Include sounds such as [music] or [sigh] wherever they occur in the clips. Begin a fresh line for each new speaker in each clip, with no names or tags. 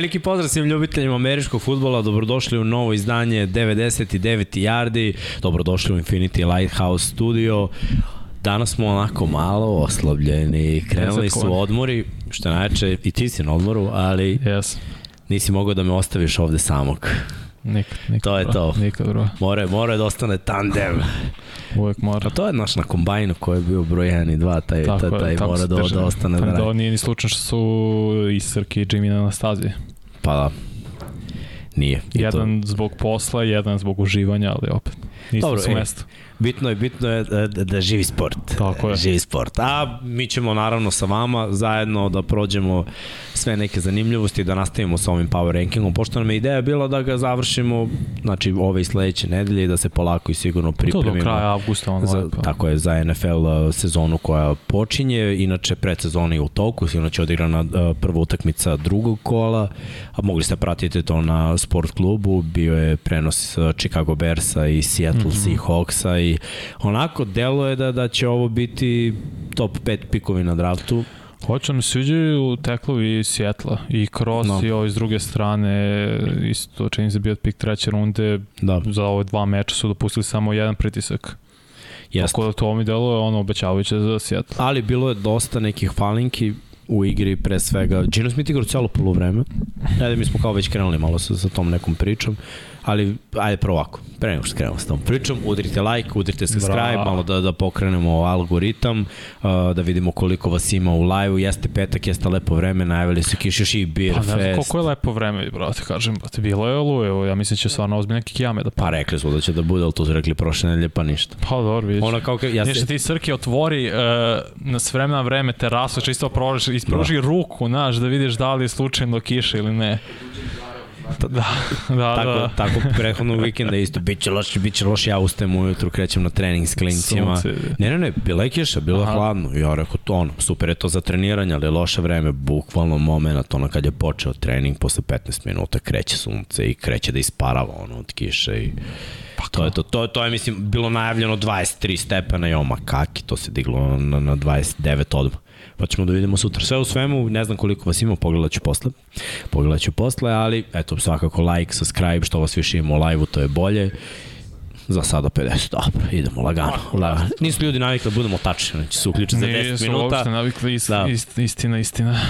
Veliki pozdrav svim ljubiteljima američkog futbola, dobrodošli u novo izdanje 99. Yardi, dobrodošli u Infinity Lighthouse studio. Danas smo onako malo oslabljeni, krenuli su odmori, što najče, i ti si na odmoru, ali
yes.
nisi mogao da me ostaviš ovde samog.
Nikad, nikad.
To je
bro.
to.
Nikad, bro.
More, more da ostane tandem.
Uvek mora.
Pa to je naš na kombajnu koji je bio broj 1 i 2, taj,
Tako
taj, taj
tako
mora da, da ostane da
Tako da nije ni slučajno što su i Srki i Jimmy na Anastaziji.
Pa da. Nije. I to-
Jedan zbog posla, jedan zbog uživanja, ali opet. Nisu
Dobro,
su
e,
mesto.
Bitno je, bitno je da, da, da živi sport.
Tako je.
Živi sport. A mi ćemo naravno sa vama zajedno da prođemo sve neke zanimljivosti, da nastavimo sa ovim power rankingom, pošto nam je ideja bila da ga završimo, znači ove i sledeće nedelje i da se polako i sigurno
To
pripremimo.
do kraja avgusta ono
za,
lepo.
tako je, za NFL uh, sezonu koja počinje, inače predsezona je u toku, sigurno će odigrana uh, prva utakmica drugog kola, a mogli ste pratiti to na sport klubu, bio je prenos Chicago Bearsa i Seattle mm -hmm. Seahawksa i onako deluje da, da će ovo biti top 5 pikovi na draftu.
Hoće mi sviđaju teklovi Sjetla i Cross
No.
i ovo iz druge strane isto čini se bio pik treće runde
Da,
za ove dva meča su dopustili samo jedan pritisak.
jeste.
Tako da to mi deluje ono obećavajuće za Seattle.
Ali bilo je dosta nekih falinki u igri pre svega. Gino Smith igrao celo polovreme. Ajde, mi smo kao već krenuli malo sa, sa tom nekom pričom. Ali, ajde prvo ovako, pre nego što krenemo sa tom pričom, udrite like, udrite subscribe,
Bravo.
malo da, da pokrenemo algoritam, uh, da vidimo koliko vas ima u live-u. Jeste petak, jeste lepo vreme, najavili su kiš još i Beer
Pa
Fest.
koliko je lepo vreme, brate, kažem, brate, bilo je oluje, evo, ja mislim da će stvarno ozbiljne kikijame da
Pa rekli su da će da bude, ali to su rekli prošle nedelje, pa ništa.
Pa dobro, vidiš.
Ona kao, ka- ja se,
ti Srki otvori uh, na s vremena na vreme terasu, čisto prožiš, ispruži da. ruku, znaš, da vidiš da li je slučajno kiša ili ne. Da, da,
tako,
da.
tako prethodnog vikenda isto, bit će loš, bit će loš, ja ustajem ujutru, krećem na trening s klincima.
Sunce.
Ne, ne, ne, bila je kiša, bilo je hladno. Ja rekao, to ono, super je to za treniranje, ali je loše vreme, bukvalno moment, ono kad je počeo trening, posle 15 minuta kreće sunce i kreće da isparava ono od kiše i
Pa
to je to. To, to je, mislim, bilo najavljeno 23 stepena i oma kaki, to se diglo na, na 29 odmah. Pa ćemo da vidimo sutra. Sve u svemu, ne znam koliko vas ima, pogledat ću posle. Pogledat ću posle, ali eto, svakako like, subscribe, što vas više ima u live-u, to je bolje. Za sada 50, dobro, idemo lagano. lagano. Nisu ljudi navikli da budemo tačni, znači se uključe za 10
Nisu
minuta.
uopšte navikli, ist,
Da.
ist, istina, istina.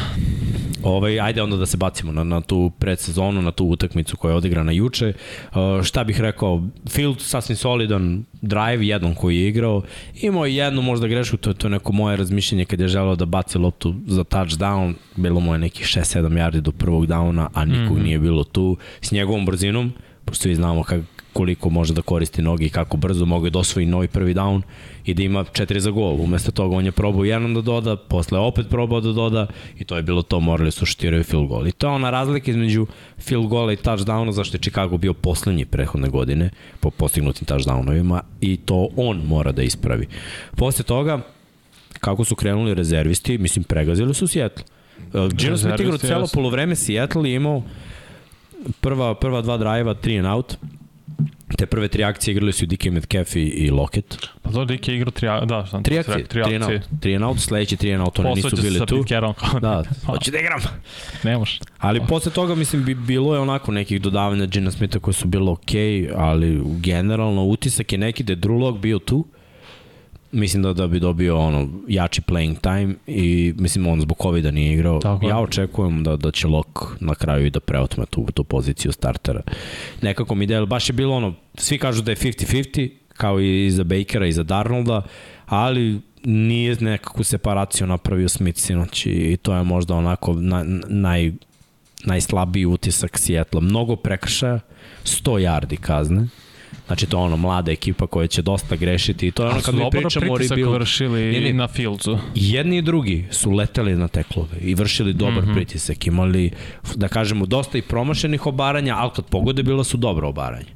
Ovaj, ajde onda da se bacimo na, na tu predsezonu, na tu utakmicu koja je odigrana juče. Uh, šta bih rekao, Field sasvim solidan drive, jednom koji je igrao. Imao je jednu možda grešku, to je to neko moje razmišljenje kad je želeo da baci loptu za touchdown. Bilo mu je nekih 6-7 yardi do prvog downa, a nikog mm. -hmm. nije bilo tu. S njegovom brzinom, pošto svi znamo kak, koliko može da koristi noge i kako brzo mogu da osvoji novi prvi down i da ima četiri za gol. Umesto toga on je probao jednom da doda, posle opet probao da doda i to je bilo to, morali su šutiraju field goal. I to je ona razlika između field goala i touchdowna zašto je Chicago bio poslednji prehodne godine po postignutim touchdownovima i to on mora da ispravi. Posle toga, kako su krenuli rezervisti, mislim, pregazili su Seattle. Uh, Gino Smith igrao celo polovreme, Seattle je imao prva, prva dva drajeva, three and out, Te prve tri akcije igrali su DK Metcalf i, i Lockett.
Pa to Dike igrao tri, da, sam
Tri akcije, tri,
tri akcije.
Tri and out, sledeći tri and out, one nisu bili tu. Da, [laughs] hoću da igram.
ne može.
Ali posle toga, mislim, bi, bilo je onako nekih dodavanja Gina Smitha koje su bilo okej, okay, ali generalno utisak je neki da je Drew Lock bio tu. Mislim da da bi dobio ono jači playing time i mislim on zbog COVID-a nije igrao.
Tako
ja očekujem da da će Lock na kraju i da preotme tu tu poziciju startera. Nekako mi del baš je bilo ono svi kažu da je 50-50 kao i za Bakera i za Darnolda, ali nije nekakvu separaciju napravio Smith sinoć i to je možda onako na, naj, najslabiji utisak Sijetla. Mnogo prekršaja, 100 yardi kazne, Znači to je ono mlada ekipa koja će dosta grešiti i to je ono kad mi pričamo o
pritisak
rebuild.
vršili
Ne, ne.
na Fieldsu.
Jedni i drugi su leteli na teklove i vršili dobar mm. -hmm. pritisak. Imali, da kažemo, dosta i promašenih obaranja, ali kad pogode bila su dobra obaranja.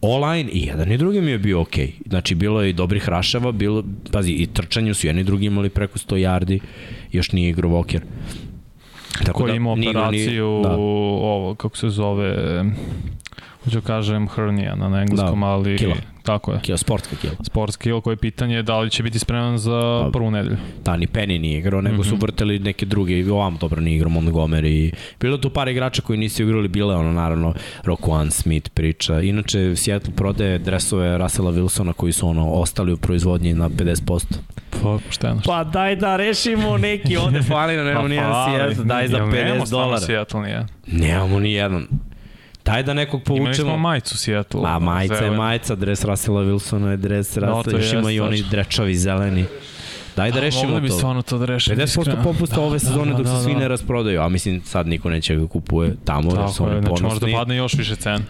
Online i jedan i drugi mi je bio okej. Okay. Znači, bilo je i dobrih rašava, bilo, pazi, i trčanju su jedni i drugi imali preko 100 yardi, još nije igrao Walker.
Tako koji ima
nije igrao ni-
operaciju,
da.
ovo, kako se zove, Hoću kažem hernia na engleskom,
Da,
ali
kila.
tako je.
Kilo, sportska kilo.
Sports kill koje je pitanje je da li će biti spreman za
Pa,
prvu nedelju.
Da, ni Penny nije igrao, nego su
Mhm.
vrteli neke druge, i ovam dobro nije igrao Montgomery. Bilo tu par igrača koji nisu igrali, bilo je ono naravno Rokuan Smith priča. Inače, Seattle prodaje dresove Russella Wilsona koji su ono ostali u proizvodnji na 50%.
Pa, pošteno.
Pa daj da rešimo neki, ovde [laughs] fali na nemamo nijedan Seattle, daj za
Jel nemamo
50
stvarno
dolara.
Seattle nije.
Nemamo ni jedan. Daj da nekog
Imali smo
povučemo.
majicu Seattle.
A majica je
zelenu.
majica, dres Russella Wilsona je dres
to
Russella, još ima i oni
tačno.
drečavi zeleni. Daj da rešimo
Mogli bi
to.
stvarno to da rešimo.
50%
iskreno.
popusta ove sezone dok se svi ne
da.
rasprodaju, a mislim sad niko neće ga kupuje tamo, jer su
Tako je,
oni
znači možda
ponosni.
padne još više cena.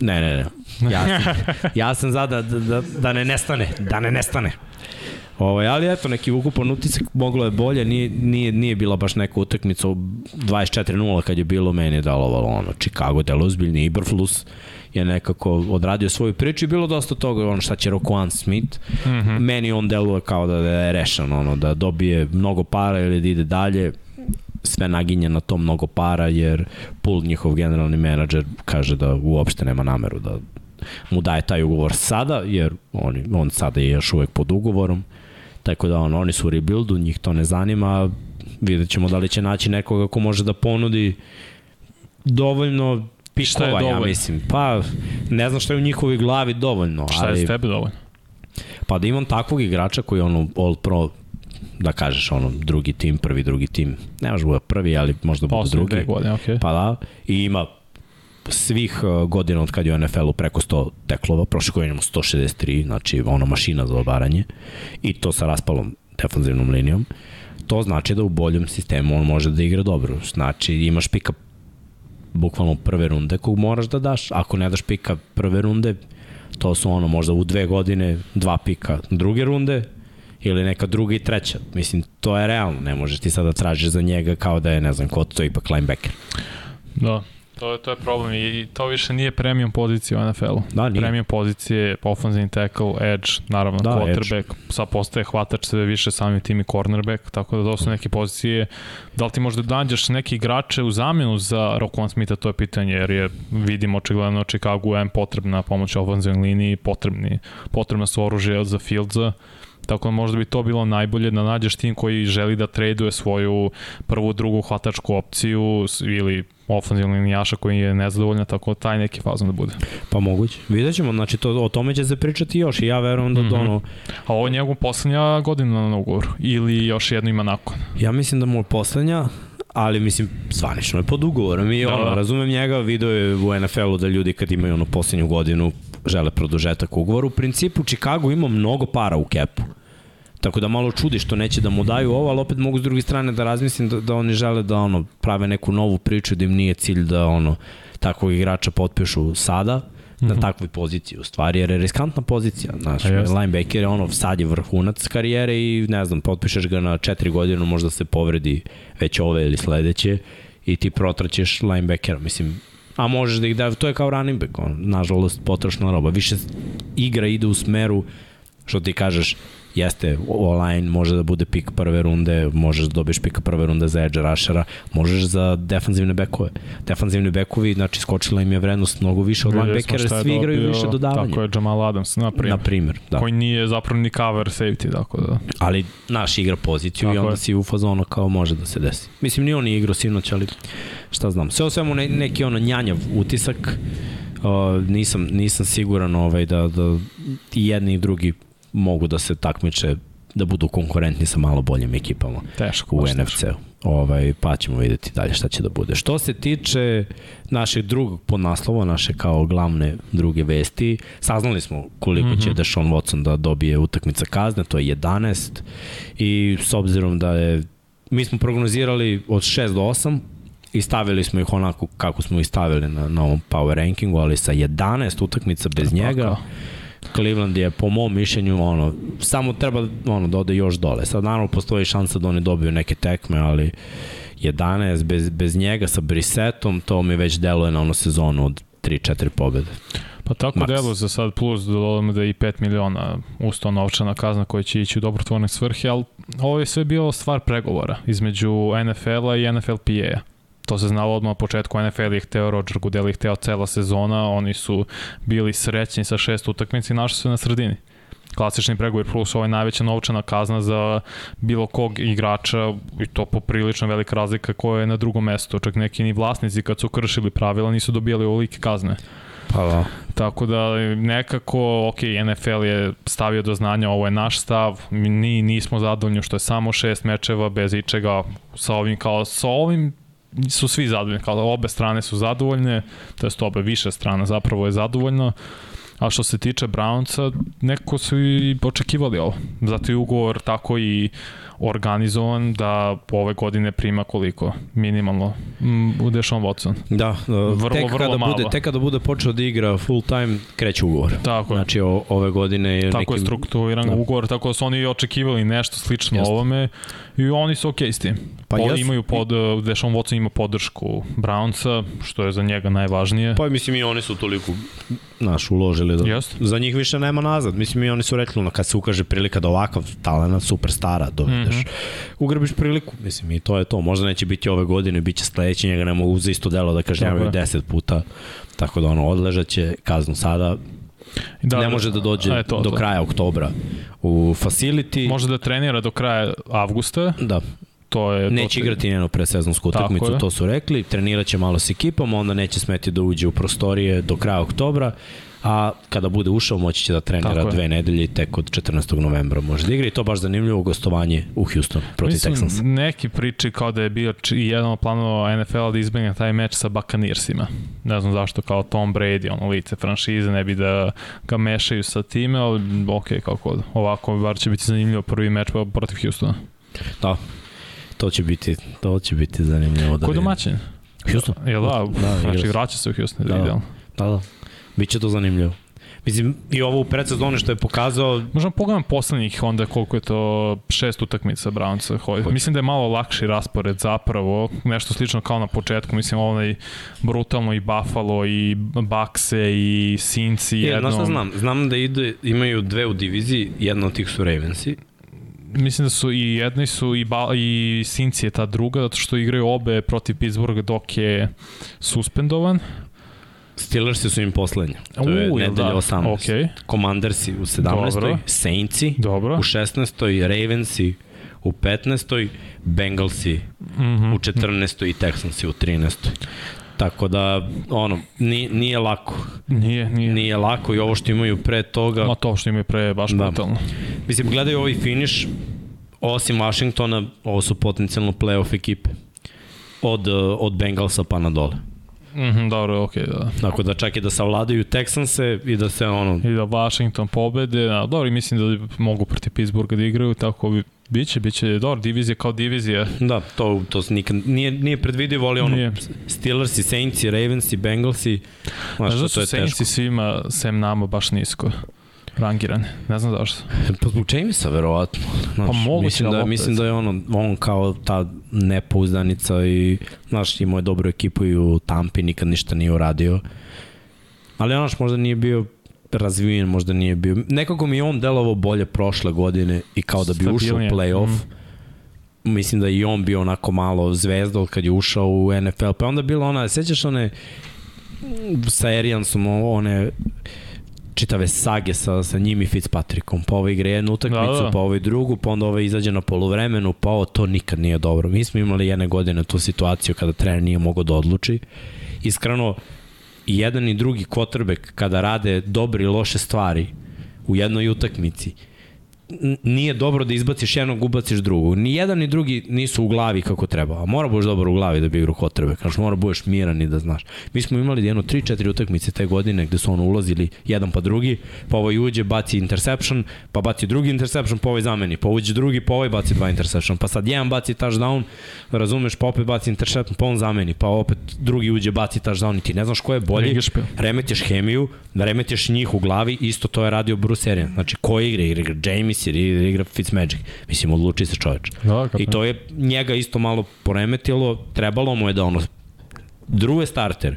Ne, ne, ne. Ja sam, [laughs] ja sam za da, da, da, da ne nestane, da ne nestane. Ovaj, ali eto, neki ukupan utisak moglo je bolje, nije, nije, nije bila baš neka utakmica 24-0 kad je bilo meni je dalovalo ono, Chicago delo ozbiljni, Iberflus je nekako odradio svoju priču i bilo dosta toga ono šta će Rokuan Smith
Mm -hmm.
meni on deluje kao da je rešen ono, da dobije mnogo para ili da ide dalje sve naginje na to mnogo para jer Pool, njihov generalni menadžer, kaže da uopšte nema nameru da mu daje taj ugovor sada, jer oni, on sada je još uvek pod ugovorom, tako da on, oni su u rebuildu, njih to ne zanima, vidjet ćemo da li će naći nekoga ko može da ponudi dovoljno
Šta je
pikova, ja
dovoljno?
mislim. Pa, ne znam šta je u njihovoj glavi dovoljno,
Šta je
ali
s tebe dovoljno?
pa da imam takvog igrača koji je ono all pro da kažeš ono drugi tim, prvi, drugi tim. Ne može bude prvi, ali možda bude drugi.
godine. Okay.
Pa da, i ima svih uh, godina od kad je u NFL-u preko 100 teklova, prošle godine imamo 163, znači ono mašina za obaranje i to sa raspalom defanzivnom linijom. To znači da u boljem sistemu on može da igra dobro. Znači imaš pika bukvalno prve runde kog moraš da daš. Ako ne daš pika prve runde, to su ono možda u dve godine dva pika druge runde ili neka druga i treća. Mislim, to je realno. Ne možeš ti sad da tražiš za njega kao da je, ne znam, ko to je ipak linebacker.
Da. To je, to je problem i to više nije premium pozicija u NFL-u.
Da, nije.
Premium pozicije, offensive tackle, edge, naravno
Da,
quarterback, edge. sad postaje hvatač sve više samim tim i cornerback, tako da to su neke pozicije. Da li ti možda nađeš neke igrače u zamenu za Roquan Smitha, to je pitanje, jer je, vidimo očigledno Chicago M potrebna pomoć offensive liniji, potrebni, potrebna su oružje za Fieldsa, Tako da možda bi to bilo najbolje da nađeš tim koji želi da traduje svoju prvu, drugu hvatačku opciju ili ofenzivnog linijaša koji je nezadovoljan, tako da taj neki fazon da bude.
Pa moguće. Vidjet ćemo, znači to, o tome će se pričati još i ja verujem da, mm. -hmm. ono,
A ovo je njegov poslednja godina na ugovoru ili još jedno ima nakon.
ja mislim da mu je poslednja, ali mislim, zvanično je pod ugovorom i
Da,
ono,
da.
razumem njega, video je u NFL-u da ljudi kad imaju ono poslednju godinu žele produžetak ugovora. U principu Chicago ima mnogo para u kepu. Tako da malo čudi što neće da mu daju ovo, ali opet mogu s druge strane da razmislim da, da oni žele da ono prave neku novu priču, da im nije cilj da ono takvog igrača potpišu sada, na
Mhm.
takvoj poziciji u stvari, jer je riskantna pozicija. Znaš, linebacker je ono, sad je vrhunac karijere i ne znam, potpišeš ga na četiri godine, možda se povredi već ove ili sledeće i ti protraćeš linebackera. Mislim, a možeš da ih da, to je kao running back, on, nažalost, potrošna roba. Više igra ide u smeru, što ti kažeš, jeste online, može da bude pik prve runde, možeš da dobiješ pik prve runde za edge rushera, možeš za defanzivne bekove. Defanzivni bekovi, znači skočila im je vrednost mnogo više od linebackera,
je
svi igraju
dobio,
više dodavanja.
Tako je Jamal Adams, na primjer.
Na primjer, da.
Koji nije zapravo ni cover safety, tako da.
Ali naš igra poziciju i
Tako
onda
je.
si u fazonu kao može da se desi. Mislim, ni on nije igrao sinoć, ali šta znam. Sve o svemu ne, neki ono njanjav utisak. Uh, nisam, nisam siguran ovaj, da, da i jedni i drugi mogu da se takmiče da budu konkurentni sa malo boljim ekipama
Teško.
u. NFC-u. Ovaj, pa ćemo videti dalje šta će da bude. Što se tiče našeg drugog podnaslova, naše kao glavne druge vesti, saznali smo koliko mm -hmm. će Deshaun Watson da dobije utakmica kazne, to je 11 i s obzirom da je mi smo prognozirali od 6 do 8 i stavili smo ih onako kako smo ih stavili na, na ovom power rankingu, ali sa 11 utakmica bez njega.
Tako.
Cleveland je po mom mišljenju ono samo treba ono da ode još dole. Sad naravno postoji šansa da oni dobiju neke tekme, ali 11 bez bez njega sa Brissettom, to mi već deluje na onu sezonu od 3-4 pobede.
Pa tako
Max.
delo za sad plus da dodamo da je i 5 miliona usto novčana kazna koja će ići u dobrotvorne svrhe, ali ovo je sve bilo stvar pregovora između NFL-a i NFLPA-a. To se znalo odmah na početku, NFL je hteo, Roger Goodell je hteo cela sezona, oni su bili srećni sa šest utakmica i našli su na sredini klasični pregovor plus ovo je najveća novčana kazna za bilo kog igrača i to poprilično velika razlika koja je na drugom mestu. Čak neki ni vlasnici kad su kršili pravila nisu dobijali ovolike kazne.
Pa da.
Tako da nekako, ok, NFL je stavio do znanja, ovo je naš stav, mi nismo zadovoljni što je samo šest mečeva bez ičega sa ovim, kao sa ovim su svi zadovoljni, kao obe strane su zadovoljne, to jest obe više strana zapravo je zadovoljno. A što se tiče Brownca, neko su i očekivali ovo. Zato je ugovor tako i organizovan da ove godine prima koliko? Minimalno. Mm, u Dešon Watson.
Da, vrlo, tek, vrlo kada malo. bude, tek kada bude počeo da igra full time, kreće ugovor.
Tako je.
Znači o, ove godine je
tako
nekim...
je strukturiran da. ugovor, tako da su oni očekivali nešto slično Just. ovome i oni su okej okay s tim. Pa pod, imaju pod, Dešon Watson ima podršku Brownsa, što je za njega najvažnije.
Pa mislim i oni su toliko naš uložili da za njih više nema nazad. Mislim i oni su rekli no, kad se ukaže prilika da ovakav talent superstara dovedeš, mm -hmm. ugrabiš priliku. Mislim i to je to. Možda neće biti ove godine, biće sledeće, njega ne mogu za isto delo da kažnjavaju 10 puta. Tako da ono odležaće kaznu sada da, ne može da dođe e, to, do to. kraja oktobra u facility.
Može da trenira do kraja avgusta.
Da
to je
neće to igrati njenu presezonsku utakmicu, to su rekli, treniraće malo s ekipom, onda neće smeti da uđe u prostorije do kraja oktobra, a kada bude ušao moći će da trenira Tako dve je. nedelje i tek od 14. novembra može da igra i to baš zanimljivo gostovanje u Houston protiv Mislim, Texansa.
Neki priči kao da je bio i jedan od planova NFL da izbegne taj meč sa Buccaneersima. Ne znam zašto kao Tom Brady, ono lice franšize, ne bi da ga mešaju sa time, ali ok, kako ovako bar će biti zanimljivo prvi meč protiv Houstona.
Da, to će biti, to će biti zanimljivo.
Da Ko je domaćin?
Houston.
Jel da, da znači vraća se u Houston, da, idealno.
Da, da. Biće to zanimljivo. Mislim, i ovo u predsezoni što je pokazao...
Možemo pogledam poslednjih onda koliko je to šest utakmica Brownca. Mislim da je malo lakši raspored zapravo, nešto slično kao na početku. Mislim, onaj brutalno i Buffalo i Bakse i Sinci.
Je, jednom... znam? Znam da ide, imaju dve u diviziji, jedna od tih su Ravensi
mislim da su i jedni su i, ba, i Sinci je ta druga, zato što igraju obe protiv Pittsburgha dok je suspendovan.
Steelers su im poslednji. To je U, nedelja da? 18.
Okay.
Commandersi u 17. Dobro. Saintsi
Dobro.
u 16. Ravensi u 15. Bengalsi mm -hmm. u 14. i Texansi u 13. Tako da, ono, nije, nije lako.
Nije, nije.
Nije lako i ovo što imaju pre toga...
Ma to što imaju pre je baš da. brutalno.
Mislim, gledaju ovaj finish, osim Washingtona, ovo su potencijalno playoff ekipe. Od, od Bengalsa pa na dole.
Mm dobro, okej, okay, da.
Tako da čak i da savladaju Texanse i da se ono...
I da Washington pobede, da, dobro, mislim da mogu protiv Pittsburgha da igraju, tako bi Biće, biće, dobro, divizija kao divizija.
Da, to, to nikad, nije, nije predvidivo, ali ono, nije. Steelers i Saints i Ravens i Bengals i,
znaš, da su Saints i svima, sem nama, baš nisko rangirane. Ne znam zašto.
Pa zbog Jamesa, verovatno.
Znaš, pa moguće,
mislim da, mislim da je ono, on kao ta nepouzdanica i, znaš, imao je dobru ekipu i u Tampi, nikad ništa nije uradio. Ali onaš možda nije bio razvijen, možda nije bio. Nekako mi je on delovao bolje prošle godine i kao da bi ušao u playoff. Mm. Mislim da i on bio onako malo zvezdol kad je ušao u NFL. Pa onda bilo ona, sećaš one sa Ariansom, one čitave sage sa, sa njim i Fitzpatrickom. Pa ovo igre jednu utakmicu, da, da. pa ovo drugu, pa onda ovo izađe na poluvremenu, pa ovo to nikad nije dobro. Mi smo imali jedne godine tu situaciju kada trener nije mogao da odluči. Iskreno, i jedan i drugi quarterback kada rade dobre i loše stvari u jednoj utakmici, nije dobro da izbaciš jednog, ubaciš drugog. Ni jedan ni drugi nisu u glavi kako treba. A mora budeš dobar u glavi da bi igrao kotrbe. Znači mora budeš miran i da znaš. Mi smo imali jedno 3-4 utakmice te godine gde su ono ulazili jedan pa drugi, pa ovaj uđe, baci interception, pa baci drugi interception, pa ovaj zameni, pa uđe drugi, pa ovaj baci dva interception, pa sad jedan baci touchdown, razumeš, pa opet baci interception, pa on zameni, pa opet drugi uđe, baci touchdown i ti ne znaš ko je bolji, remetiš hemiju, remetiš njih u glavi, isto to je radio Bruce Arians. Znači ko igra? Igra James Messi ili igra Fitzmagic. Mislim, odluči se čoveč. Da, I to je njega isto malo poremetilo, trebalo mu je da ono, druge starter,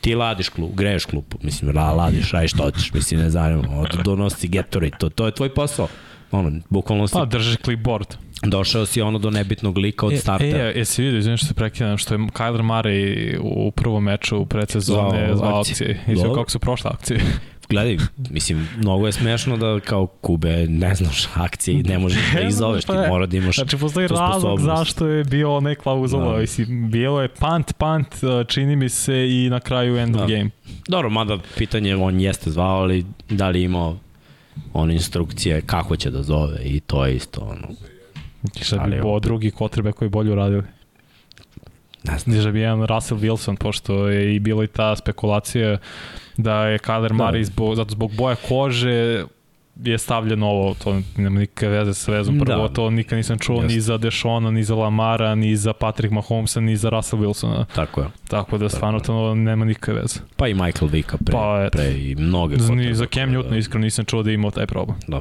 ti ladiš klub, greješ klub, mislim, la, ladiš, radiš što hoćeš, mislim, ne od, donosi Gatorade, to, to je tvoj posao. Ono, bukvalno si...
Pa, držiš clipboard.
Došao si ono do nebitnog lika od starta.
E, e, jesi vidio, izvijem što se prekidam, što je Kyler Murray u prvom meču u predsezone zvao, zvao akcije. I sve kako su prošle akcije.
Gledaj, mislim, mnogo je smešno da kao Kube ne znaš akcije i ne možeš da izoveš, ti mora da imaš
Znači, postoji razlog zašto je bio onaj klauzula, da. mislim, bilo je punt, punt, čini mi se i na kraju end da. of game.
Dobro, mada pitanje, on jeste zvao, ali da li imao on instrukcije kako će da zove i to je isto ono.
Šta bi po drugi kotrebe koji bolje uradili? Ne znam. Diže bi jedan Russell Wilson, pošto je i bilo i ta spekulacija da je Kyler da. Murray zbog, zato zbog boja kože je stavljeno ovo, to nema nikakve veze sa vezom. Prvo, da. to nikad nisam čuo Just. ni za Dešona, ni za Lamara, ni za Patrick Mahomesa, ni za Russell Wilsona.
Tako je.
Tako da stvarno to nema nikakve veze.
Pa i Michael Vicka pre, pa, pre i mnoge.
Ni za Cam Newton da. iskreno nisam čuo da je imao taj problem.
Da.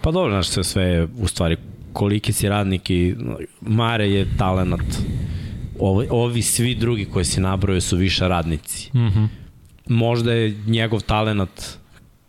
Pa dobro, znaš, sve, sve u stvari koliki si radnik i Mare je talenat ovi, ovi svi drugi koji se nabroje su više radnici. Mm -hmm. Možda je njegov talenat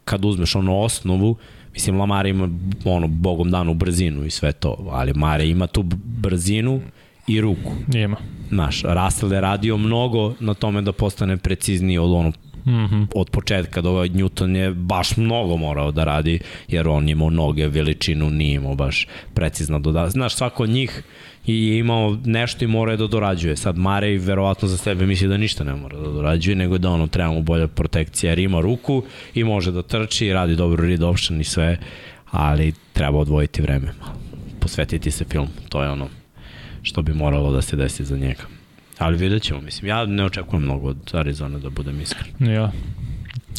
kad uzmeš ono osnovu, mislim Lamar ima ono bogom danu brzinu i sve to, ali Mare ima tu brzinu i ruku.
Ima.
Znaš, Russell je radio mnogo na tome da postane precizniji od ono Mm -hmm. od početka do Newton je baš mnogo morao da radi, jer on imao noge, veličinu, nije imao baš precizno doda. Znaš, svako od njih i imao nešto i mora da dorađuje. Sad Marej verovatno za sebe misli da ništa ne mora da dorađuje, nego da ono treba mu bolja protekcija, jer ima ruku i može da trči, radi dobro read option i sve, ali treba odvojiti vreme. Posvetiti se film, to je ono što bi moralo da se desi za njega. Ali vidjet ćemo, mislim, ja ne očekujem mnogo od Arizona da budem iskren.
Ja.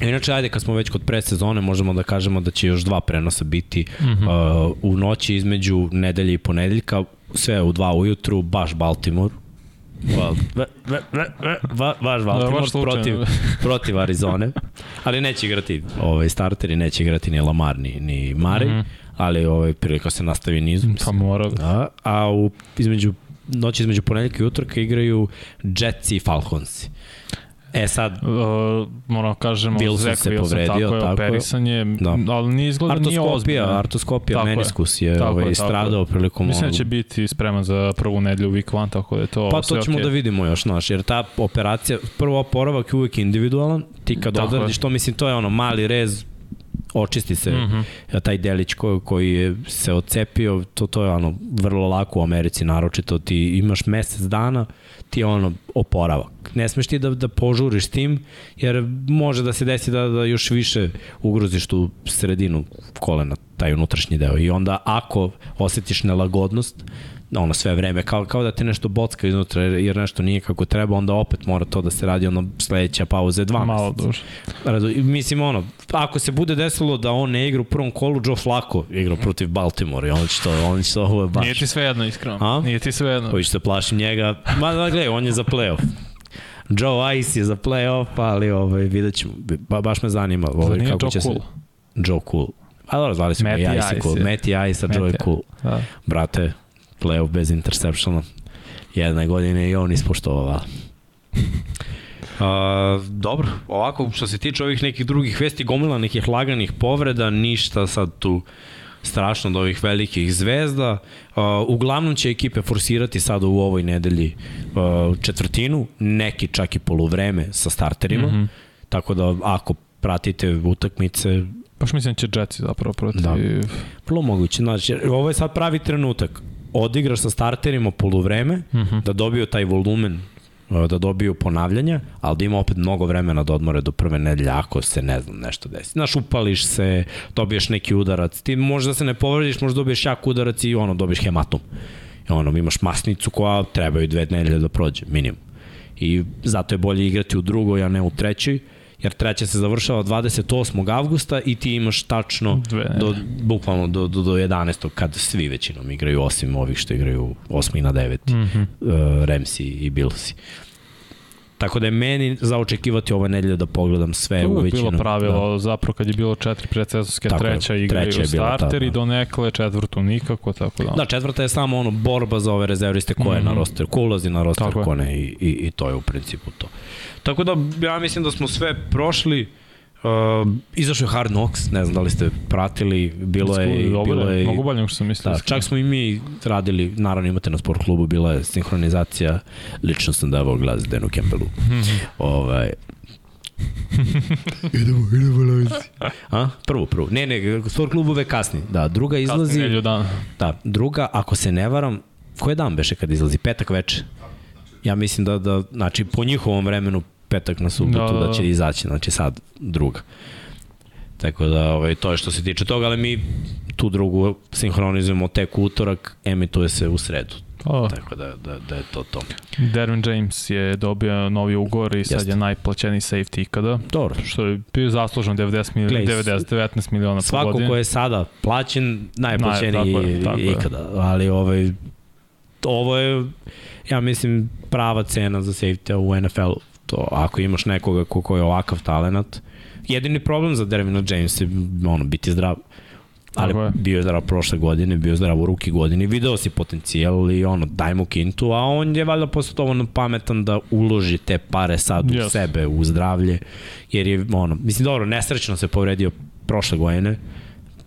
Inače, ajde, kad smo već kod predsezone, možemo da kažemo da će još dva prenosa biti mm -hmm. uh, u noći između nedelje i ponedeljka, sve u dva ujutru, baš Baltimore. Ve, ve, va, vaš Baltimore da, protiv, protiv Arizone. Ali neće igrati ovaj, starteri, neće igrati ni Lamar, ni, ni Mare, mm -hmm. ali ovaj, prilika se nastavi nizu.
Pa mora.
Da, a u, između noć između ponedjeljka i utorka igraju Jets i Falcons. E sad,
uh, moramo kažemo,
Wilson se Wilson, povredio, tako je, tako
operisan je, da. ali nije izgleda nije ozbiljno.
Artoskopija, tako meniskus je, je tako ovaj, stradao prilikom...
Mislim da će biti spreman za prvu nedelju week 1, tako da je to
Pa to ćemo okay. da vidimo još, znaš, jer ta operacija, prvo oporavak je uvijek individualan, ti kad odradiš to, mislim, to je ono mali rez, očisti se mm -hmm. taj delić koji, koji je se ocepio, to, to je ono vrlo lako u Americi, naročito ti imaš mesec dana, ti je ono oporavak. Ne smeš ti da, da požuriš tim, jer može da se desi da, da još više ugroziš tu sredinu kolena, taj unutrašnji deo. I onda ako osetiš nelagodnost, ono sve vreme, kao, kao da te nešto bocka iznutra jer nešto nije kako treba, onda opet mora to da se radi ono sledeća pauza dva
Malo duže.
Mislim ono, ako se bude desilo da on ne igra u prvom kolu, Joe Flacco igra protiv Baltimore i on će to, on će to ovo baš.
Nije ti sve jedno, iskreno. A? Nije ti sve jedno.
Koji se plašim njega. Ma da gledaj, on je za playoff. Joe Ice je za playoff, ali ovaj, vidjet ćemo. Ba, baš me zanima ovaj, kako
Joe
će
cool.
se... Joe Cool. A dobro, zvali smo Matty Ice, Cool. Matty Ice, a Joe Cool. Da. Brate, playoff bez interseptiona. Jedne godine i on ispoštovao. Uh, [laughs] dobro, ovako što se tiče ovih nekih drugih vesti, gomila nekih laganih povreda, ništa sad tu strašno od ovih velikih zvezda. Uh, uglavnom će ekipe forsirati sada u ovoj nedelji uh, četvrtinu, neki čak i poluvreme sa starterima, mm -hmm. tako da ako pratite utakmice,
Baš mislim da će Jetsi zapravo protiv... Da.
Vrlo moguće. Znači, ovo je sad pravi trenutak odigraš sa starterima poluvreme, uh mhm. -huh. da dobiju taj volumen da dobiju ponavljanja, ali da ima opet mnogo vremena da odmore do prve nedelje ako se, ne znam, nešto desi. Znaš, upališ se, dobiješ neki udarac, ti možda se ne povrediš, možda dobiješ jak udarac i ono, dobiješ hematom. I ono, imaš masnicu koja trebaju dve nedelje da prođe, minimum. I zato je bolje igrati u drugoj, a ne u trećoj, jer treća se završava 28. avgusta i ti imaš tačno do, bukvalno do, do, do 11. kad svi većinom igraju, osim ovih što igraju 8. na 9. Mm -hmm. uh, Remsi i Billsi. Tako da je meni za očekivati ove nedelje da pogledam sve
u
većinu.
To je bilo pravilo, da. zapravo kad je bilo četiri predsezonske, treća igraju treća starter i do nekle, četvrtu nikako, tako da.
Da, četvrta je samo ono borba za ove rezerviste ko je mm -hmm. na roster, ko ulazi na roster, tako ko ne i, i, i to je u principu to. Tako da ja mislim da smo sve prošli. Uh, izašao je Hard Knocks, ne znam da li ste pratili, bilo je...
Dobro,
bilo je
mnogo bolje nego što sam mislio.
Da, čak smo i mi radili, naravno imate na sport klubu, bila je sinhronizacija, lično sam davao glas Denu Kempelu. [laughs] ovaj, [laughs] idemo, idemo Lojzi. A? Prvo, prvo. Ne, ne, sport klub uvek kasni. Da, druga izlazi...
Kasni nedlju dana.
Da, druga, ako se ne varam, koje dan beše kad izlazi? Petak veče. Ja mislim da, da znači, po njihovom vremenu petak na subotu da, da, da. da će izaći, znači sad druga. Tako da, ovaj, to je što se tiče toga, ali mi tu drugu sinhronizujemo tek utorak, emituje se u sredu. Oh. Tako da, da, da je to to.
Derwin James je dobio novi ugor i sad Jeste. je najplaćeniji safety ikada.
Dobro.
Što je bio zaslužen 90 miliona, 90, 19 miliona
po godini. Svako ko je sada plaćen, najplaćeniji Naj, tako je, tako ikada. Je. Ali ovaj, ovo je, ja mislim, prava cena za safety u NFL-u. To, ako imaš nekoga ko, ko je ovakav talent, jedini problem za Dervina James je ono, biti zdrav. Ali je. bio je zdrav prošle godine, bio je zdrav u ruki godine, video si potencijal i ono, daj mu kintu, a on je valjda posle dovoljno pametan da uloži te pare sad u yes. sebe, u zdravlje, jer je, ono, mislim, dobro, nesrećno se povredio prošle godine,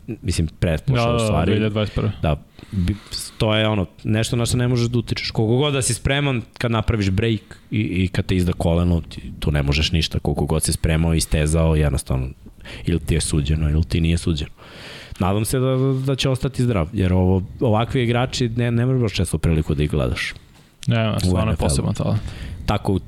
mislim, pretpošle da, u stvari.
Da, 2021.
Da, to je ono, nešto na što ne možeš da utičeš. Koliko god da si spreman, kad napraviš break i, i kad te izda koleno, ti, tu ne možeš ništa. Koliko god si spremao i stezao, jednostavno, ili ti je suđeno, ili ti nije suđeno. Nadam se da, da će ostati zdrav, jer ovo, ovakvi igrači ne, ne možeš često priliku da ih gledaš.
Ne, stvarno je poseban talent
tako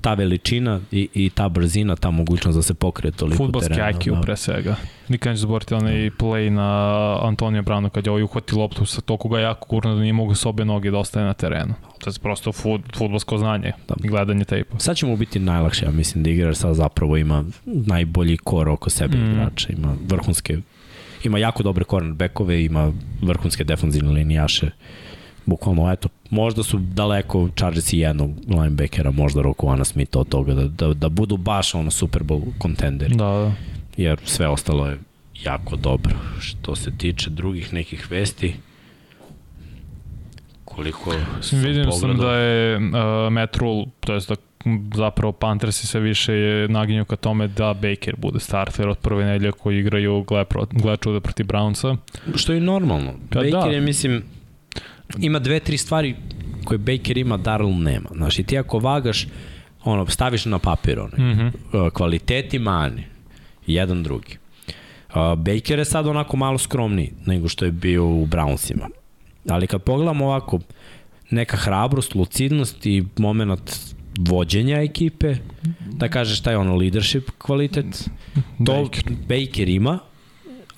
ta veličina i, i ta brzina, ta mogućnost da se pokrije toliko
Futbolski terena. Futbolski IQ da. pre svega. Nikad neću zaboriti onaj play na Antonija Brano kad je ovaj uhvati loptu sa toliko ga jako kurno da nije mogu s obe noge da ostaje na terenu. To je prosto fut, futbolsko znanje da. i gledanje tejpa.
Sad će mu biti najlakše, ja mislim da igrač sad zapravo ima najbolji kor oko sebe mm. igrača, ima vrhunske ima jako dobre cornerbackove, ima vrhunske defanzivne linijaše bukvalno, eto, možda su daleko Chargers i jednog linebackera, možda Rokovana Smith od toga, da, da, da budu baš ono Super Bowl kontenderi.
Da, da.
Jer sve ostalo je jako dobro. Što se tiče drugih nekih vesti, koliko sam
Vidim pogledao. sam da je uh, Matt Rule, to je da zapravo Panthers i sve više je naginju ka tome da Baker bude starter od prve nedelje koji igraju gle, gle čuda proti Brownsa.
Što je normalno. Pa, Baker da. je, mislim, ima dve, tri stvari koje Baker ima, Darrell nema. Znaš, i ti ako vagaš, ono, staviš na papir, ono, mm -hmm. kvaliteti mani, jedan drugi. Uh, Baker je sad onako malo skromniji nego što je bio u Brownsima. Ali kad pogledamo ovako, neka hrabrost, lucidnost i moment vođenja ekipe, da kažeš šta je ono leadership kvalitet, to Baker, Baker ima,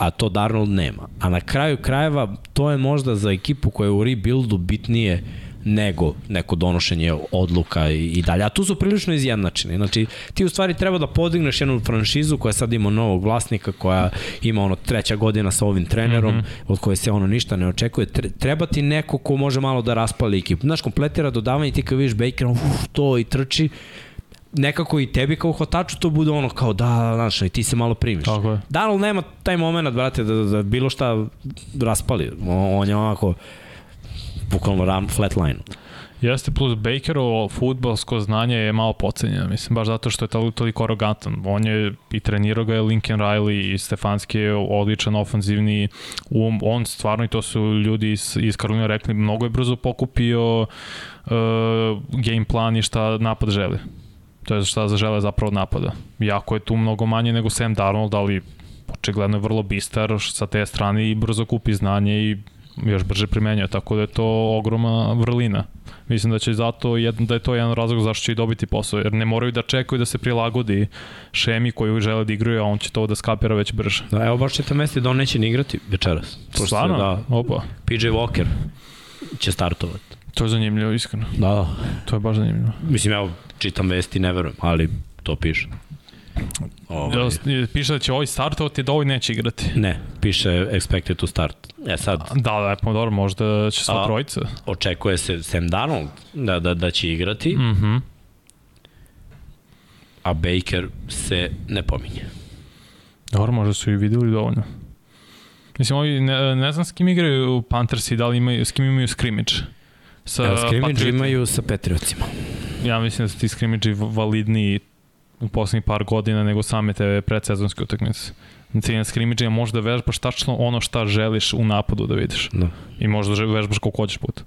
a to Darnold nema. A na kraju krajeva to je možda za ekipu koja je u rebuildu bitnije nego neko donošenje odluka i, i dalje. A tu su prilično izjednačeni. Znači, ti u stvari treba da podigneš jednu franšizu koja sad ima novog vlasnika, koja ima ono treća godina sa ovim trenerom, mm -hmm. od koje se ono ništa ne očekuje. Treba ti neko ko može malo da raspali ekipu. Znaš, kompletira dodavanje i ti kad vidiš Baker, uf, to i trči, nekako i tebi kao hotaču to bude ono kao da, znaš, i ti se malo primiš. Tako je. Da, ali nema taj moment, brate, da, da bilo šta raspali. On je onako bukvalno run flatline.
Jeste, plus Bakerovo futbalsko znanje je malo pocenjeno, mislim, baš zato što je toliko arogantan. On je i trenirao ga je Lincoln Riley i Stefanski je odličan ofanzivni um, on stvarno i to su ljudi iz, iz Karolina rekli, mnogo je brzo pokupio uh, game plan i šta napad želi to je šta žele zapravo napada. Jako je tu mnogo manje nego Sam Darnold, ali očigledno je vrlo bistar sa te strane i brzo kupi znanje i još brže primenjuje, tako da je to ogromna vrlina. Mislim da će zato jedan, da je to jedan razlog zašto će i dobiti posao, jer ne moraju da čekaju da se prilagodi šemi koju žele da igraju, a on će to da skapira već brže.
Da, evo baš ćete mesti da on neće ni igrati večeras.
Stvarno?
Da,
Opa.
PJ Walker će startovati.
To je zanimljivo, iskreno.
Da, da.
To je baš zanimljivo.
Mislim, evo, čitam vesti, ne verujem, ali to piše.
Ovaj. Piše da će ovaj startovati, da ovaj neće igrati.
Ne, piše expected to start. E sad...
Da, da, pa dobro, možda će sva trojica.
Očekuje se Sam Darnold da, da, da će igrati,
mm -hmm.
a Baker se ne pominje.
Dobro, možda su i videli dovoljno. Mislim, ovi, ne, ne znam s kim igraju Panthers i da li imaju, s kim imaju scrimmage.
Sa Evo, scrimmage imaju sa Patriotsima.
Ja mislim da su ti scrimmage validniji u poslednjih par godina nego same te predsezonske utakmice. Na ciljen skrimidžima možda vežbaš tačno ono šta želiš u napadu da vidiš.
Da.
I možda vežbaš koliko hoćeš puta.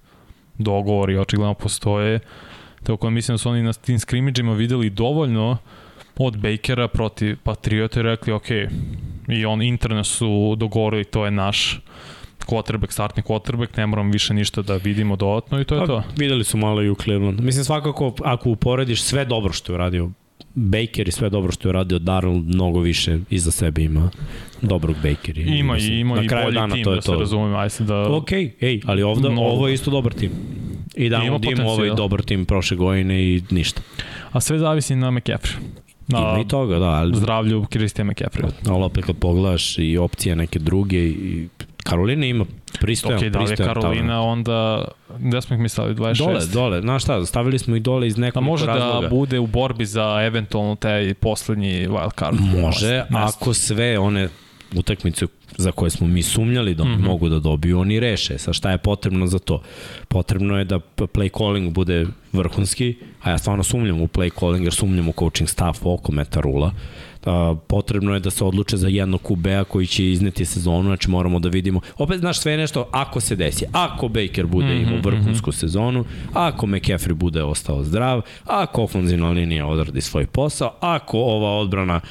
Dogovori očigledno postoje. Tako da mislim da su oni na tim skrimidžima videli dovoljno od Bakera protiv Patriota i rekli ok, i on interno su dogovorili to je naš quarterback, startni quarterback, ne moram više ništa da vidimo dodatno i to je
Pa,
to.
Videli su malo i u Cleveland. Mislim, svakako, ako uporediš sve dobro što je uradio Baker i sve dobro što je uradio Darrell, mnogo više iza sebe ima dobrog Baker. I,
Ima i ima
na
i
kraju
bolji
dana,
tim,
to je
da se
to.
razumemo, ajde se da...
Ok, ej, ali ovde,
Mnogo.
ovo je isto dobar tim. I da mu Dim,
potencijal.
dobar tim prošle godine i ništa.
A sve zavisi na McCaffrey. Na
Ima i toga, da, ali,
zdravlju Christian McCaffrey.
ali opet kad pogledaš i opcije neke druge i Karolina ima pristojan,
Ok, da li je
pristojan
Karolina
talent.
onda, gde smo ih mislili, 26?
Dole, dole, znaš šta, stavili smo i dole iz
Da
nekog
može
razloga.
da bude u borbi za eventualno taj poslednji wild card.
Može,
mesto.
ako sve one utakmice za koje smo mi sumnjali da oni mm. -hmm. mogu da dobiju, oni reše. Sa šta je potrebno za to? Potrebno je da play calling bude vrhunski, a ja stvarno sumnjam u play calling jer sumnjam u coaching staff oko Meta Rula. Uh, potrebno je da se odluče za jednog QB-a koji će izneti sezonu, znači moramo da vidimo. Opet, znaš, sve je nešto ako se desi. Ako Baker bude mm -hmm, imao vrhunsku sezonu, ako McCaffrey bude ostao zdrav, ako ofenzivna linija odradi svoj posao, ako ova odbrana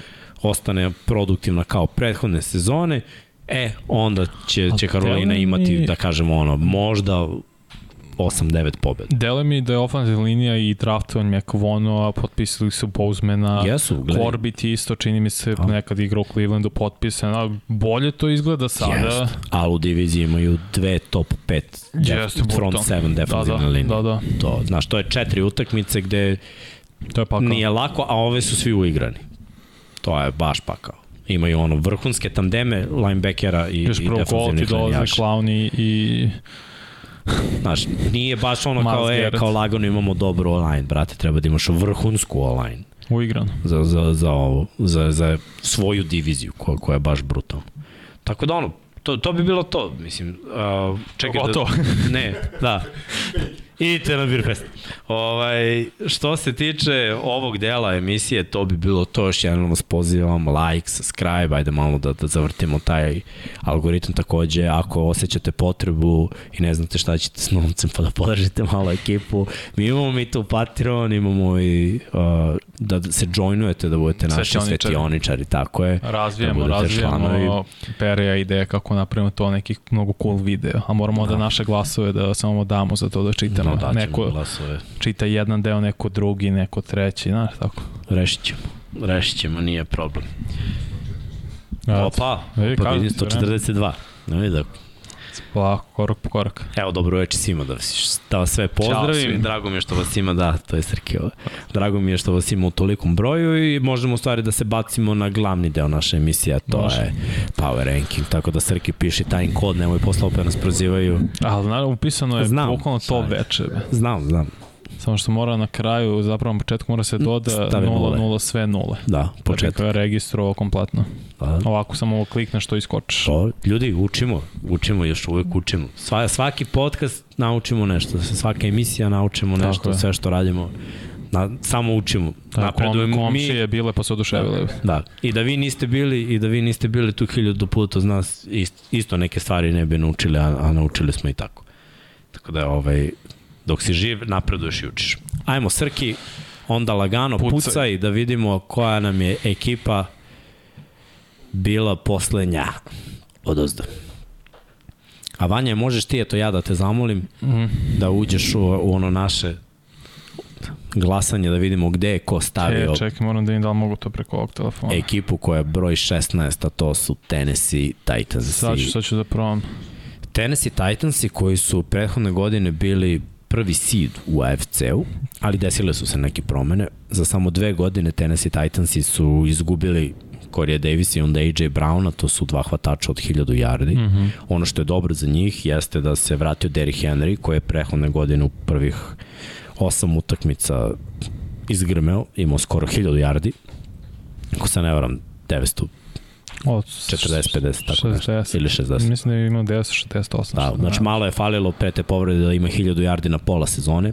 ostane produktivna kao prethodne sezone, e, onda će, će
A
Karolina imati, da kažemo, ono, možda 8-9 pobjeda.
Dele mi da je ofenzivna linija i draftovan McVono, a potpisali su Bouzmana.
Jesu, gledaj.
Corbett isto, čini mi se, nekad igra u Clevelandu potpisan, a bolje to izgleda sada.
Jest. Ali u diviziji imaju dve top 5
Jeste,
front
brutalno.
7 defensivne
da, da,
linije.
Da, da,
To, znaš, to je četiri utakmice gde
to je pakao.
nije lako, a ove su svi uigrani. To je baš pakao. Imaju ono vrhunske tandeme linebackera i,
Još
i
prvo kolo ti
defensivnih
dolaze
linijaša.
Clowni i
Znaš, nije baš ono kao, e, kao lagano imamo dobru online, brate, treba da imaš vrhunsku online
uigran.
za, za, za, ovo, za, za svoju diviziju koja, koja je baš brutalna. Tako da ono, to, to bi bilo to, mislim, uh, čekaj
Gotovo.
da... Ne, da. [laughs] Idite na Beerfest. Ovaj, što se tiče ovog dela emisije, to bi bilo to. Još jednom vas pozivam, like, subscribe, ajde malo da, da zavrtimo taj algoritam takođe. Ako osjećate potrebu i ne znate šta ćete s novcem, pa da podržite malo ekipu. Mi imamo mi tu Patreon, imamo i uh, da se joinujete, da budete naši
Svetioničari.
svetioničari, tako je.
Razvijemo,
da
razvijemo
članovi.
Perija ideje kako napravimo to neki mnogo cool video, a moramo da, da naše glasove da samo damo za to da čitamo.
No, daćemo
neko
glasove.
čita jedan deo, neko drugi, neko treći, znaš tako.
Rešit ćemo. Rešit ćemo, nije problem. Opa,
vidi,
pa
kažem
vidim
ti,
142. No vidi da
Polako, korak po korak.
Evo, dobro večer svima, da, vas- da vas sve pozdravim.
svima.
Drago mi je što vas ima, da, to je Srkio. Drago mi je što vas ima u tolikom broju i možemo u stvari da se bacimo na glavni deo naše emisije, a to
Može.
je Power Ranking. Tako da Srki piši taj kod, nemoj posle opet nas prozivaju.
Ali naravno, upisano je
Znam,
bukvalno to
šta je.
veče. be.
Znam, znam.
Samo što mora na kraju, zapravo na početku mora se doda
Stavi
0,
nule.
0, sve nule.
Da,
Početak.
početak.
Da bi registrovao kompletno.
Da.
Ovako samo ovo klikneš to iskočiš.
To, ljudi, učimo, učimo, još uvek učimo. Sva, svaki podcast naučimo nešto, svaka emisija naučimo nešto,
je.
sve što radimo. Na, samo učimo.
Tako,
Napredujemo mi.
komšije bile pa se oduševile.
Da, i da vi niste bili i da vi niste bili tu hiljadu puta uz nas, isto, isto neke stvari ne bi naučili, a, a naučili smo i tako. Tako da, ovaj, dok si živ, napreduješ i učiš. Ajmo, Srki, onda lagano
Pucaj.
pucaj, da vidimo koja nam je ekipa bila poslednja od ozda. A Vanja, možeš ti, eto ja da te zamolim,
Mhm.
da uđeš u, u ono naše glasanje, da vidimo gde je ko stavio
E, čekaj, moram da vidim da li mogu to preko ovog telefona.
ekipu koja je broj 16, a to su Tennessee Titans.
Sad ću, sad ću da probam.
Tennessee Titansi koji su prethodne godine bili prvi seed u AFC-u, ali desile su se neke promene. Za samo dve godine Tennessee Titansi su izgubili Corey Davis i onda AJ Browna, to su dva hvatača od 1000 yardi. Mm -hmm. Ono što je dobro za njih jeste da se vratio Derrick Henry, koji je prethodne godine u prvih osam utakmica izgrmeo, imao skoro 1000 yardi. Ako se ne varam, 900
Od
40, 50, tako nešto.
60.
Ili 60.
Mislim da je imao 10, 68.
Da,
što
znači
znam.
malo je falilo pre te povrede da ima 1000 yardi na pola sezone.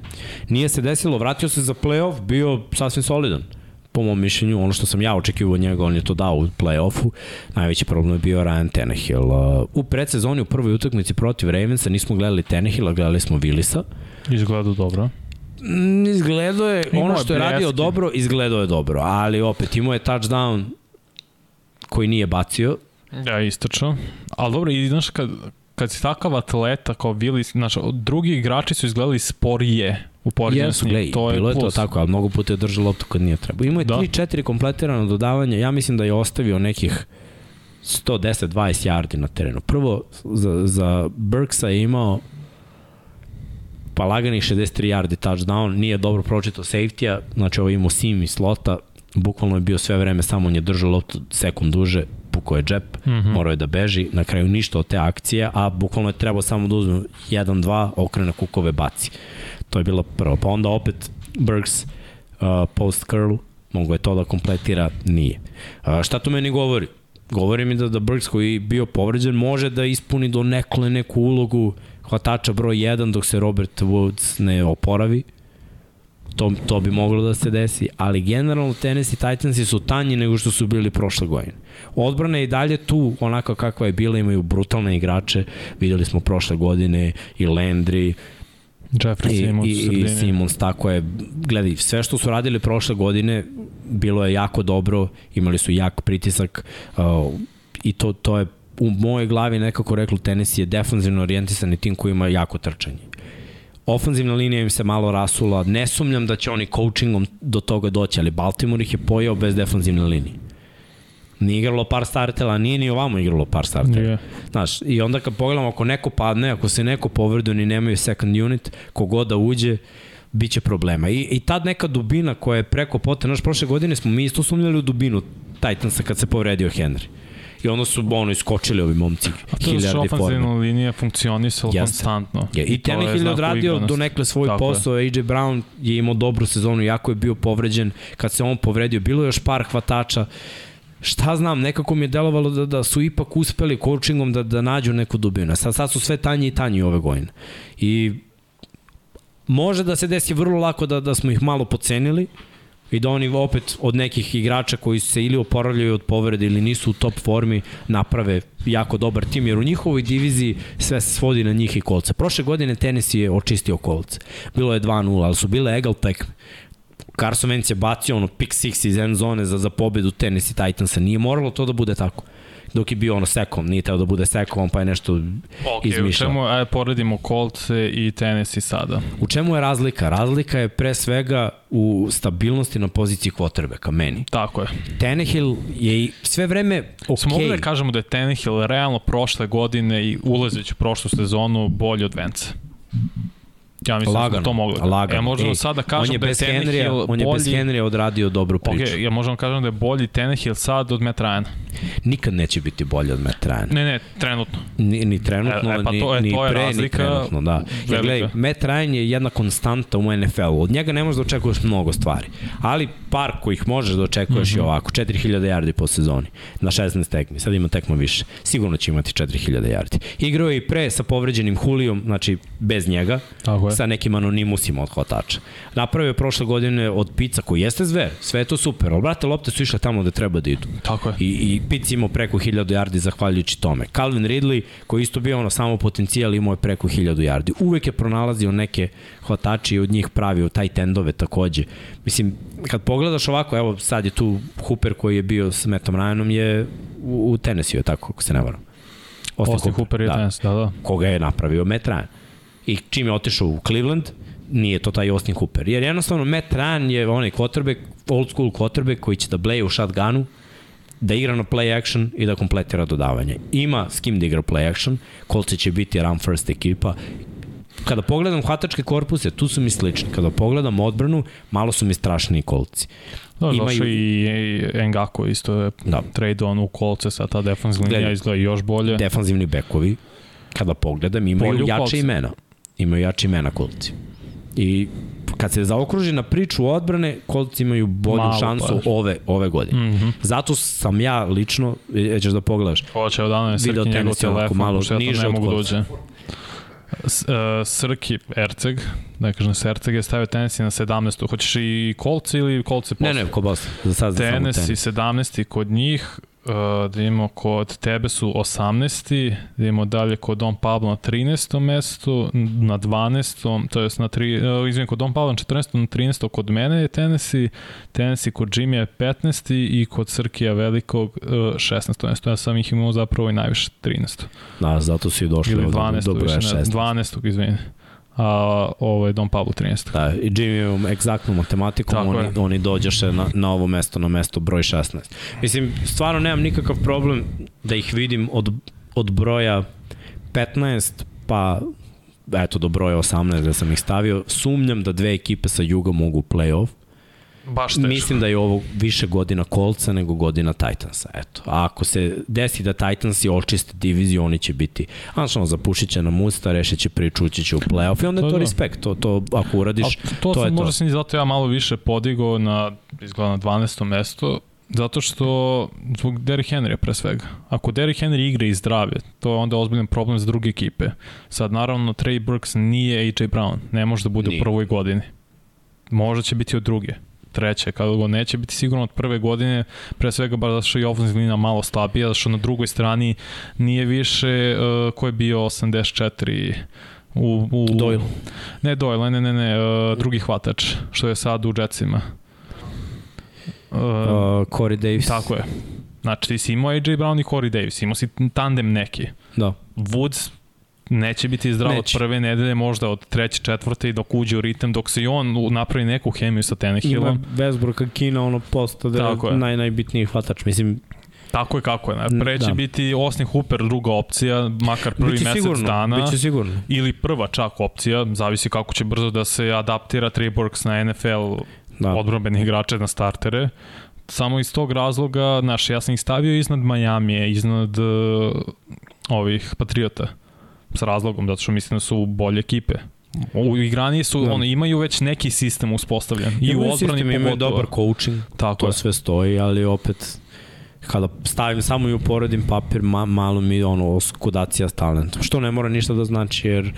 Nije se desilo, vratio se za playoff, bio sasvim solidan. po mom mišljenju, ono što sam ja očekivao od njega, on je to dao u play-offu, najveći problem je bio Ryan Tannehill. Uh, u predsezoni u prvoj utakmici protiv Ravensa nismo gledali Tannehilla, gledali smo Willisa.
Izgleda dobro.
Mm, izgledao je, ono što je radio dobro, izgledao je dobro, ali opet imao je touchdown koji nije bacio,
Ja, istočno. Ali dobro, i znaš, kad, kad si takav atleta kao bili, znaš, drugi igrači su izgledali sporije u poređenju s njim.
gledaj,
to je
bilo je to
plus.
tako, ali mnogo puta je držao loptu kad nije trebao. Imao je
Da.
3-4 kompletirano dodavanja, ja mislim da je ostavio nekih 110-20 yardi na terenu. Prvo, za, za Burksa je imao pa laganih 63 yardi touchdown, nije dobro pročito safety-a, znači ovo je imao sim i slota, bukvalno je bio sve vreme, samo on je držao loptu sekund duže, pukao je džep, mm. -hmm. morao je da beži, na kraju ništa od te akcije, a bukvalno je trebao samo da uzme 1-2, okrene kukove baci. To je bilo prvo. Pa onda opet Burks uh, post curl, mogo je to da kompletira, nije. Uh, šta to meni govori? Govori mi da, da Burks koji je bio povređen može da ispuni do nekole neku ulogu hvatača broj 1 dok se Robert Woods ne oporavi. To, to bi moglo da se desi, ali generalno Tennessee Titansi su tanji nego što su bili prošle godine. Odbrana je i dalje tu, onako kakva je bila, imaju brutalne igrače, videli smo prošle godine i Landry,
Jeffrey
i,
Simmons u
i, i. Simmons, tako je. Gledaj, sve što su radili prošle godine bilo je jako dobro, imali su jak pritisak uh, i to, to je u mojoj glavi nekako reklo Tennessee je defanzivno orijentisani tim koji ima jako trčanje. Ofanzivna linija im se malo rasula, ne sumnjam da će oni coachingom do toga doći, ali Baltimore ih je pojao bez defanzivne linije. Nije igralo par startela, nije ni ovamo igralo par startela.
Je.
Znaš, i onda kad pogledamo, ako neko padne, ako se neko povredi, oni nemaju second unit, kogod da uđe, bit će problema. I, I tad neka dubina koja je preko pota, znaš, prošle godine smo mi isto sumnjali u dubinu Titansa kad se povredio Henry. I onda su ono iskočili ovi momci.
A to je
forme.
ofenzivna linija funkcionisala
Jeste.
konstantno.
Je, I
je
Tannehill je odradio do nekle svoj
Tako je.
posao, AJ Brown je imao dobru sezonu, jako je bio povređen, kad se on povredio, bilo je još par hvatača, šta znam, nekako mi je delovalo da, da su ipak uspeli coachingom da, da nađu neku dubinu. Sad, sad su sve tanji i tanji ove godine. I može da se desi vrlo lako da, da smo ih malo pocenili i da oni opet od nekih igrača koji se ili oporavljaju od povrede ili nisu u top formi naprave jako dobar tim, jer u njihovoj diviziji sve se svodi na njih i kolce. Prošle godine Tennessee je očistio kolce. Bilo je 2-0, ali su bile egal tekme. Carson Wentz je bacio ono pick six iz end zone za, za pobedu Tennessee Titansa. Nije moralo to da bude tako dok je bio ono sekom, nije teo da bude sekom, pa je nešto
Ok, u
izmišljao.
čemu, ajde poredimo Colts i Tennessee sada.
U čemu je razlika? Razlika je pre svega u stabilnosti na poziciji quarterbacka, meni.
Tako je.
Tannehill je i sve vreme ok.
Smo mogli da kažemo da je Tannehill realno prošle godine i ulazeći u prošlu sezonu bolji od Vence. Ja mislim da
Lagano,
smo to mogli. da-
lagano.
Ja možemo
Ej,
sada
on
kažem da je
bez
Tannehill
Henrya, on je bez
bolji...
Henrya odradio dobru priču.
Ok, ja možemo kažem da je bolji Tannehill sad od Matt Ryana.
Nikad neće biti bolji od Matt.
Ne, ne, trenutno.
Ni, ni trenutno,
E, e, pa to
ni, ni
to je
pre,
razlika
ni trenutno, da.
Velika.
gledaj, Matt Ryan je jedna konstanta u NFL-u. Od njega ne možeš da očekuješ mnogo stvari. Ali par kojih možeš da očekuješ mm -hmm.
Mhm.
je ovako. 4000 yardi po sezoni. Na 16 tekmi. Sad ima tekma više. Sigurno će imati 4000 yardi. Igrao je i pre sa povređenim Hulijom, znači bez njega.
Tako je.
Sa nekim anonimusima od hvatača. Napravio je prošle godine od Pica koji jeste zver. Sve je to super. Ali, brate, lopte su išle tamo gde treba da idu.
Tako je.
I, i Pic imao preko 1000 yardi zahvaljujući tome. Calvin Ridley, koji isto bio ono samo potencijal, imao je preko 1000 yardi. Uvek je pronalazio neke hvatače i od njih pravio taj tendove takođe. Mislim, kad pogledaš ovako, evo sad je tu Hooper koji je bio s Metom Ryanom je u, u Tennessee, tako, ako se ne varam.
Austin Hooper je
da.
Tennessee, da, da.
Koga je napravio Matt Ryan. I čim je otišao u Cleveland, nije to taj Austin Hooper. Jer jednostavno Matt Ryan je onaj quarterback, old school quarterback koji će da bleje u shotgunu, da igra na play action i da kompletira dodavanje. Ima s kim da igra play action, Colts će biti run first ekipa. Kada pogledam hvatačke korpuse, tu su mi slični. Kada pogledam odbranu, malo su mi strašniji kolci.
Da,
Imaju-
došao i, i Ngako isto je
Da.
trade on u kolce, sa ta defensivna linija izgleda još bolje.
Defanzivni bekovi, kada pogledam, imaju
Bolji u
jače
kolci.
imena. Imaju jače imena kolci. I kad se zaokruži na priču odbrane, kolci imaju bolju
Malo
šansu
baš.
ove, ove godine.
Mm -hmm.
Zato sam ja lično, e, ćeš da pogledaš,
Hoće odavno je
Video
srki njegov
tenis je ovako
telefon,
malo
pošto ja to
niže
ne
od
mogu da
kolca.
uđe. S, uh, Srki Erceg, da kažem se Erceg je stavio Tennessee na 17. Hoćeš i kolci ili kolci posle?
Ne, ne, ko Boston. Za sad
Tennessee
tenis.
17. kod njih, uh, da imamo kod tebe su 18. Da imamo dalje kod Don Pablo na 13. mestu, na 12. to jest na tri, uh, izvijem, kod Don Pablo na 14. na 13. kod mene je Tennessee, Tennessee kod Jimmy je 15. i kod Srkija Velikog uh, 16. mesto. Ja sam ih imao zapravo i najviše 13.
Da, zato su i došli
Ili
od
12.
do broja
više, ne,
16.
12. izvini. A ovo je Don Pablo 13.
Da, i Jimmyvom egzaktnom matematikom
Tako
oni,
je.
oni dođeše na, na ovo mesto, na mesto broj 16. Mislim, stvarno nemam nikakav problem da ih vidim od, od broja 15 pa eto do broja 18 da sam ih stavio. Sumnjam da dve ekipe sa juga mogu u play-off.
Baš teško.
Mislim da je ovo više godina Kolca nego godina Titansa. Eto, a ako se desi da Titansi očiste diviziju, oni će biti Anšano zapušit će na musta, rešit će priču, ući će u play-off i onda
To
je to
to.
respekt. To, to ako uradiš,
A to,
to
sam,
je to.
možda sam i zato ja malo više podigao na, izgleda na 12. mesto, zato što zbog Derrick Henrya pre svega. Ako Derrick Henry igra i zdravlje, to je onda ozbiljan problem za druge ekipe. Sad naravno Trey Burks nije AJ Brown, ne može da bude
Nije.
u prvoj godini. Možda će biti od druge treće, kada go neće biti sigurno od prve godine, pre svega bar zato što je ofenzivna linija malo slabija, zato što na drugoj strani nije više uh, ko je bio 84 u, u
Doyle.
Ne Doyle, ne, ne, ne, uh, drugi hvatač, što je sad u Jetsima. Uh,
uh, Corey Davis.
tako je. Znači, ti si imao AJ Brown i Corey Davis, imao si tandem neki.
Da.
Woods neće biti zdrav
Neće.
od prve nedelje, možda od treće, četvrte i dok uđe u ritam, dok se i on napravi neku hemiju sa
Ima
Tannehillom.
Westbrooka Kina, ono posto da
je
naj, najbitniji hvatač. Mislim,
Tako je kako je. Ne? Pre će
Da.
biti Austin Hooper druga opcija, makar prvi
biće
mesec
sigurno,
dana.
biće sigurno.
Ili prva čak opcija, zavisi kako će brzo da se adaptira Trey Burks na NFL
Da.
odbrobenih igrača na startere. Samo iz tog razloga, znaš, ja sam ih stavio iznad Majamije, iznad uh, ovih Patriota. S razlogom, zato što mislim da su bolje ekipe. U igraniji su,
Da.
ono, imaju već neki sistem uspostavljen. I u odbrani
sistem, imaju
pogotovo.
dobar coaching,
Tako
to
je.
sve stoji, ali opet kada stavim samo i uporedim papir, ma, malo mi ono oskudacija s talentom. Što ne mora ništa da znači, jer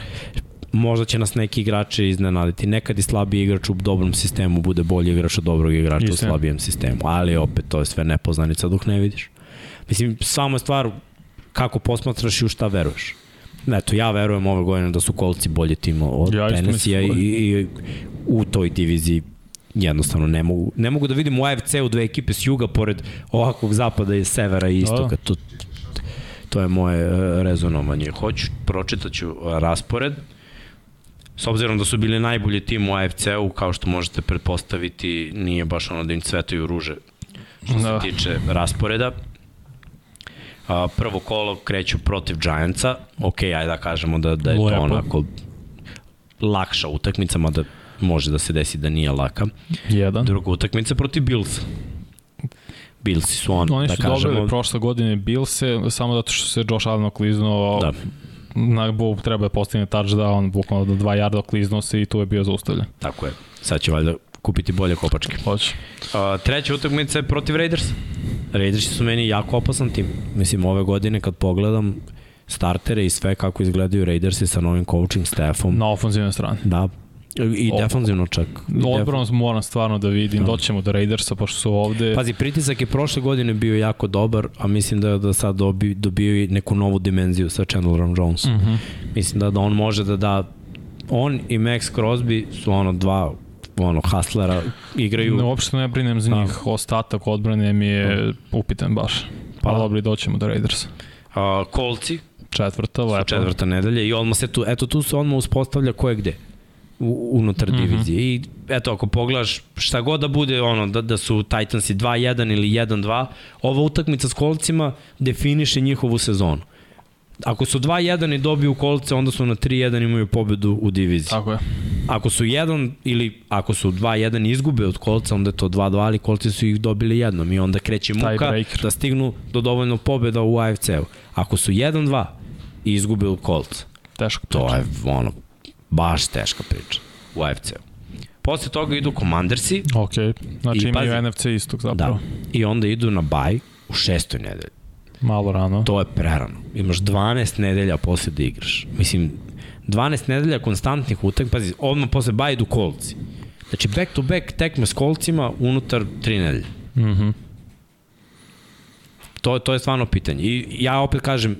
možda će nas neki igrači iznenaditi. Nekad i slabiji igrač u dobrom sistemu bude bolji igrač od dobrog igrača
Istina.
u slabijem sistemu, ali opet to je sve nepoznanica dok ne vidiš. Mislim, samo je stvar kako posmatraš i u šta veruješ. Eto, ja verujem ove godine da su kolci bolji tim od
Ja
Tennessee-a i, i u toj diviziji jednostavno ne mogu, ne mogu da vidim u AFC-u dve ekipe s juga pored ovakvog zapada i severa i istoka. To, to je moje e, rezonovanje. Hoću, pročitaću raspored. S obzirom da su bili najbolji tim u AFC-u, kao što možete pretpostaviti, nije baš ono da im cvetaju ruže što
Da.
se tiče rasporeda. A, prvo kolo kreću protiv Giantsa. Ok, ajde da kažemo da, da je
Lepo.
to onako lakša utakmica, mada može da se desi da nije laka.
Jedan.
Druga utakmica protiv Billsa. Billsi su on,
Oni
da
su
kažemo,
dobili prošle godine Billse, samo zato što se Josh Allen okliznuo,
Da.
na bu treba je postigne touchdown, bukvalno do dva jarda okliznuo se i tu je bio zaustavljen.
tako je. Sad će valjda kupiti bolje kopačke.
Hoće.
A, treća utakmica je protiv Raiders. Raidersi su meni jako opasan tim. Mislim, ove godine kad pogledam startere i sve kako izgledaju Raidersi sa novim coaching staffom,
Na ofenzivnoj strani.
da, i defanzivno čak.
Odbrano moram stvarno da vidim,
Da.
doćemo do Raidersa pošto su ovde.
Pazi, pritisak je prošle godine bio jako dobar, a mislim da da sad dobi, dobio i neku novu dimenziju sa Chandlerom Jonesom.
Mhm.
Mislim da, da on može da da on i Max Crosby su ono dva ono haslera igraju
Ne, uopšte ne brinem za
Da.
njih, ostatak odbrane mi je upitan baš. Pa
Pa da.
dobro, doćemo do Raidersa.
a, kolci
Četvrta, lepo.
četvrta nedelja i odmah se tu eto tu se odmah uspostavlja ko je gde unutar
Mhm.
divizije i eto ako pogledaš šta god da bude ono da, da su Titansi 2-1 ili 1-2 ova utakmica s kolcima definiše njihovu sezonu Ako su 2-1 i dobiju kolce, onda su na 3-1 i imaju pobedu u diviziji.
Tako je.
Ako su 1 ili ako su 2-1 i izgube od kolca, onda je to 2-2, ali kolci su ih dobili jednom i onda kreće muka da stignu do dovoljno pobeda u AFC-u. Ako su 1-2 i izgube od kolca,
Teško
to
priča.
je ono, baš teška priča u AFC-u. Posle toga idu Commandersi
Ok, znači imaju
pazi-
NFC istog zapravo.
da, i onda idu na baj u šestoj nedelji.
Malo rano.
To je prerano. Imaš 12 nedelja posle da igraš. Mislim, 12 nedelja konstantnih utak, pazi, odmah posle baj idu kolci. Znači, back to back tekme s kolcima unutar 3 nedelje.
Mhm. Mm
To, to je stvarno pitanje. I ja opet kažem,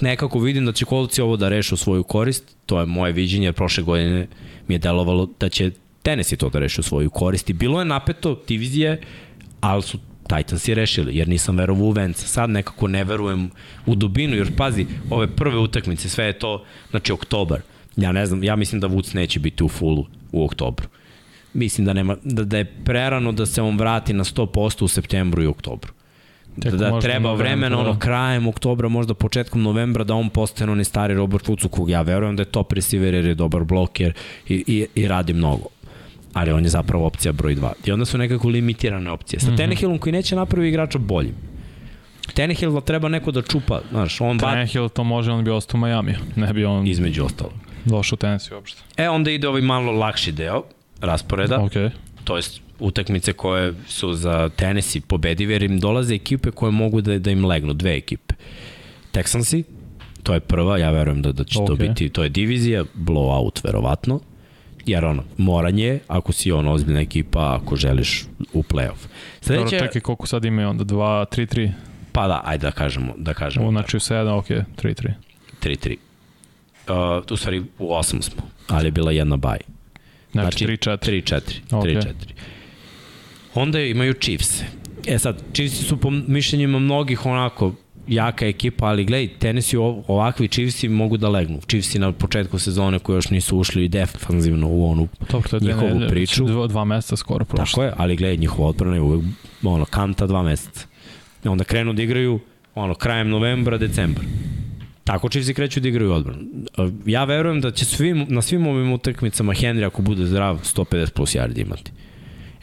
nekako vidim da će kolci ovo da reše u svoju korist, to je moje viđenje, jer prošle godine mi je delovalo da će Tennessee to da reše u svoju korist i bilo je napeto divizije, ali su Titansi rešili, jer nisam verovao u Venca. Sad nekako ne verujem u dubinu, jer pazi, ove prve utakmice, sve je to, znači oktobar. Ja ne znam, ja mislim da Vuc neće biti u fullu u oktobru. Mislim da, nema, da, da je prerano da se on vrati na 100% u septembru i oktobru.
Tek
da treba vremena, ono
da.
krajem oktobra, možda početkom novembra da on postane onaj stari Robert Woods u kog ja verujem da je top receiver jer je dobar bloker i, i, i radi mnogo ali on je zapravo opcija broj 2. I onda su nekako limitirane opcije. Sa mm -hmm. Tannehillom koji neće napravi igrača boljim. Tannehill treba neko da čupa, znaš, on bat
Tannehill to može, on bi ostao u Miami. Ne bi on
između ostalo.
došao u uopšte.
E, onda ide ovaj malo lakši deo rasporeda,
Ok.
to jest utakmice koje su za Tennessee pobedive, jer im dolaze ekipe koje mogu da, da im legnu, dve ekipe. Texansi, to je prva, ja verujem da, da će okay. to biti, to je divizija, blowout verovatno, jer ono, moranje je, ako si on ozbiljna ekipa, ako želiš u playoff.
Dobro,
Sledeće,
čekaj, koliko sad imaju onda? 2, 3, 3?
pa da, ajde da kažemo, da kažemo.
U, znači u 7, ok, 3, 3.
3-3. Uh, u stvari u 8 smo, ali je bila jedna baj.
Znači, 3, 4.
3-4.
Ok.
3-4. Onda imaju Chiefs. E sad, Chiefs su po mišljenjima mnogih onako jaka ekipa, ali gledaj, Tennessee ov- ovakvi Chiefsi mogu da legnu. Chiefsi na početku sezone koji još nisu ušli defanzivno u onu
Dobro, to je
njihovu
nedelje,
priču.
Dva, dva meseca skoro prošlo.
Tako je, ali gledaj, njihova odbrana je uvek ono, kanta dva meseca. I onda krenu da igraju ono, krajem novembra, decembra. Tako Chiefsi kreću da igraju odbranu. Ja verujem da će svim, na svim ovim utakmicama Henry, ako bude zdrav, 150 plus yardi imati.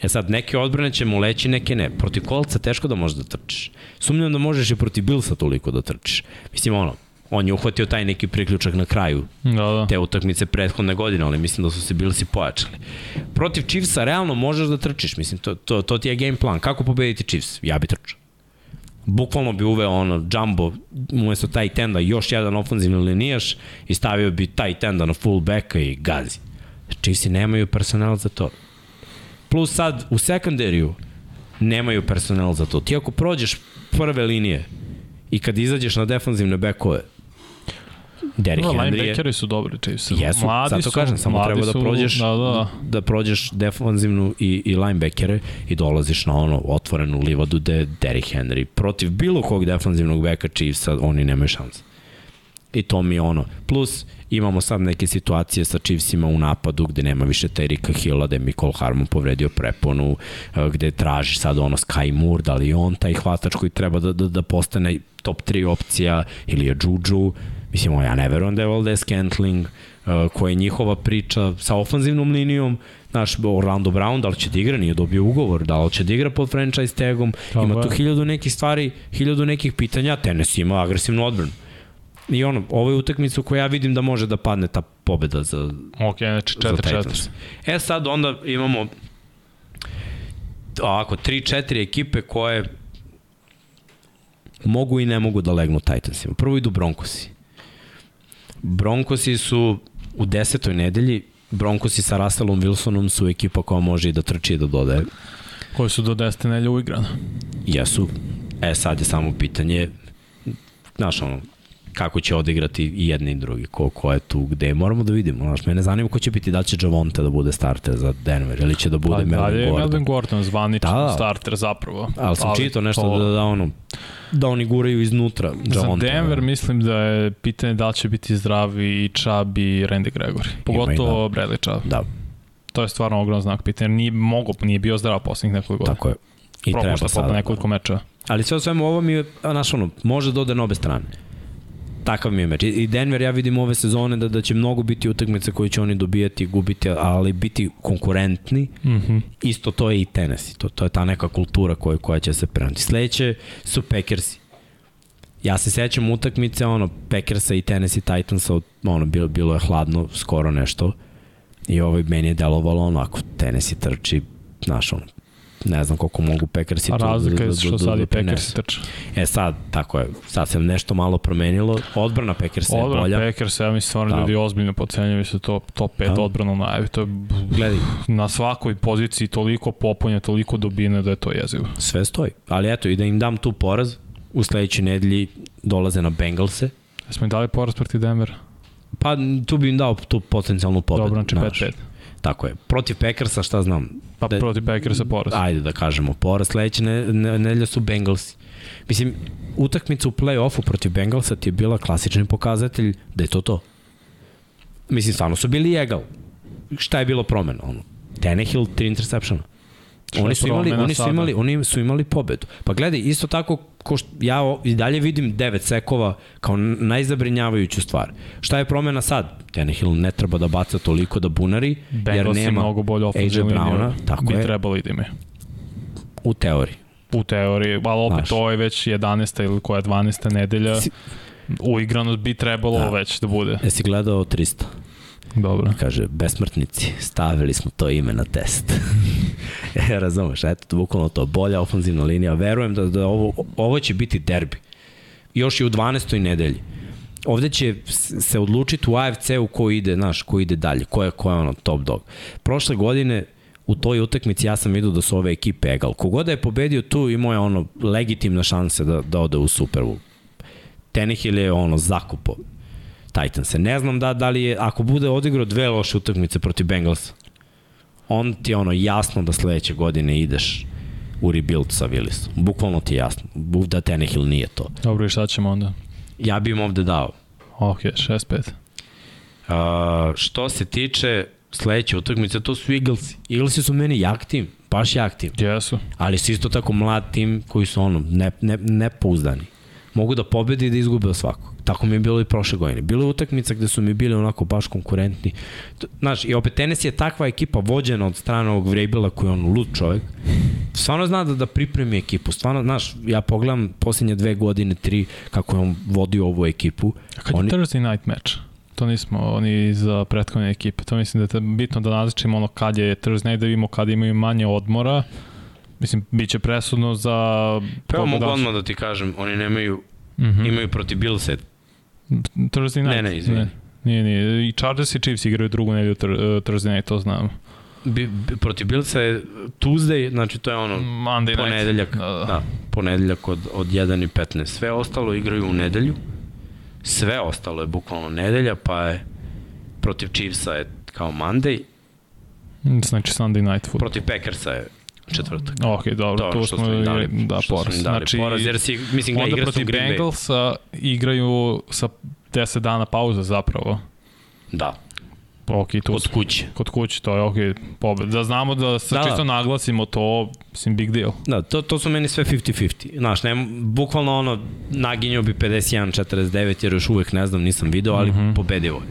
E sad, neke odbrane će mu leći, neke ne. Protiv kolca teško da možeš da trčiš. Sumnjam da možeš i protiv Billsa toliko da trčiš. Mislim, ono, on je uhvatio taj neki priključak na kraju
Da, da.
te utakmice prethodne godine, ali mislim da su se Billsi pojačali. Protiv Chiefsa realno možeš da trčiš, mislim, to, to, to ti je game plan. Kako pobediti Chiefs? Ja bi trčao. Bukvalno bi uveo ono jumbo umesto taj tenda još jedan ofenzivni linijaš i stavio bi taj tenda na full backa i gazi. Chiefsi nemaju personal za to. Plus sad u sekundariju nemaju personal za to. Ti ako prođeš prve linije i kad izađeš na defanzivne bekove, Derrick
Da,
Henry je...
linebackeri su dobri Chiefs.
Jesu,
mladi
zato
su,
kažem, samo treba da
su,
prođeš,
Da, da.
da prođeš defanzivnu i, i linebackere i dolaziš na ono otvorenu livadu gde je Derrick Henry protiv bilo kog defanzivnog beka Chiefsa oni nemaju šanse. I to mi je ono. Plus, imamo sad neke situacije sa Chiefsima u napadu gde nema više Terika Hilla, gde je Harmon povredio preponu, eh, gde tražiš sad ono Sky Moore, da li on taj hvatač koji treba da, da, da postane top 3 opcija, ili je Juju, mislim, ja ne verujem da je Valdez Scantling, uh, koja je njihova priča sa ofanzivnom linijom, znaš, Orlando Brown, da li će da igra, nije dobio ugovor, da li će da igra pod franchise tagom,
Tako
ima tu hiljadu nekih stvari, hiljadu nekih pitanja, Tennessee ima agresivnu odbranu. I ono, ovo je utakmica u kojoj ja vidim da može da padne ta pobeda za,
Ok, znači
za
4, 4.
Titans. E sad onda imamo ovako, 3-4 ekipe koje mogu i ne mogu da legnu Titansima. Prvo idu Broncosi. Broncosi su u desetoj nedelji Broncosi sa Russellom Wilsonom su ekipa koja može i da trči i da dodaje.
Koji su do 10 nelja uigrana.
Jesu. E sad je samo pitanje znaš ono, kako će odigrati i jedni i drugi, ko, ko je tu, gde moramo da vidimo. Znaš, mene zanima ko će biti, da će Javonte da bude starter za Denver ili će da bude
Pa,
Melvin
dalje je
Gordon.
Melvin Gordon zvaničan
Da.
starter zapravo.
Ali sam čitao nešto da, da, ono, da oni guraju iznutra
Za
Javonte.
Denver mislim da je pitanje da će biti zdravi i Chubb i Randy Gregory. Pogotovo Bradley Chubb.
Da,
To je stvarno ogroman znak pitanja. Nije, mogo, nije bio zdrav poslednjih nekoliko godina.
tako je. I treba
Propušta
sada.
sada nekoliko meča.
Ali sve o svemu ovo mi je, a, znaš ono, može da ode na obe strane. Takav mi je meč. I- Denver ja vidim ove sezone da, da će mnogo biti utakmice koje će oni dobijati i gubiti, ali biti konkurentni.
Mm -hmm.
Isto to je i Tennessee. To, to je ta neka kultura koja, koja će se prenati. Sledeće su Packersi. Ja se sećam utakmice, ono, Packersa i Tennessee Titansa, ono, bilo, bilo je hladno, skoro nešto. I ovaj, meni je delovalo onako, Tennessee trči, znaš, ono, ne znam koliko mogu Packersi tu da-
razlika je što sad i Packers
prinesu.
trče.
E sad, tako je, sad se nešto malo promenilo, odbrana Packersa je
Odbrana
bolja.
Packers, ja mislim stvarno
Da.
ljudi ozbiljno pocenjuju se to top 5
Da.
odbrana najavi. To je
Gledaj,
na svakoj poziciji toliko popunja, toliko dubine da je to jezivo.
sve stoji. Ali eto, i da im dam tu poraz, u sledećoj nedelji dolaze na Bengalse,
Jesmo im dali poraz protiv Denvera?
pa tu bi im dao tu potencijalnu pobedu.
Dobro, znači
znaš.
5-5.
Tako je. Protiv Packersa, šta znam,
Pa
Da-
protiv Packersa poraz.
ajde da kažemo, poraz sledeće ne, ne, nedelja su Bengalsi. Mislim, utakmica u play-offu protiv Bengalsa ti je bila klasični pokazatelj da je to to. Mislim, stvarno su bili egal. Šta je bilo promena? Ono, Tannehill, tri interceptiona.
Je
Oni su imali, oni su imali, oni su imali pobedu. Pa gledaj, isto tako ko što, ja o- i dalje vidim devet sekova kao najzabrinjavajuću stvar. Šta je promena sad? Tannehill ne treba da baca toliko da bunari, jer
Bengals je
nema
mnogo bolje
AJ Browna, tako
bi
je.
trebali da imaju.
u teoriji.
U teoriji, ali opet
Znaš.
to je već 11. ili koja 12. nedelja.
Si-
Uigranost bi trebalo
Da.
već da bude.
Jesi gledao 300?
Dobro.
Kaže, besmrtnici, stavili smo to ime na test. [laughs] e, razumeš, eto, bukvalno to, bolja ofenzivna linija. Verujem da, da ovo, ovo će biti derbi. Još i u 12. nedelji. Ovde će se odlučiti u AFC-u ko ide, znaš, ko ide dalje, ko je, ko je ono top dog. Prošle godine u toj utakmici ja sam vidio da su ove ekipe egal. Kogoda je pobedio tu imao je ono legitimna šanse da, da ode u Super Bowl. Tenehill je ono zakupo Titanse. Ne znam da, da li je, ako bude odigrao dve loše utakmice protiv Bengalsa, on ti je ono jasno da sledeće godine ideš u rebuild sa Willisom. Bukvalno ti je jasno. Da Tenehill nije to.
Dobro, i šta ćemo onda?
Ja bi im ovde dao.
Ok, 6-5.
Uh, što se tiče sledeće utakmice, to su Eaglesi. Eaglesi su meni jak tim, baš jak tim.
Jesu.
Ali su isto tako mlad tim koji su ono, ne, ne, nepouzdani. Mogu da pobede i da izgube od svakog. Tako mi je bilo i prošle godine. Bilo je utakmica gde su mi bili onako baš konkurentni. Znaš, i opet tenis je takva ekipa vođena od strane ovog Vrabela koji je on lud čovjek. Stvarno zna da, da pripremi ekipu. Stvarno, znaš, ja pogledam posljednje dve godine, tri, kako je on vodio ovu ekipu.
A kad
Oni-
je Thursday night match? To nismo oni za prethodne ekipe. To mislim da je bitno da nazličimo ono kad je Thursday night, da vidimo kad imaju manje odmora. Mislim, bit će presudno za...
Pa evo mogu odmah da ti kažem, oni nemaju,
Mhm.
imaju protiv Billsa
Thursday night?
Ne, ne, izvini.
Nije, nije. I Chargers i Chiefs igraju drugu nedelju tr- uh, Thursday night, to znam.
Bi, bi, protiv Billsa je Tuesday, znači to je ono
Monday night.
ponedeljak,
Da, da.
da, ponedeljak od, od 1 i 15. Sve ostalo igraju u nedelju, sve ostalo je bukvalno nedelja, pa je protiv Chiefsa je kao Monday,
Znači Sunday night football.
protiv Packersa je četvrtak.
Ok, dobro,
To što
smo
im dali,
da, poraz.
dali
Znači,
poraz, jer si, mislim,
onda
igra
protiv. Bengalsa igraju sa 10 dana pauze zapravo.
Da,
Ok, tu
kod kuće.
kod kuće, to je ok, pobed. Da znamo da se
Da,
da,
da.
čisto naglasimo to, mislim, big deal.
Da, to, to su meni sve 50-50. Znaš, ne, bukvalno ono, naginjao bi 51-49, jer još uvek ne znam, nisam video, ali mm. -hmm. pobedivo je.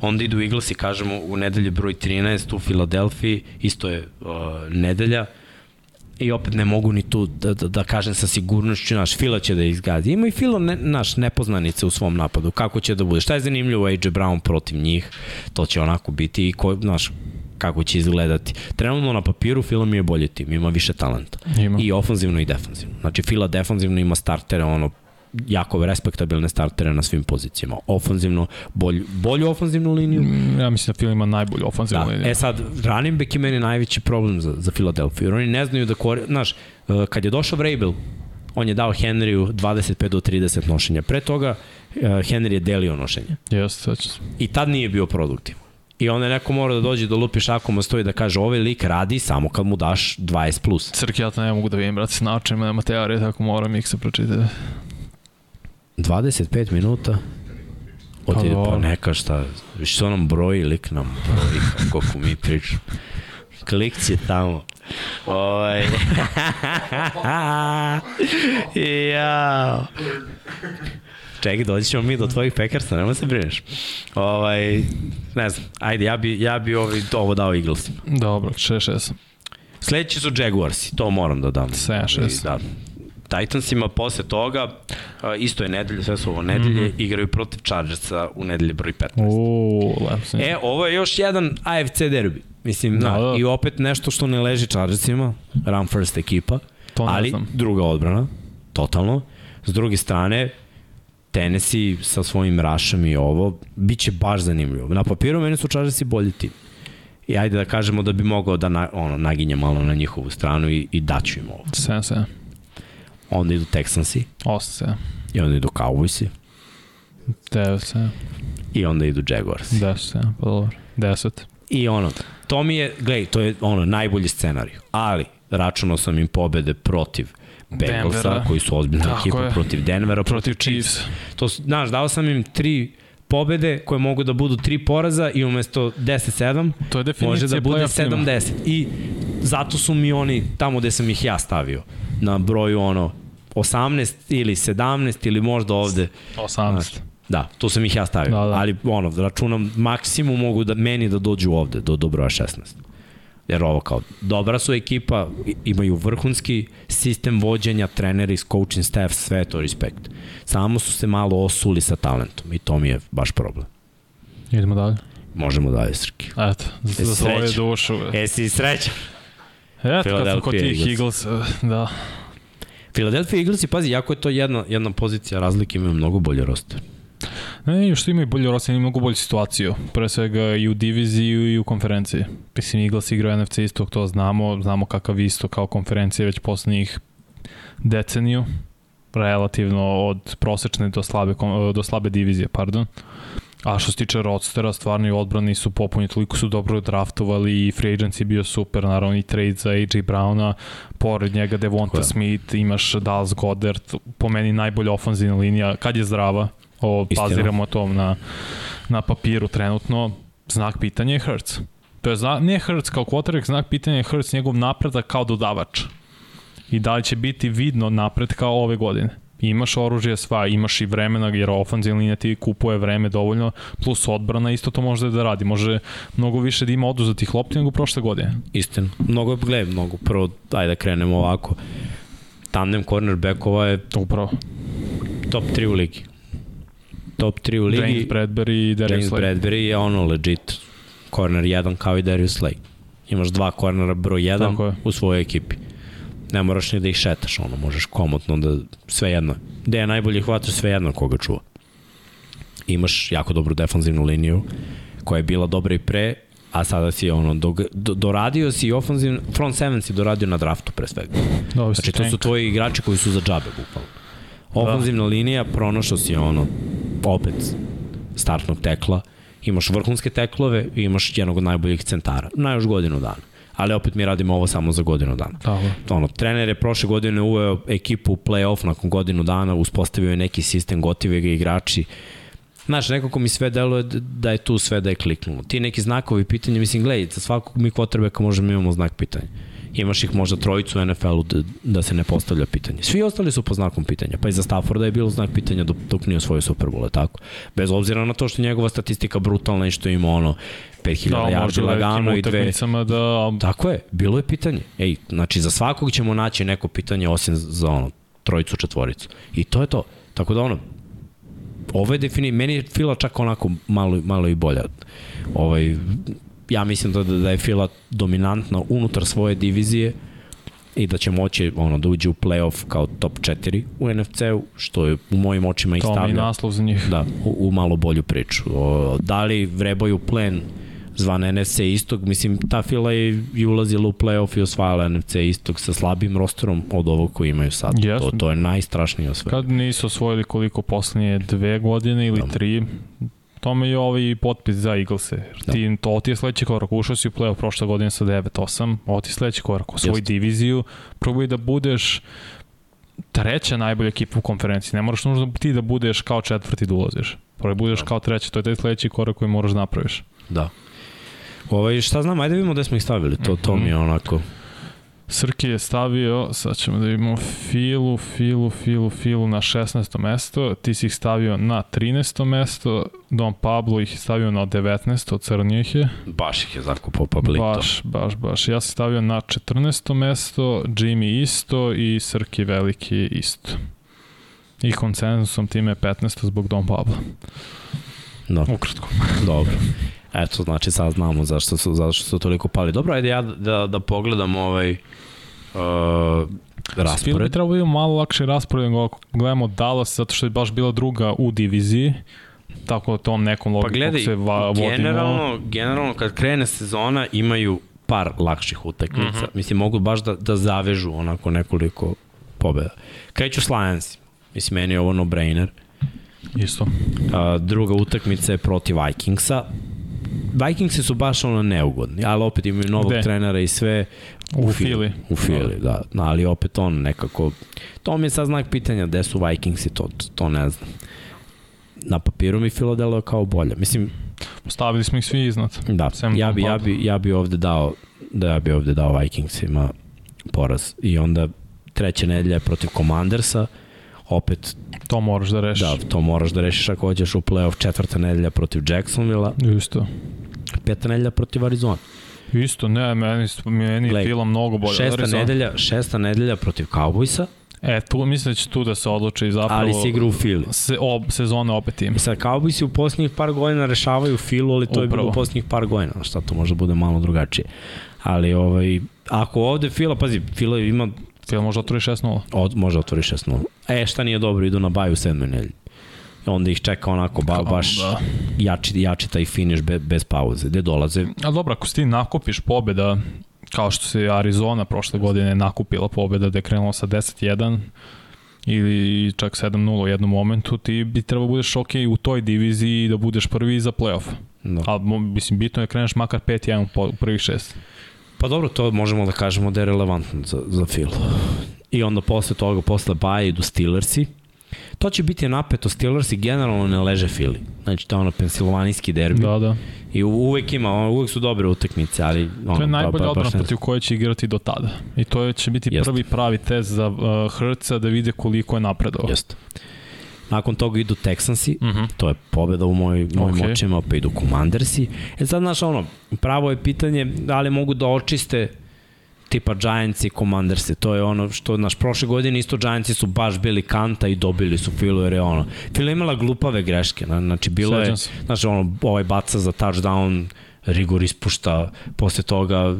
Onda idu Eaglesi, kažemo, u nedelje broj 13 u Filadelfiji, isto je uh, nedelja, i opet ne mogu ni tu da, da, da kažem sa sigurnošću, naš Fila će da izgazi. Ima i Fila, ne, naš, nepoznanice u svom napadu. Kako će da bude? Šta je zanimljivo AJ Brown protiv njih? To će onako biti i ko, naš, kako će izgledati. Trenutno na papiru Fila mi je bolji tim, ima više talenta.
Ima.
I ofanzivno i defanzivno. Znači Fila defanzivno ima startere, ono, jako respektabilne startere na svim pozicijama. Ofanzivno, bolj, bolju ofanzivnu liniju.
Mm, Ja mislim da Phil ima najbolju ofanzivnu
Da.
liniju.
E sad, running back je meni najveći problem za, za jer oni ne znaju da kori... Znaš, uh, kad je došao Vrabel, on je dao Henryu 25 do 30 nošenja. Pre toga uh, Henry je delio nošenja.
Jeste.
I tad nije bio produktivan. I onda neko mora da dođe da lupi šakom, a stoji da kaže ovaj lik radi samo kad mu daš 20 plus.
Crk, ja to ne mogu da vidim, brate, se naučim, nema teorije, tako moram ih se pročitati.
25 minuta Oti,
Pa
pa, neka šta, što nam broji, lik nam broji koliko mi pričamo. Klik će tamo. Ovaj. [laughs] Jao. Čekaj, doći ćemo mi do tvojih pekarsa, nema se brineš. Ovaj, ne znam, ajde, ja bi, ja bi ovaj, ovo dao Eaglesima.
Dobro, 6-6.
Sledeći su Jaguarsi, to moram da dam.
7-6.
Da. Titansima, posle toga, isto je nedelje, sve su ovo nedelje, mm -hmm. igraju protiv Chargersa u nedelji broj 15.
Uuu, lepo sam.
E, ovo je još jedan AFC derbi. Mislim, da, da. i opet nešto što ne leži Chargersima, run first ekipa,
To
ali
znam.
druga odbrana, totalno. S druge strane, Tennessee sa svojim rašom i ovo, bit će baš zanimljivo. Na papiru meni su Chargersi bolji tim. I ajde da kažemo da bi mogao da na, ono, naginje malo na njihovu stranu i, i daću im ovo.
7-7.
Onda idu Texansi,
8-7.
i onda idu Cowboysi,
9-7.
i onda idu Jaguarsi.
10-7, pa dobro. 10.
I ono, to mi je, gledaj, to je ono, najbolji scenarij. Ali, računao sam im pobede protiv Bengalsa, koji su ozbiljna
Tako
ekipa,
je.
protiv Denvera,
Protiv Chiefs.
To, su- znaš, dao sam im tri pobede koje mogu da budu tri poraza i umesto 10-7
To je
može da bude
playoff tima.
70. I zato su mi oni tamo gde sam ih ja stavio na broju ono 18 ili 17 ili možda ovde
18.
Da, tu sam ih ja stavio.
Da, da.
Ali ono, računam maksimum mogu da meni da dođu ovde do, do broja 16. Jer ovo kao, dobra su ekipa, imaju vrhunski sistem vođenja, treneri, coaching staff, sve to respekt. Samo su se malo osuli sa talentom i to mi je baš problem.
Idemo dalje.
Možemo dalje, Srki.
Eto, za, za
srećan?
dušu.
E, si srećan.
Eto, kad sam kod tih
Eagles.
Eh, da.
Philadelphia Eaglesi, pazi, jako je to jedna, jedna pozicija razlike, imaju mnogo bolje roster.
Ne, još imaju bolje roster, imaju mnogo bolju situaciju. Pre svega i u diviziji i u konferenciji. Mislim, Eagles igraju NFC istok, to znamo. Znamo kakav isto kao konferencija već poslednjih deceniju. Relativno od prosečne do slabe, do slabe divizije, pardon. A što se tiče rodstera, stvarno i odbrani su popunjeni, toliko su dobro draftovali i free agency je bio super, naravno i trade za AJ Browna, pored njega Devonta
Tako je.
Smith, imaš Dallas Goddard, po meni najbolja ofanzivna linija, kad je zdrava, o,
Istina.
baziramo to na, na papiru trenutno, znak pitanja je Hurts. To je znak, ne Hurts kao quarterback, znak pitanja je Hurts njegov napredak kao dodavač. I da li će biti vidno napred kao ove godine. Imaš oružje sva, imaš i vremena, jer ofanzivna linija ti kupuje vreme dovoljno, plus odbrana isto to može da radi. Može mnogo više da ima oduzetih lopti nego prošle godine.
Istina. Mnogo je, gledaj, mnogo. Prvo, ajde da krenemo ovako. Tandem cornerbackova je
upravo.
top 3 u ligi. Top 3 u ligi.
James Bradbury i Darius
James
Slay.
Bradbury je ono legit corner 1 kao i Darius Slay. Imaš dva cornera broj 1
Tako je.
u svojoj ekipi. Ne moraš ni da ih šetaš, ono, možeš komotno da, sve jedno. Gde je najbolji hvataš, sve jedno koga čuva. Imaš jako dobru defanzivnu liniju, koja je bila dobra i pre, a sada si ono, do, do, doradio si ofanzivno, front seven si doradio na draftu pre svega. [laughs]
Dobro,
Znači, to su tvoji igrači koji su za džabe, bukvalno. Ofanzivna da. linija, pronašao si ono, opet, startnog tekla, imaš vrhunske teklove i imaš jednog od najboljih centara, na još godinu dana. Ali opet mi radimo ovo samo za godinu dana.
Tako.
Ono, trener je prošle godine uveo ekipu u play-off nakon godinu dana, uspostavio je neki sistem, gotive ga igrači. Znaš, nekako mi sve deluje da je tu sve da je kliknulo. Ti neki znakovi pitanja, mislim, gledaj, za svakog mi kvotrbeka možemo imamo znak pitanja. Imaš ih možda trojicu u NFL-u da, da se ne postavlja pitanje. Svi ostali su po znakom pitanja. Pa i za Stafforda je bilo znak pitanja dok, dok nije osvojio Super Bowl, tako? Bez obzira na to što je njegova statistika brutalna i što ima ono 5000
Da,
yardi lagano i dve...
da...
Tako je, bilo je pitanje. Ej, znači za svakog ćemo naći neko pitanje osim za ono, trojicu, četvoricu. I to je to. Tako da ono, ovo je defini, meni je Fila čak onako malo, malo i bolja. Ovaj, ja mislim da, da je Fila dominantna unutar svoje divizije i da će moći ono, da uđe u playoff kao top 4 u NFC-u, što je u mojim očima ih
To mi je
stavlja
naslov za njih.
da, u, u malo bolju priču. O, da li vrebaju plen zvan NFC Istog, mislim, ta fila je i ulazila u playoff i osvajala NFC Istog sa slabim rosterom od ovog koji imaju sad.
Jeste.
To, to je najstrašnije svega.
Kad nisu osvojili koliko poslednje dve godine ili
Da.
tri, tome je ovaj potpis za Eaglese.
Da.
Ti, to ti je sledeći korak. Ušao si u play-off prošle godine sa 9-8, ovo ti je sledeći korak. Osvoji
Jeste.
diviziju, probaj da budeš treća najbolja ekipa u konferenciji. Ne moraš nužno ti da budeš kao četvrti da ulaziš. Probaj budeš
Da.
kao treći. To je taj sledeći korak koji moraš da napraviš.
Da. Ovaj, šta znam, ajde vidimo gde smo ih stavili. To, to mi je onako...
Srki je stavio, sad ćemo da imamo Filu, Filu, Filu, Filu na 16. mesto, ti si ih stavio na 13. mesto, Don Pablo ih stavio na 19. crnio ih je.
Baš ih je zakupao Pablito.
Baš, baš, baš. Ja sam stavio na 14. mesto, Jimmy isto i Srki veliki isto. I konsenzusom time je 15. zbog Don Pablo.
Da,
Ukratko.
dobro. Eto, znači sad znamo zašto su, zašto su toliko pali. Dobro, ajde ja da, da pogledam ovaj uh,
Fil bi
raspored.
trebao biti malo lakši raspored nego ako gledamo Dallas, zato što je baš bila druga u diviziji. Tako da tom nekom
Pa
logikom
gledaj,
se va, vodimo.
generalno, generalno kad krene sezona imaju par lakših utakmica.
Mhm.
Mislim, mogu baš da, da zavežu onako nekoliko pobeda. Kreću s Lions. Mislim, meni je ovo no-brainer.
Isto.
A, druga utakmica je protiv Vikingsa. Vikingsi su baš ono neugodni, ali opet imaju novog
Gde?
trenera i sve.
U Fili.
U Fili, da. da. Ali opet on nekako... To mi je sad znak pitanja gde su Vikingsi, to, to ne znam. Na papiru mi Filo deluje kao bolje. Mislim,
Stavili smo ih svi iznad.
da,
Sem
ja bi, ja, bi, ja bi ovde dao da ja bi ovde dao Vikingsima poraz. I onda treća nedelja je protiv Commandersa, opet
To moraš da rešiš.
da, to moraš da rešiš ako hoćeš u playoff četvrta nedelja protiv Jacksonvilla,
Isto.
peta nedelja protiv Arizona.
Isto, ne, meni, meni je Fila mnogo bolje.
Šesta
Arizona.
nedelja, šesta nedelja protiv Cowboysa,
E, tu, mislim da će tu da se odluči zapravo...
ali si igra u Fili.
Se, ob, sezone opet im.
I sad Cowboysi u posljednjih par godina rešavaju Filu, ali to je bilo
Upravo.
u posljednjih par godina. Šta to može da bude malo drugačije. Ali ovaj, ako ovde Fila, pazi, Fila ima
Fila može otvori 6-0.
Od, može otvori 6-0. E, šta nije dobro, idu na baju u sedmoj nedelji. Onda ih čeka onako ba, baš
Da.
jači, jači taj finish be, bez pauze. Gde dolaze,
A dobro, ako ti nakupiš pobeda, kao što se Arizona prošle godine nakupila pobeda da je krenula sa 10-1 ili čak 7-0 u jednom momentu, ti bi trebao budeš ok u toj diviziji da budeš prvi za playoff.
no.
Ali mislim, bitno je da kreneš makar 5-1 u po- u prvih šest.
Pa dobro, to možemo da kažemo da je relevantno za, za Filu. I onda posle toga, posle baja idu Steelersi. To će biti napeto, Steelersi generalno ne leže Fili. Znači, to je ono pensilvanijski derbi.
Da, da.
I uvek ima, uvek su dobre utakmice, ali... Ono,
To je najbolja
ba, ba,
odbrana
ne-
protiv koje će igrati do tada. I to će biti
Jeste.
prvi pravi test za uh, Hrca da vide koliko je napredovao.
Jeste. Nakon toga idu Texansi,
Uh -huh.
to je pobeda u moj, mojim okay. očima, pa idu Commandersi. E sad, znaš, ono, pravo je pitanje da li mogu da očiste tipa Giants i Commandersi. To je ono što, naš prošle godine isto Giantsi su baš bili kanta i dobili su Filu, jer je ono, Fila je imala glupave greške, na- znači bilo je,
Sećam se.
znaš, ono, ovaj baca za touchdown, Rigor ispušta, posle toga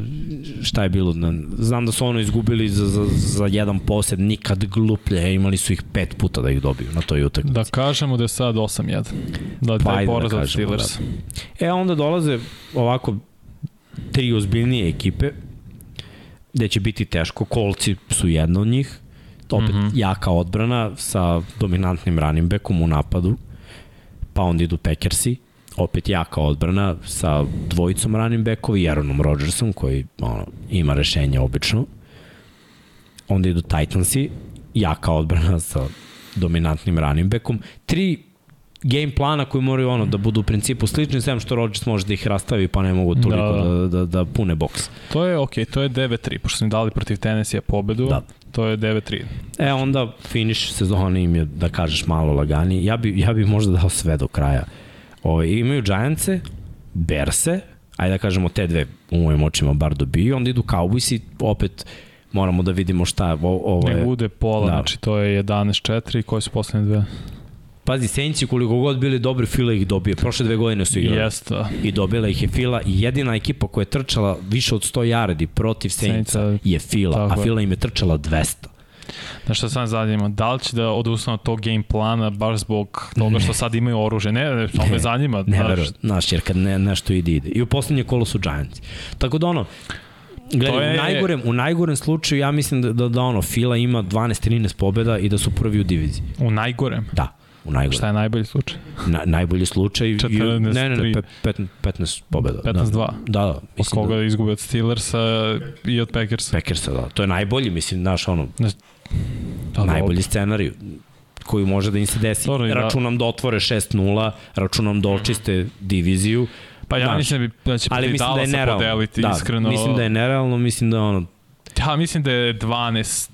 šta je bilo, na- znam da su ono izgubili za, za, za jedan posed, nikad gluplje, imali su ih pet puta da ih dobiju na toj utakmici.
Da kažemo da je sad 8-1. Da
Pa
je
ajde da
poraz od
kažemo,
Steelers.
E, onda dolaze ovako tri ozbiljnije ekipe, gde će biti teško. Kolci su jedna od njih, opet mm. -hmm. jaka odbrana sa dominantnim running backom u napadu, pa onda idu Packersi, opet jaka odbrana sa dvojicom running backovi i Aaronom Rodgersom koji ono, ima rešenje obično. Onda idu Titansi, jaka odbrana sa dominantnim running backom. Tri game plana koji moraju ono da budu u principu slični, sem što Rodgers može da ih rastavi pa ne mogu toliko
Da,
da,
da.
da, da, da pune boks.
To je okej, to je 9-3, pošto su im dali protiv Tennessee pobedu,
Da.
to je 9-3.
E onda finish sezone im je da kažeš malo laganiji. Ja bi, ja bi možda dao sve do kraja. Ove, imaju Giantse, Berse, ajde da kažemo te dve u mojim očima bar dobiju, onda idu Cowboysi, opet moramo da vidimo šta o, ovo
Ne
je.
bude pola,
da.
znači to je 11-4, koji su poslednje dve?
Pazi, Saintsi koliko god bili dobri, Fila ih dobije. Prošle dve godine su igrali.
Jeste.
I dobila ih je Fila i jedina ekipa koja je trčala više od 100 yardi protiv Saintsa, je Fila,
tako
a. Fila im je trčala 200.
Znaš šta sam zanima, da li će da odustanu od tog game plana baš zbog toga što sad imaju oružje? Ne, ne, to me zanima.
Ne
znaš.
verujem, znaš, jer kad ne, nešto ide, ide. I u poslednje kolo su Giants. Tako da ono, Gledaj,
je-
u, najgorem, u najgorem slučaju ja mislim da, da, da ono, Fila ima 12-13 pobjeda i da su prvi u diviziji.
U najgorem.
Da, u najgorem.
Šta je najbolji slučaj?
Na, najbolji slučaj. i-
14-3.
Ne, ne, ne, pe, pet, 15 pobjeda.
15-2.
Da, da, da
Od
mislim
koga
da,
izgube od Steelersa i od Packersa.
Packersa, da. To je najbolji, mislim, znaš, ono,
Da,
najbolji scenarij koji može da im se desi.
Dobro, da-
računam da otvore 6-0, računam da očiste diviziju,
Pa ja
Znaš,
mislim da, bi, da će
ali mislim da je nerealno.
podeliti
da,
iskreno.
Mislim da je nerealno, mislim da ono,
Ja mislim da je 12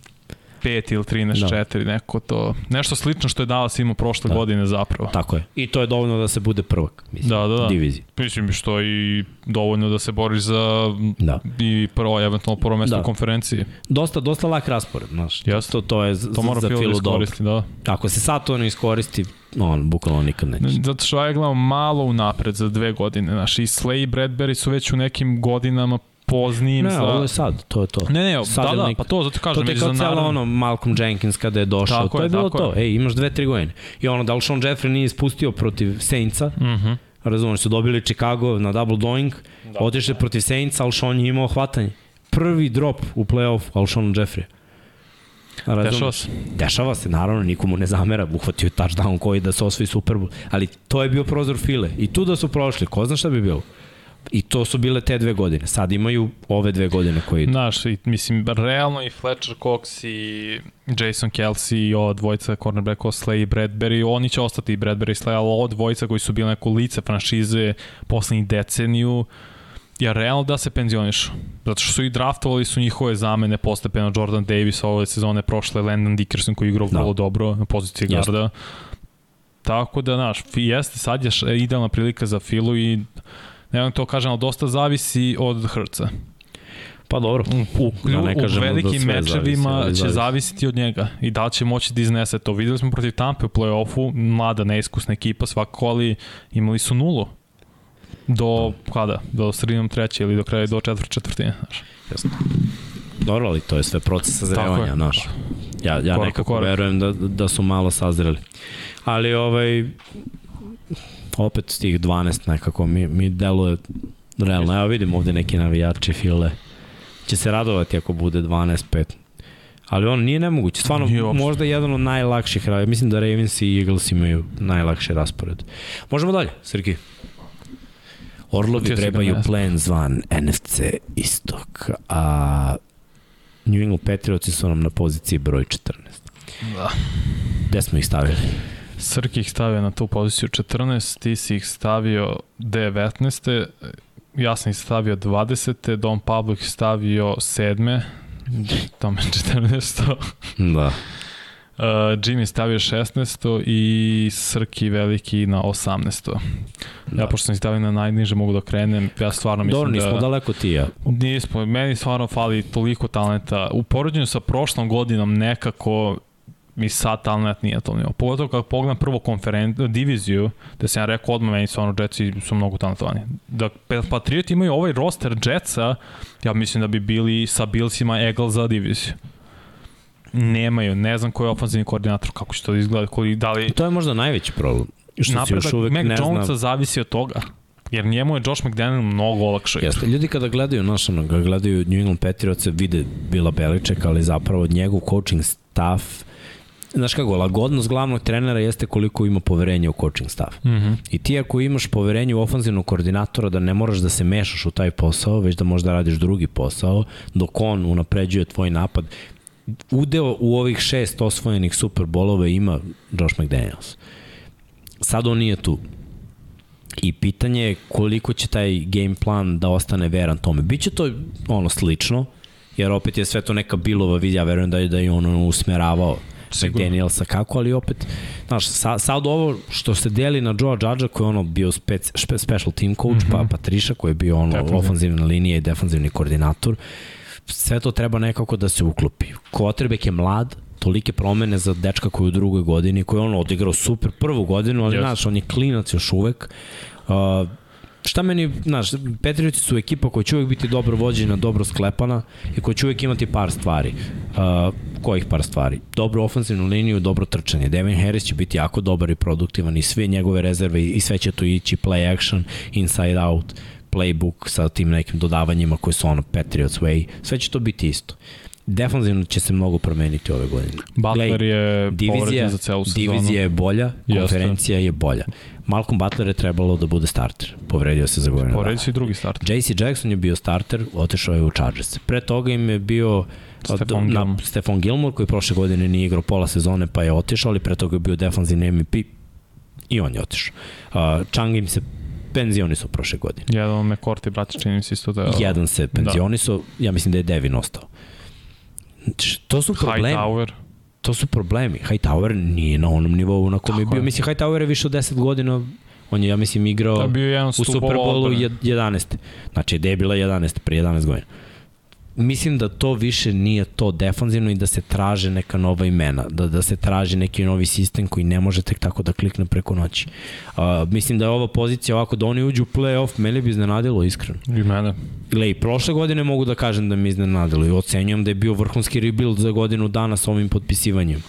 5 ili 13 da. 4, neko to, nešto slično što je Dallas imao prošle da. godine zapravo.
Tako je. I to je dovoljno da se bude prvak, mislim, da, da, da. diviziji.
Mislim što je i dovoljno da se boriš za da. i prvo, eventualno prvo mesto da. u konferenciji.
Dosta, dosta lak raspored, znaš. Yes. To, to je to mora za da Filu dobro. Da. Ako se sad to ne iskoristi, on bukvalno nikad neće.
Zato što ja gledam malo unapred za dve godine, znaš, i Slay i Bradbury su već u nekim godinama poznijim.
Ne, ovo je sad, to je to.
Ne, ne, sad da, da, nik... pa to zato kažem.
To je kao cijelo ono Malcolm Jenkins kada je došao, tako to je, je bilo to. Je. Ej, imaš dve, tri godine. I ono, da li Sean Jeffrey nije ispustio protiv Saintsa, mhm. -huh. razumeš, su dobili Chicago na double doing, da, otišli da. protiv Saintsa, ali Sean je imao hvatanje. Prvi drop u playoff, ali Sean Jeffrey.
Razumeš? Dešava se.
Dešava se, naravno, nikomu ne zamera, uhvatio je touchdown koji da se osvoji Super Bowl, ali to je bio prozor file. I tu da su prošli, ko zna šta bi bilo? I to su bile te dve godine. Sad imaju ove dve godine koje idu.
Znaš, mislim, realno i Fletcher Cox i Jason Kelsey i ova dvojica cornerback Slay i Bradbury, oni će ostati i Bradbury i Slay, ali ova dvojica koji su bili neko lice franšize poslednjih deceniju, ja realno da se penzionišu. Zato što su i draftovali su njihove zamene postepeno Jordan Davis ove sezone prošle, Landon Dickerson koji igrao da. vrlo dobro na poziciji garda. Tako da, znaš, jeste, sad je idealna prilika za Filu i ne vam to kažem, ali dosta zavisi od Hrca.
Pa dobro,
u, da ne u velikim da mečevima zavisi, će zavisi. zavisiti od njega i da li će moći da iznese to. Videli smo protiv Tampe u play-offu, mlada, neiskusna ekipa, svako, ali imali su nulu do kada? Do sredinom treće ili do kraja do četvrt četvrtine, znaš.
Jasno. Dobro, ali to je sve proces sazrevanja, znaš. Ja, ja korak nekako korak. verujem da, da su malo sazreli. Ali ovaj, opet tih 12 nekako mi, mi deluje realno. Evo vidim ovde neki navijači file će se radovati ako bude 12-5. Ali on nije nemoguće. Stvarno, nije možda jedan od najlakših. Mislim da Ravens i Eagles imaju najlakše raspored. Možemo dalje, Srki. Orlovi trebaju plan zvan NFC Istok, a New England Patriotsi su nam na poziciji broj 14. Da. Gde smo ih stavili?
Srki ih stavio na tu poziciju 14, ti si ih stavio 19. Ja sam ih stavio 20. Don Pablo ih stavio 7. Tome 14.
Da.
Uh, Jimmy stavio 16. i Srki veliki na 18. Da. Ja pošto sam stavio na najniže mogu da krenem, ja stvarno mislim
Dobro,
nismo
da... daleko ti ja.
Nismo, meni stvarno fali toliko talenta. U poređenju sa prošlom godinom nekako mi sad talent nije to nivo. Pogotovo kad pogledam prvo konferen... diviziju, da sam ja rekao odmah meni stvarno Jetsi su mnogo talentovani. Da Patriot imaju ovaj roster Jetsa, ja mislim da bi bili sa Billsima egal za diviziju. Nemaju, ne znam koji je ofenzivni koordinator, kako će to izgleda, koji, da li...
To je možda najveći problem.
Što Napredak još uvek Mac ne Jonesa znam... zavisi od toga. Jer njemu je Josh McDaniel mnogo olakšao.
Jeste, ljudi kada gledaju, naš, ono, gledaju New England Patriots, vide Bila Beliček, ali zapravo njegov coaching staff znaš kako, lagodnost glavnog trenera jeste koliko ima poverenja u coaching staff. Mm -hmm. I ti ako imaš poverenje u ofanzivnog koordinatora da ne moraš da se mešaš u taj posao, već da možda radiš drugi posao, dok on unapređuje tvoj napad, udeo u ovih šest osvojenih Superbolova ima Josh McDaniels. Sad on nije tu. I pitanje je koliko će taj game plan da ostane veran tome. Biće to ono slično, jer opet je sve to neka bilova vidja, verujem da je, da je on usmeravao Sigurno. McDanielsa kako, ali opet, znaš, sa, sad ovo što se deli na Joe Judge koji je ono bio spec, špe, special team coach, mm -hmm. pa Patriša koji je bio ono Definitivno. ofanzivna linija i defanzivni koordinator, sve to treba nekako da se uklopi. Kotrbek je mlad, tolike promene za dečka koji je u drugoj godini, koji je ono odigrao super prvu godinu, ali yes. znaš, on je klinac još uvek. Uh, šta meni, znaš, Petrioti su ekipa koja će uvek biti dobro vođena, dobro sklepana i koja će uvek imati par stvari. Uh, kojih par stvari? Dobru ofensivnu liniju, dobro trčanje. Devin Harris će biti jako dobar i produktivan i sve njegove rezerve i sve će to ići play action, inside out, playbook sa tim nekim dodavanjima koji su ono Patriots way, sve će to biti isto. Defanzivno će se mnogo promeniti ove godine.
Butler je divizija, za celu
sezonu. Divizija je bolja, konferencija Jeste. je bolja. Malcolm Butler je trebalo da bude starter. Povredio se za godinu.
Povredio se i drugi starter.
JC Jackson je bio starter, otišao je u Chargers. Pre toga im je bio Stefan, na, Stefan Gilmore koji prošle godine nije igrao pola sezone pa je otišao, ali pre toga je bio defanzivni MVP i on je otišao. Uh, Chang im se penzionisao prošle godine.
Jedan me Korti, brate, čini se isto da je...
Jedan se penzionisao, da. ja mislim da je Devin ostao. Znači, to su problemi.
Hightower.
To su problemi. Hightower nije na onom nivou na kom je bio.
je.
Mislim, Hightower je više od 10 godina On je, ja mislim, igrao
je bio
u
stup
Super Bowlu
odbrane.
jed- 11. Znači, gde je bila 11, pre 11 godina. Mislim da to više nije to defanzivno i da se traže neka nova imena, da, da se traži neki novi sistem koji ne može tek tako da klikne preko noći. Uh, mislim da je ova pozicija ovako da oni uđu u play-off, mene bi iznenadilo iskreno.
I mene.
Gle, i prošle godine mogu da kažem da mi iznenadilo i ocenjujem da je bio vrhunski rebuild za godinu dana sa ovim potpisivanjem.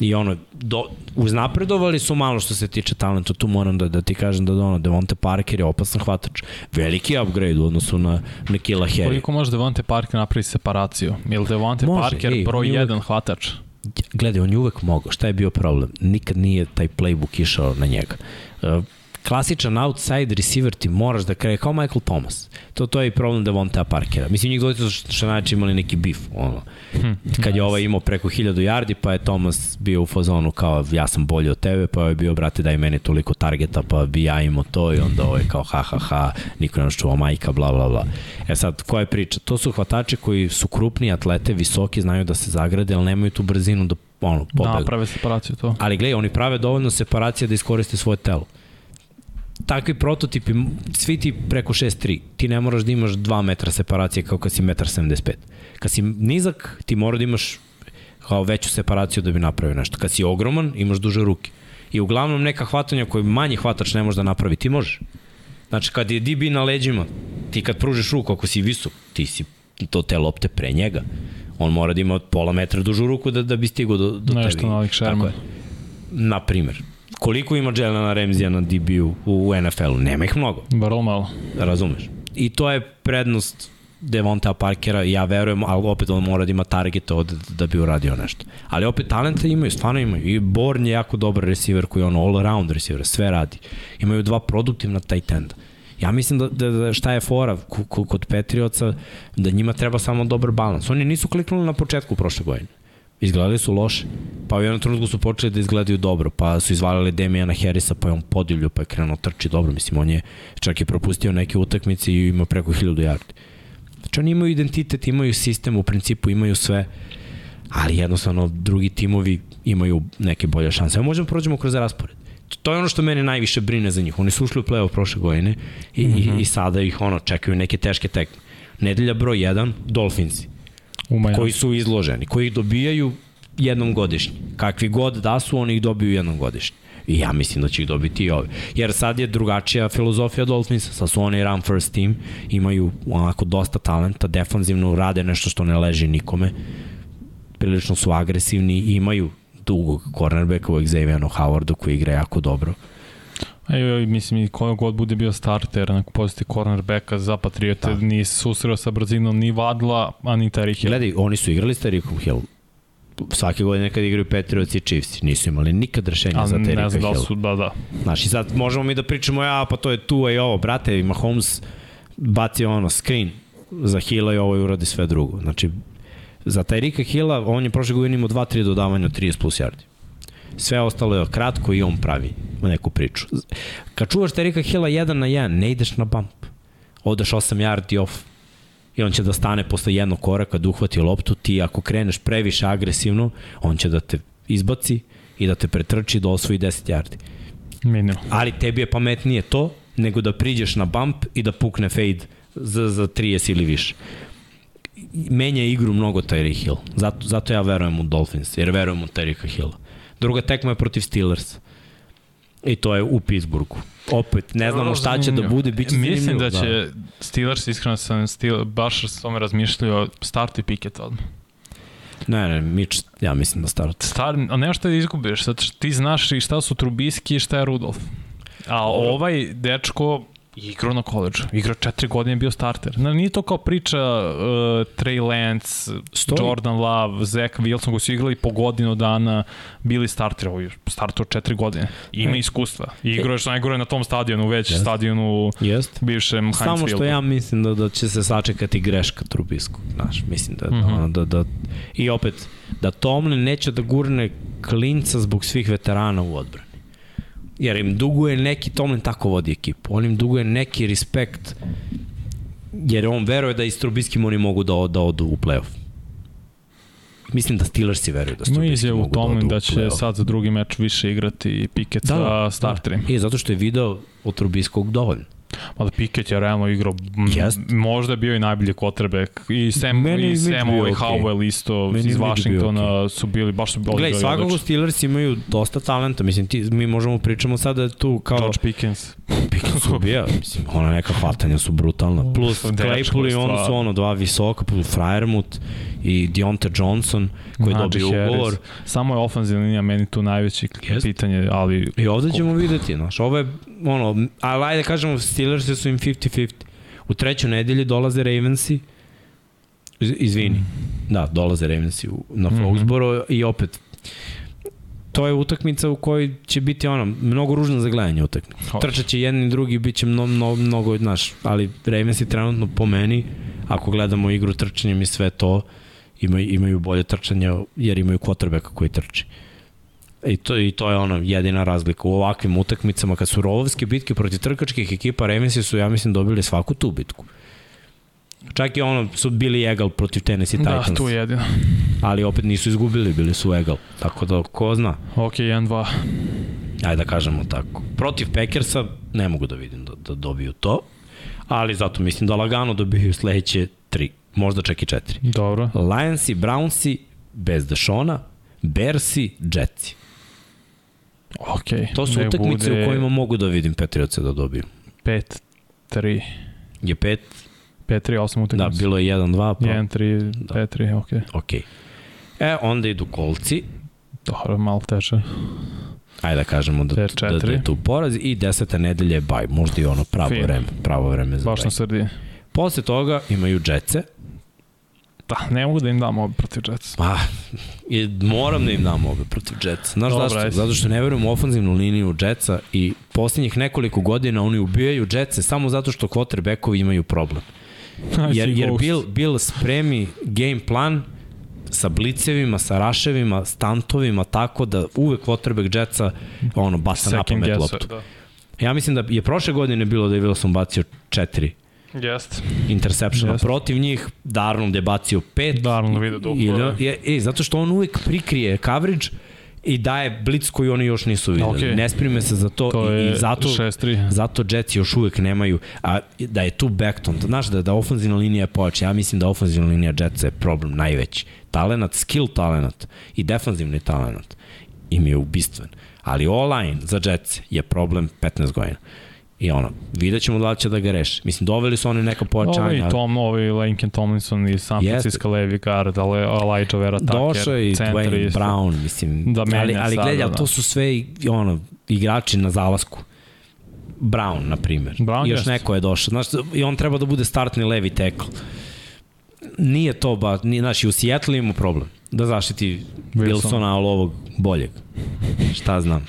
I ono, do, uznapredovali su malo što se tiče talenta, tu moram da, da ti kažem da ono, Devonte Parker je opasan hvatač. Veliki upgrade u odnosu na, na Kila Harry.
Koliko može Devonte Parker napravi separaciju? Je li Devonte
Može,
Parker
ej,
broj
on je uvek-
1 hvatač?
Gledaj, on je uvek mogao. Šta je bio problem? Nikad nije taj playbook išao na njega. Klasičan outside receiver ti moraš da kreje kao Michael Thomas. To, to je i problem Devonta Parkera. Mislim, njih dvojica su što najče imali neki bif. Ono. Kad je ovaj imao preko 1000 yardi, pa je Thomas bio u fazonu kao ja sam bolji od tebe, pa je bio, brate, daj meni toliko targeta, pa bi ja imao to i onda ovaj kao ha ha ha, niko nas čuva majka, bla bla bla. E sad, koja je priča? To su hvatači koji su krupni, atlete, visoki, znaju da se zagrade, ali nemaju tu brzinu da ono, pobegu.
Naprave separaciju to.
Ali gledaj, oni prave dovoljno separacije da iskoriste svoje telo. Takvi prototipi, svi ti preko 6'3, ti ne moraš da imaš 2 metra separacije kao kad si 1,75 m. Kad si nizak, ti mora da imaš kao veću separaciju da bi napravio nešto. Kad si ogroman, imaš duže ruke. I uglavnom neka hvatanja koje manji hvatač ne može da napravi, ti možeš. Znači, kad je DB na leđima, ti kad pružiš ruku, ako si visok, ti si to te lopte pre njega. On mora da ima pola metra dužu ruku da, da bi stigao do, do
Nešto
tebi.
nalik Sherman.
Tako je. Na primer. Koliko ima Jelena Remzija na DB-u u, NFL-u? Nema ih mnogo,
Vrlo malo.
razumeš? I to je prednost Devonta Parkera, ja verujem, ali opet on mora da ima targete od, da bi uradio nešto. Ali opet talenta imaju, stvarno imaju. I Born je jako dobar receiver koji je ono all around receiver, sve radi. Imaju dva produktivna tight enda. Ja mislim da, da, da šta je fora kod Petrioca, da njima treba samo dobar balans. Oni nisu kliknuli na početku prošle godine. Izgledali su loše. Pa u jednom trenutku su počeli da izgledaju dobro, pa su izvalili Demijana Harrisa, pa je on podivlju, pa je krenuo trči dobro. Mislim, on je čak i propustio neke utakmice i ima preko 1000 yardi. Znači oni imaju identitet, imaju sistem, u principu imaju sve, ali jednostavno drugi timovi imaju neke bolje šanse. Evo možemo da prođemo kroz raspored. To je ono što mene najviše brine za njih. Oni su ušli u play-off prošle godine i, mm -hmm. i, i sada ih ono čekaju neke teške tekme. Nedelja broj 1, Dolphinsi
U Miami.
Koji su izloženi, koji ih dobijaju jednom godišnje. Kakvi god da su, oni ih dobiju jednom godišnje. I ja mislim da će ih dobiti i ovi. Jer sad je drugačija filozofija Dolphinsa. Sad su oni run first team, imaju onako dosta talenta, defanzivno rade nešto što ne leži nikome. Prilično su agresivni i imaju dugog cornerbacka u Xavieru Howardu koji igra jako dobro.
Evo, mislim, i koja god bude bio starter na poziciji cornerbacka za Patriote,
Da.
da. ni susreo sa brzinom ni Vadla, a ni Tyreek Hill.
Gledaj, oni su igrali s Tarikom Hill. Svake godine kad igraju Patriots i Chiefs, nisu imali nikad rešenja
A
za Tarika
ne znam da
Hill.
su, da, da.
Znaš, i sad možemo mi da pričamo, ja, pa to je tu i ovo, brate, Mahomes bacio ono, screen za Hilla i ovo i uradi sve drugo. Znači, za Tyrika Hilla, on je prošle godine imao 2-3 dodavanja od 30 plus yardi. Sve ostalo je kratko i on pravi neku priču. Kad čuvaš Tyrika Hilla 1 na 1, ne ideš na bump. Odeš 8 yardi off i on će da stane posle jednog koraka da uhvati loptu, ti ako kreneš previše agresivno, on će da te izbaci i da te pretrči da osvoji 10 yardi.
Minimum.
Ali tebi je pametnije to nego da priđeš na bump i da pukne fade za, za 30 ili više. Menja igru mnogo Tyreek Hill. Zato, zato ja verujem u Dolphins, jer verujem u Tyreeka Hilla. Druga tekma je protiv Steelers. I to je u Pittsburghu. Opet, ne znamo šta će da bude, bit će
Mislim
zanimljivo.
da će Steelers, iskreno sam Steel, baš s tome razmišljao, starti Pickett odmah.
Ne, ne, Mitch, ja mislim da start.
Star, a nema šta da izgubiš, što ti znaš i šta su Trubiski i šta je Rudolf. A ovaj dečko igrao na koleđu, igrao četiri godine bio starter. Na, nije to kao priča uh, Trey Lance,
Stoji.
Jordan Love, Zach Wilson koji su igrali po godinu dana, bili starter, ovo je starter četiri godine. Ima
E.
iskustva. Igrao je što najgore na tom stadionu, već
Jeste.
stadionu
Jest.
bivšem Heinz
Samo što
Fieldu.
ja mislim da, da će se sačekati greška Trubisku. Znaš, mislim da,
Mhm.
mm -hmm. da, da, I opet, da Tomlin neće da gurne klinca zbog svih veterana u odbrani. Jer im duguje neki, Tomlin tako vodi ekipu, on im duguje neki respekt, jer on veruje da i s Trubiskim oni mogu da, da odu u playoff. mislim da Steelersi veruju da
Ima
mogu da odu
da
u
će
play-off.
sad za drugi meč više igrati Pickett
Da,
sa
da,
starterima.
I zato što je video od Trubiskog dovoljno.
Mada Pickett je realno igrao,
Jest.
možda je bio i najbolji quarterback. I Sam,
Meni je
i Sam ovaj
okej.
Howell isto
Meni je
iz Washingtona su bili, baš su odigrali
Gledaj, svakako. Steelers imaju dosta talenta, mislim, ti, mi možemo pričamo sada da je tu kao
George Pickens. [laughs]
Pickens ubija, mislim, ona neka hvatanja su brutalna. Plus
je
Claypool i on su ono dva visoka, plus Fryermuth i Deontay Johnson koji
Najee
dobio
Harris.
ugovor.
Samo je ofenzivna linija meni tu najveće
Jest.
pitanje, ali
I ovde ćemo videti, znaš, ovo je, ono, ali ajde da kažemo, Steelers su im 50-50. U trećoj nedelji dolaze Ravensi, iz- izvini, da, dolaze Ravensi u, na
Mhm.
Foxboro i opet, to je utakmica u kojoj će biti ono, mnogo ružno za gledanje utakmica. Trčat će jedni i drugi, bit će mno, mno, mnogo, znaš, ali Ravensi trenutno po meni, ako gledamo igru trčanjem i sve to, imaju, imaju bolje trčanje jer imaju quarterbacka koji trči. I to, I to je ono jedina razlika u ovakvim utakmicama kad su rovovske bitke protiv trkačkih ekipa Ravensi su ja mislim dobili svaku tu bitku. Čak i ono su bili egal protiv Tennessee
da,
Titans,
tu je jedino.
ali opet nisu izgubili, bili su egal. Tako da ko zna.
Ok, 1-2.
Ajde da kažemo tako. Protiv Packersa ne mogu da vidim da, da dobiju to, ali zato mislim da lagano dobiju sledeće tri, možda čak i četiri.
Dobro.
Lionsi, Brownsi, bez Dešona, Bersi, Jetsi.
Ok.
To su utakmice
bude
u kojima mogu da vidim Patriotse da dobiju.
5-3.
Je pet,
5-3, 8
da,
utakmica.
bilo je 1-2, pa
1-3,
Da.
5-3, ok.
ok. E, onda idu kolci,
Dobro, malo teže.
ajde da kažemo da, da, da je tu poraz i deseta nedelja je baj, možda i ono pravo vreme, pravo vreme za
Baš na sredini.
Posle toga imaju Jetse,
Da, ne mogu da im dam ovo protiv Jetsa.
Pa, je, moram da im dam obe protiv Jetsa. Znaš
Dobro,
zašto? Zato što ne verujem u ofanzivnu liniju Jetsa i poslednjih nekoliko godina oni ubijaju Jetse samo zato što quarterbackovi imaju problem. [laughs] Jer, jer Bill, Bill spremi game plan sa blicevima, sa raševima, stantovima, tako da uvek quarterback Jetsa ono, baca na pamet loptu.
da.
Ja mislim da je prošle godine bilo da je Wilson bacio četiri
Jest.
interseptiona.
Jeste.
Protiv njih Darnold je bacio pet.
Darnold vide duplo,
Ili,
da.
je, e, zato što on uvek prikrije coverage i daje blic koji oni još nisu videli. Okay. Ne sprime se za to,
To
i, i zato,
6-3.
zato Jets još uvek nemaju, a da je tu Beckton, znaš da, da ofenzivna linija je pojača, ja mislim da ofenzivna linija Jetsa je problem najveći. Talenat, skill talenat i defanzivni talenat im je ubistven. Ali online za Jets je problem 15 godina. I ono, vidjet ćemo da li će da ga reši. Mislim, doveli su oni neka pojačanja.
Ovi
ali-
Tom, ovi Lincoln Tomlinson iz San. Francisco Levi Guard, ale- Elijah Vera Tucker,
Došao je i Dwayne
isto.
Brown, mislim,
Da
ali, ali gledaj, ali
da.
to su sve i- ono, igrači na zalasku. Brown, na primjer.
Brown
I još
jeste.
neko je došao. Znaš, I on treba da bude startni levi tackle. Nije to ba, nije, znaš, i u Seattle ima problem. Da zaštiti
Wilson.
Wilsona, ali ovog boljeg. Šta znam.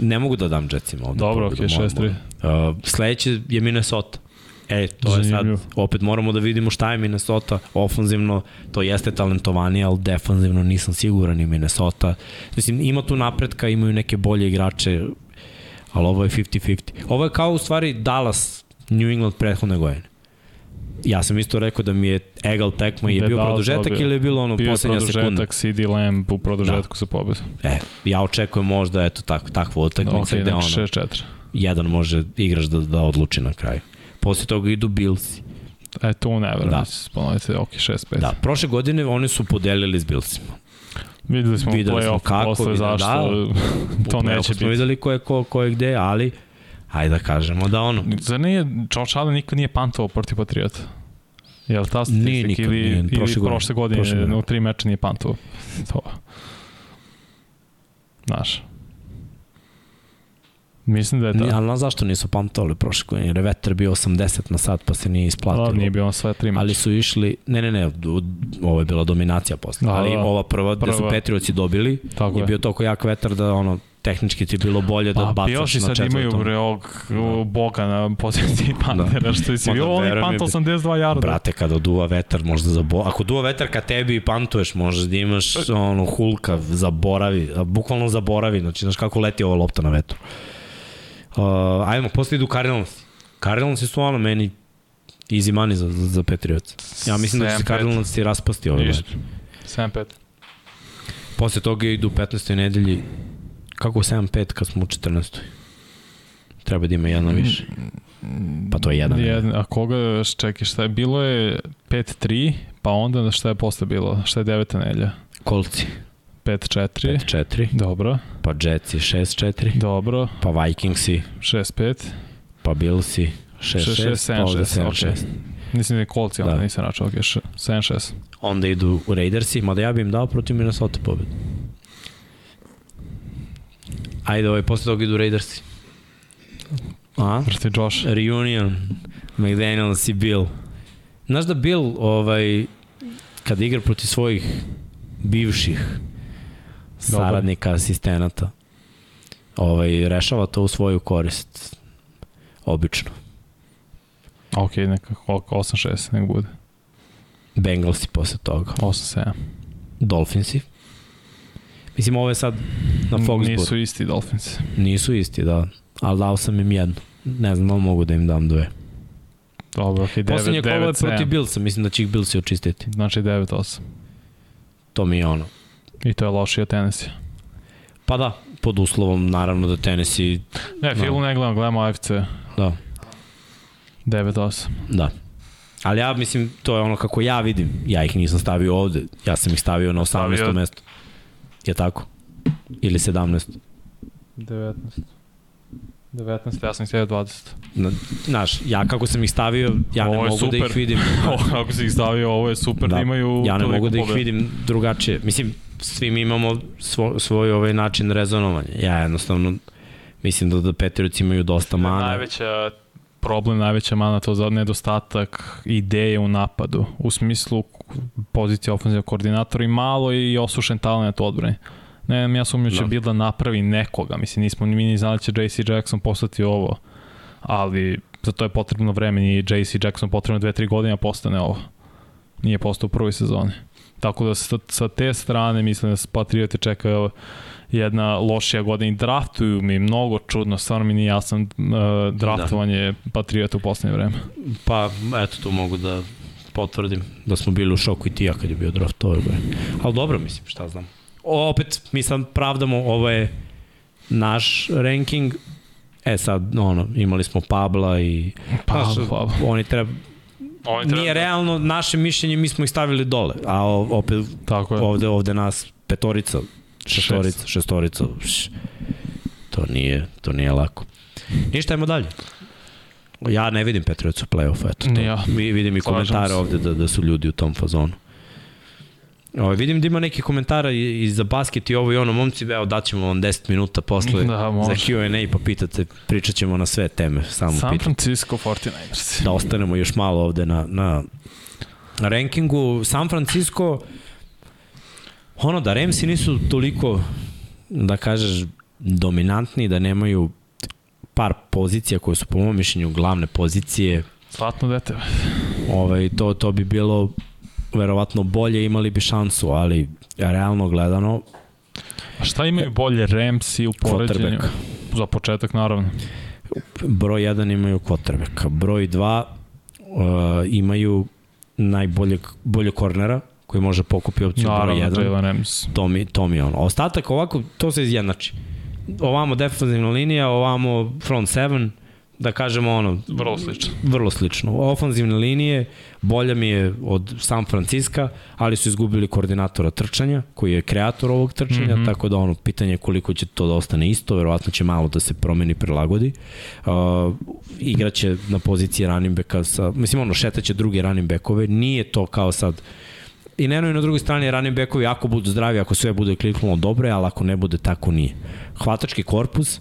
Ne mogu da dam Jetsima ovde.
Dobro, okej,
moram,
6-3.
moram. Uh, sledeće je Minnesota. E, to je sad, opet moramo da vidimo šta je Minnesota, ofanzivno, to jeste talentovanije, ali defanzivno nisam siguran i Minnesota. Mislim, ima tu napretka, imaju neke bolje igrače, ali ovo je 50-50. Ovo je kao u stvari Dallas, New England prethodne godine. Ja sam isto rekao da mi je egal tekma i je
Da
bio produžetak
dobio.
ili je bilo ono
Bio
poslednja sekunda.
produžetak, CD Lamb u produžetku sa pobedu.
E, ja očekujem možda eto tak, takvu utakmicu
Ok,
gde ono,
6-4.
jedan može igrač da, da odluči na kraju. Posle toga idu Billsi.
E, tu ne verujem
Da.
da ponoviti. Ok, 6-5.
Da, prošle godine oni su podelili s Billsima.
Videli smo
Videli
play-off
kako,
posle
videli-
zašto
da.
to neće
play-offu smo
biti.
videli ko je, ko, ko je gde, ali hajde da kažemo da ono,
Zar nije, Josh Allen nikad nije pantovao protiv Patriota? Je li ta
Nije
statistika
nikad,
ili,
nije,
ili
prošle godine.
prošle godine,
Prošle godine.
u tri meča nije pantovao? To. Znaš. Mislim da je
Ni,
da.
ali zašto nisu pamtovali prošle godine, jer je vetar bio 80 na sat pa se nije isplatilo.
Da, nije bio sve tri meča.
ali su išli, ne, ne, ne, ovo je bila dominacija posle,
Da,
ali
da.
ova prva, gde su
Prva.
Petrioci dobili,
Tako
je
je.
bio toliko jak vetar da ono, tehnički ti je bilo bolje da
Pa
bacaš
bio si
na
sad
četvrtom.
imaju bre ovog da. Boga na poziciji Pantera, što si
da,
bio, on je
verujem mi,
pantao 82 jarda.
Brate, kada duva vetar, možda zabo... Ako duva vetar ka tebi i pantuješ, možeš da imaš ono, hulka, zaboravi, bukvalno zaboravi, znači, znaš kako leti ova lopta na vetru. Uh, ajmo, posle idu Cardinals. Cardinals su ono meni easy money za, za, za Patriots. Ja mislim da će se
7-5.
Cardinals i raspasti ove.
Ništa. 7-5.
Posle toga idu u 15. nedelji, kako 7-5 kad smo u 14. Treba da ima jedna više. Pa to je jedan.
Jedan, a koga, čekaj, šta je, bilo je 5-3, pa onda šta je posle bilo, šta je deveta nelja?
Kolci
5-4,
5-4,
dobro,
pa Jetsi 6-4,
dobro,
pa Vikingsi,
6-5,
pa Billsi 6-6, pa ovde 7-6.
okej. Mislim da je kolci, onda
Da.
nisam račao, ok, 7-6.
Onda idu u Raidersi, mada ja bi im dao protiv Minnesota pobed. Ajde, ovaj, posle toga idu Raidersi. A?
Vrti Josh.
Reunion, McDaniels i Bill. Znaš da Bill, ovaj, kad igra protiv svojih bivših saradnika, asistenata, ovaj, rešava to u svoju korist. Obično.
Ok, neka koliko, 8-6, nek bude.
Bengalsi posle toga.
8-7.
Dolphinsi. Mislim, ovo je sad na Foxborough.
Nisu isti Dolphins.
Nisu isti, da. Ali dao sam im jednu. Ne znam da li mogu da im dam dve.
Dobro, ok, 9,
Poslednje kolo je
9,
protiv
7.
Billsa, mislim da će ih Billsi očistiti.
Znači 9-8.
To mi je ono.
I to je lošije od Tennessee.
Pa da, pod uslovom naravno da Tennessee,
Ne,
Da.
Filu ne gledam, gledamo AFC.
da,
9-8.
da. Ali ja mislim, to je ono kako ja vidim. Ja ih nisam stavio ovde, ja sam ih stavio na 18.
Stavio-
mesto. Je tako? Ili 17.
19. 19, ja sam ih stavio 20.
Na, znaš, ja kako sam ih stavio, ja ne
Ovo je
mogu da
super.
ih vidim. [laughs]
Ovo, ako si ih stavio, ovo je super da,
Da,
imaju
Ja ne mogu da ih
pobeda.
vidim drugačije. Mislim, svi mi imamo svo, svoj ovaj način rezonovanja. Ja jednostavno mislim da, da Petriuci imaju dosta mana.
Najveća problem, najveća mana to za nedostatak ideje u napadu. U smislu pozicije ofenzivnog koordinatora i malo i osušen talent u odbrani. Ne znam, ja sumnju će
Da.
da. da napravi nekoga. Mislim, nismo ni mi ni znali da će JC Jackson postati ovo. Ali za to je potrebno vreme. Nije JC Jackson potrebno 2-3 godine da postane ovo. Nije postao u prvoj sezoni. Tako da sa, sa te strane mislim da Patriote čekaju jedna lošija godina i draftuju mi mnogo čudno, stvarno mi nije jasno uh, draftovanje da. Patriota u poslednje vreme.
Pa, eto, tu mogu da potvrdim da smo bili u šoku i ti ja kad je bio draft ove godine. Ali dobro, mislim, šta znam. O, opet, mi sad pravdamo, ovo je naš ranking, e sad, ono, imali smo Pabla i...
Pa,
znaš,
pa.
Oni treba,
Oni
nije realno naše mišljenje, mi smo ih stavili dole, a opet
Tako je.
ovde, ovde nas petorica, šestorica, šestorica, š, to nije, to nije lako. Ništa, ajmo dalje. Ja ne vidim Petrovic u play-offu, eto. To.
ja.
Mi vidim i komentare ovde da, da su ljudi u tom fazonu. Ovo, vidim da ima neki komentara i, i za basket i ovo i ono, momci, evo daćemo vam 10 minuta posle
Da, može.
za Q&A pa pitate, pričat ćemo na sve teme, samo
San
pitate
Francisco 49ers.
da ostanemo još malo ovde na, na, na rankingu. San Francisco, ono da Ramsi nisu toliko, da kažeš, dominantni, da nemaju par pozicija koje su po mom mišljenju glavne pozicije,
Zlatno dete.
ovaj, to, to bi bilo verovatno bolje, imali bi šansu, ali realno gledano,
A šta imaju bolje Ramsey u poređenju? Za početak, naravno.
Broj 1 imaju quarterbacka, broj 2 uh, imaju najboljeg bolje kornera koji može pokupi opciju broj
Naravno,
1.
Jalen Rams.
To mi, to mi ono. Ostatak ovako, to se izjednači. Ovamo defensivna linija, ovamo front seven, da kažemo ono,
Vrlo slično.
vrlo slično. Ofanzivne linije, bolja mi je od San Francisca, ali su izgubili koordinatora trčanja, koji je kreator ovog trčanja, mm. -hmm. tako da ono, pitanje je koliko će to da ostane isto, verovatno će malo da se promeni, prilagodi. Uh, igraće na poziciji running backa sa, mislim ono, šetaće druge running backove, nije to kao sad I Neno i na drugoj strani running backovi ako budu zdravi, ako sve bude kliknulo dobro, ali ako ne bude, tako nije. Hvatački korpus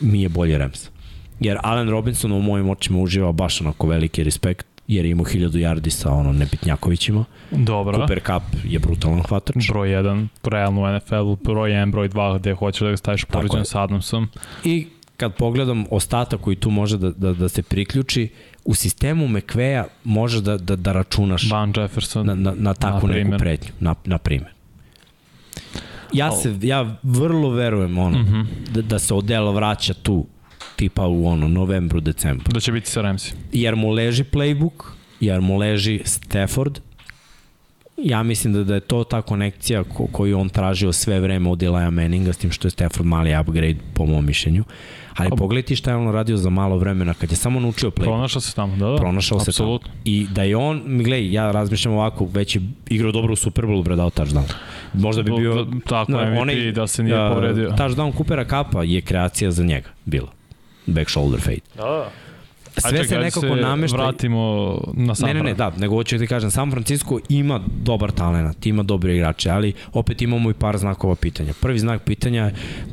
mi je bolje Rams. Jer Allen Robinson u mojim očima uživa baš onako veliki respekt, jer je imao 1000 yardi sa ono nebitnjakovićima.
Dobro.
Cooper Cup je brutalan hvatač.
Broj 1, realno u NFL-u, broj 1, broj 2, gde hoćeš da ga staviš poređen sa Adamsom.
I kad pogledam ostatak koji tu može da, da, da se priključi, u sistemu McVeja može da, da, da računaš
Van Jefferson.
na, na, na takvu
Na
neku pretnju, na, na primer. Ja se, ja vrlo verujem ono,
Mhm.
da, da se Odell vraća tu, tipa u ono, novembru, decembru.
Da će biti sa Ramsey.
Jer mu leži playbook, jer mu leži Stafford, ja mislim da, da je to ta konekcija ko, koju on tražio sve vreme od Elijah Manninga, s tim što je Stafford mali upgrade po mom mišljenju. Ali pa, pogledaj ti šta je on radio za malo vremena kad je samo naučio play.
Pronašao se tamo, da, da.
Pronašao se tamo. I da je on, gledaj, ja razmišljam ovako, već je igrao dobro u Superbowlu, bre, dao touchdown. Možda bi bio...
Da, tako, no, MVP, onaj, da se nije povredio.
Touchdown Coopera Kapa je kreacija za njega, bila. Back shoulder fade.
Da, da
sve se nekako se namešta.
vratimo na San
Ne, ne, ne, da, nego hoću da ti kažem, San Francisco ima dobar talent, ima dobre igrače, ali opet imamo i par znakova pitanja. Prvi znak pitanja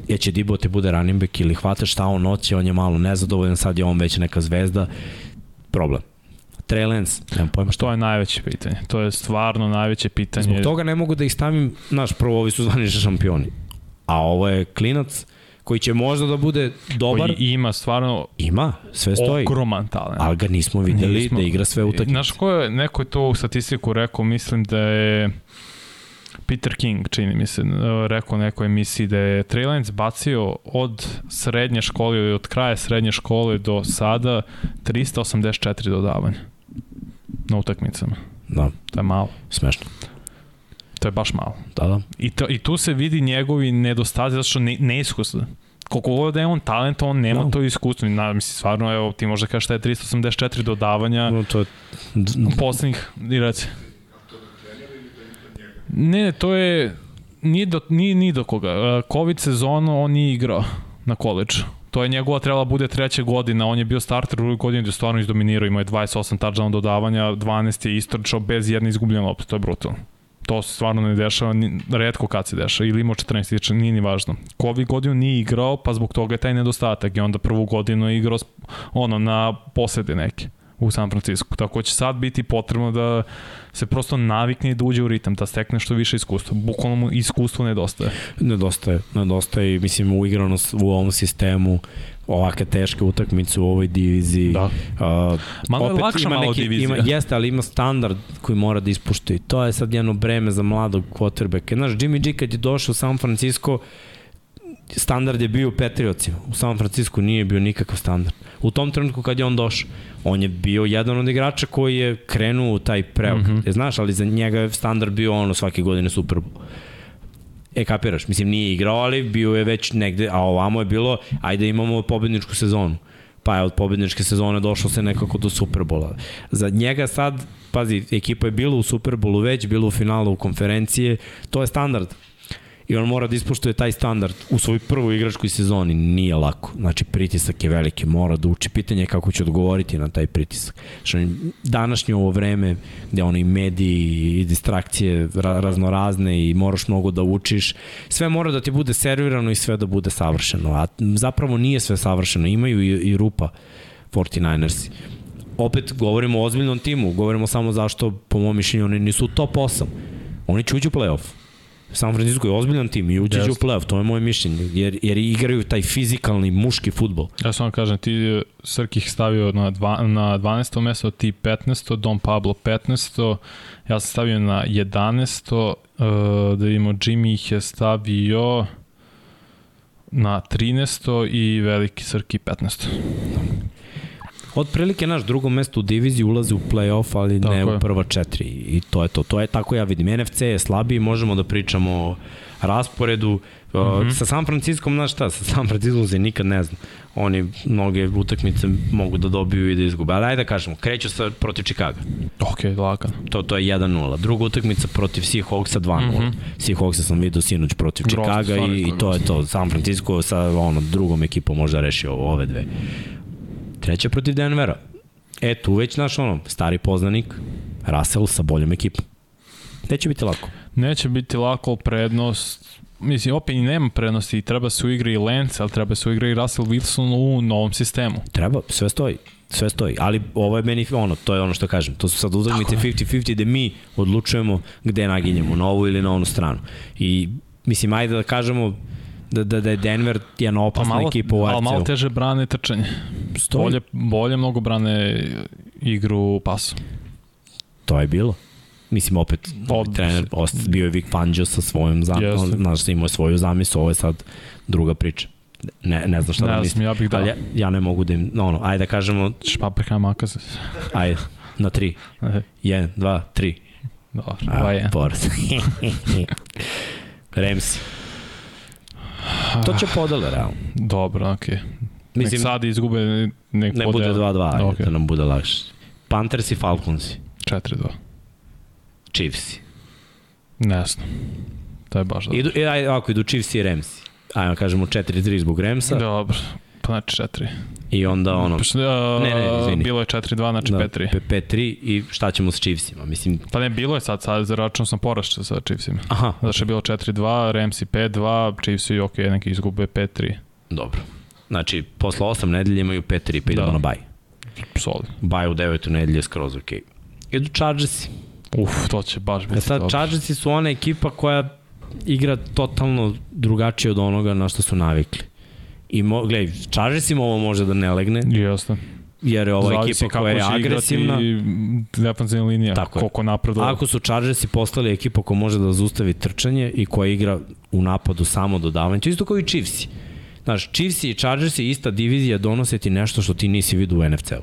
je će Dibo te bude running back ili hvataš šta on noće, on je malo nezadovoljan, sad je on već neka zvezda. Problem. Trey Lance, nemam pojma
što. To je najveće pitanje. To je stvarno najveće pitanje.
Zbog toga ne mogu da ih stavim, znaš, prvo ovi su zvanični šampioni. A ovo je klinac koji će možda da bude dobar.
Koji ima stvarno
ima, sve stoji.
Ogroman talent.
Ali ga nismo videli nismo, da igra sve utakmice.
Znaš ko je, neko je to u statistiku rekao, mislim da je Peter King, čini mi se, rekao u nekoj emisiji da je Trey Lance bacio od srednje škole ili od kraja srednje škole do sada 384 dodavanja na utakmicama.
Da.
To je malo.
Smešno.
To je baš malo.
Da, da.
I, to, i tu se vidi njegovi nedostaci, zato što ne, neiskusno. Koliko god da je on talent, on nema no. to iskustvo. Na, mislim, stvarno, evo, ti možda kažeš da je 384 dodavanja no, to je... poslednjih, i reci. Ne, ne, to je, nije do, nije, nije do koga. E, Covid sezonu on nije igrao na koleđu. To je njegova trebala bude treća godina, on je bio starter u drugoj godini gde stvarno izdominirao, imao je 28 touchdown dodavanja, 12 je istrčao bez jedne izgubljene lopte, to je brutalno. To se stvarno ne dešava, redko kad se dešava, ili imao 14 tiče, nije ni važno. Covid godinu nije igrao, pa zbog toga je taj nedostatak i onda prvu godinu je igrao ono, na posede neke u San Francisco. Tako će sad biti potrebno da se prosto navikne da uđe u ritam, da stekne što više iskustva. Bukvalno mu iskustvo nedostaje.
Nedostaje, nedostaje i mislim u igranost u ovom sistemu ovakve teške utakmice u ovoj diviziji.
Da. Uh, malo je lakša malo neki, divizija.
Ima, jeste, ali ima standard koji mora da ispušta i to je sad jedno breme za mladog quarterbacka. Znaš, Jimmy G kad je došao u San Francisco, standard je bio u Patriotsima. U San Francisco nije bio nikakav standard. U tom trenutku kad je on došao, on je bio jedan od igrača koji je krenuo u taj preok. Mm -hmm. Znaš, ali za njega je standard bio ono svake godine Super Bowl. E, kapiraš, mislim, nije igrao, ali bio je već negde, a ovamo je bilo, ajde imamo pobedničku sezonu. Pa je od pobedničke sezone došlo se nekako do Superbola. Za njega sad, pazi, ekipa je bila u Superbolu već, bila u finalu u konferencije, to je standard i on mora da ispoštuje taj standard u svoj prvoj igračkoj sezoni. Nije lako. Znači, pritisak je veliki. Mora da uči. Pitanje je kako će odgovoriti na taj pritisak. Što današnje ovo vreme gde ono i mediji i distrakcije raznorazne i moraš mnogo da učiš, sve mora da ti bude servirano i sve da bude savršeno. A zapravo nije sve savršeno. Imaju i, i rupa 49ersi opet govorimo o ozbiljnom timu, govorimo samo zašto, po mom mišljenju, oni nisu top 8. Oni će ući u playoff. San Francisco je ozbiljan tim i uđeđe yes. u playoff, to je moje mišljenje, jer, jer igraju taj fizikalni muški futbol.
Ja sam vam kažem, ti Srkih stavio na, dva, na 12. mesto, ti 15. Don Pablo 15. Ja sam stavio na 11. Uh, da vidimo, Jimmy ih je stavio na 13. i veliki Srki 15.
Otprilike naš drugo mesto u diviziji ulazi u play-off, ali tako ne je. u prva četiri. I to je to. To je tako ja vidim. NFC je slabiji, možemo da pričamo o rasporedu. Mm -hmm. Sa San Francisco, znaš šta, sa San Francisco se nikad ne zna. Oni mnoge utakmice mogu da dobiju i da izgube. Ali ajde da kažemo, kreću sa protiv Chicago.
Ok, laka.
To, to je 1-0. Druga utakmica protiv Seahawksa 2-0. Mm -hmm. Seahawksa sam vidio sinoć protiv Chicago i, i to je to. San Francisco sa ono, drugom ekipom možda rešio ove dve. Treća protiv Denvera. E, tu već naš ono, stari poznanik, Russell sa boljom ekipom. Neće biti lako.
Neće biti lako prednost mislim, opet i nema prednosti i treba se uigra i Lance, ali treba se uigra i Russell Wilson u novom sistemu.
Treba, sve stoji. Sve stoji, ali ovo je meni ono, to je ono što kažem. To su sad utakmice 50-50 gde mi odlučujemo gde naginjemo, na ovu ili na onu stranu. I mislim, ajde da kažemo, da, da, da je Denver jedna pa opasna pa malo, ekipa u AFC-u.
Ali malo teže brane trčanje. Stoji. Bolje, bolje mnogo brane igru pasu.
To je bilo. Mislim, opet, Od... trener bio je Vic Fangio sa svojom zamisli, znaš, imao je svoju zamislu, ovo je sad druga priča. Ne, ne znam šta ne, da mislim.
Ja bih da.
Ali ja, ja ne mogu da im, no, no, ajde da kažemo...
Špaprika makasa.
Ajde, na tri. Jedan, dva, tri.
Dobro,
A,
2-1.
Boris. Remsi. To će podele, realno.
Dobro, okej. Okay.
Mislim,
nek sad izgube, nek
ne bude
podele.
2-2, ajde,
Ok.
da nam bude lakše. Panthers i Falconsi.
4-2.
Chiefs.
Ne znam. To je baš dobro.
Idu, e, ajde, ovako, idu Chiefs i Remsi. Ajmo, kažemo 4-3 zbog Remsa.
Dobro. Pa znači 4.
I onda ono...
Pošto, uh,
Ne, ne, izvini.
Bilo je 4-2, znači
da,
5-3.
pe- 5-3 i šta ćemo s Chiefsima? Mislim,
Pa ne, bilo je sad, sad zaračunao sam porašće sa Chiefsima.
aha,
Znači je bilo 4-2, Ramsey 5-2, Chiefsi ok, neki izgube 5-3.
dobro. Znači, posle 8 nedelje imaju 5-3, pa idemo
Da.
na baj.
Solid.
Baj u 9. nedelje je skroz ok. Idu Chargersi.
Uf, to će baš biti
E sad,
dobro.
Chargersi su ona ekipa koja igra totalno drugačije od onoga na što su navikli. I mo, gledaj, Chargersima ovo može da ne legne,
Jeste.
jer je ovo
Zavisi
ekipa koja je agresivna.
Defensivna linija,
Tako je.
koliko napreduje.
Ako su Chargersi postali ekipa koja može da zaustavi trčanje i koja igra u napadu samo dodavanje, to je isto kao i Chiefsi. Znaš, Chiefsi i Chargersi ista divizija donose ti nešto što ti nisi vidio u NFC-u.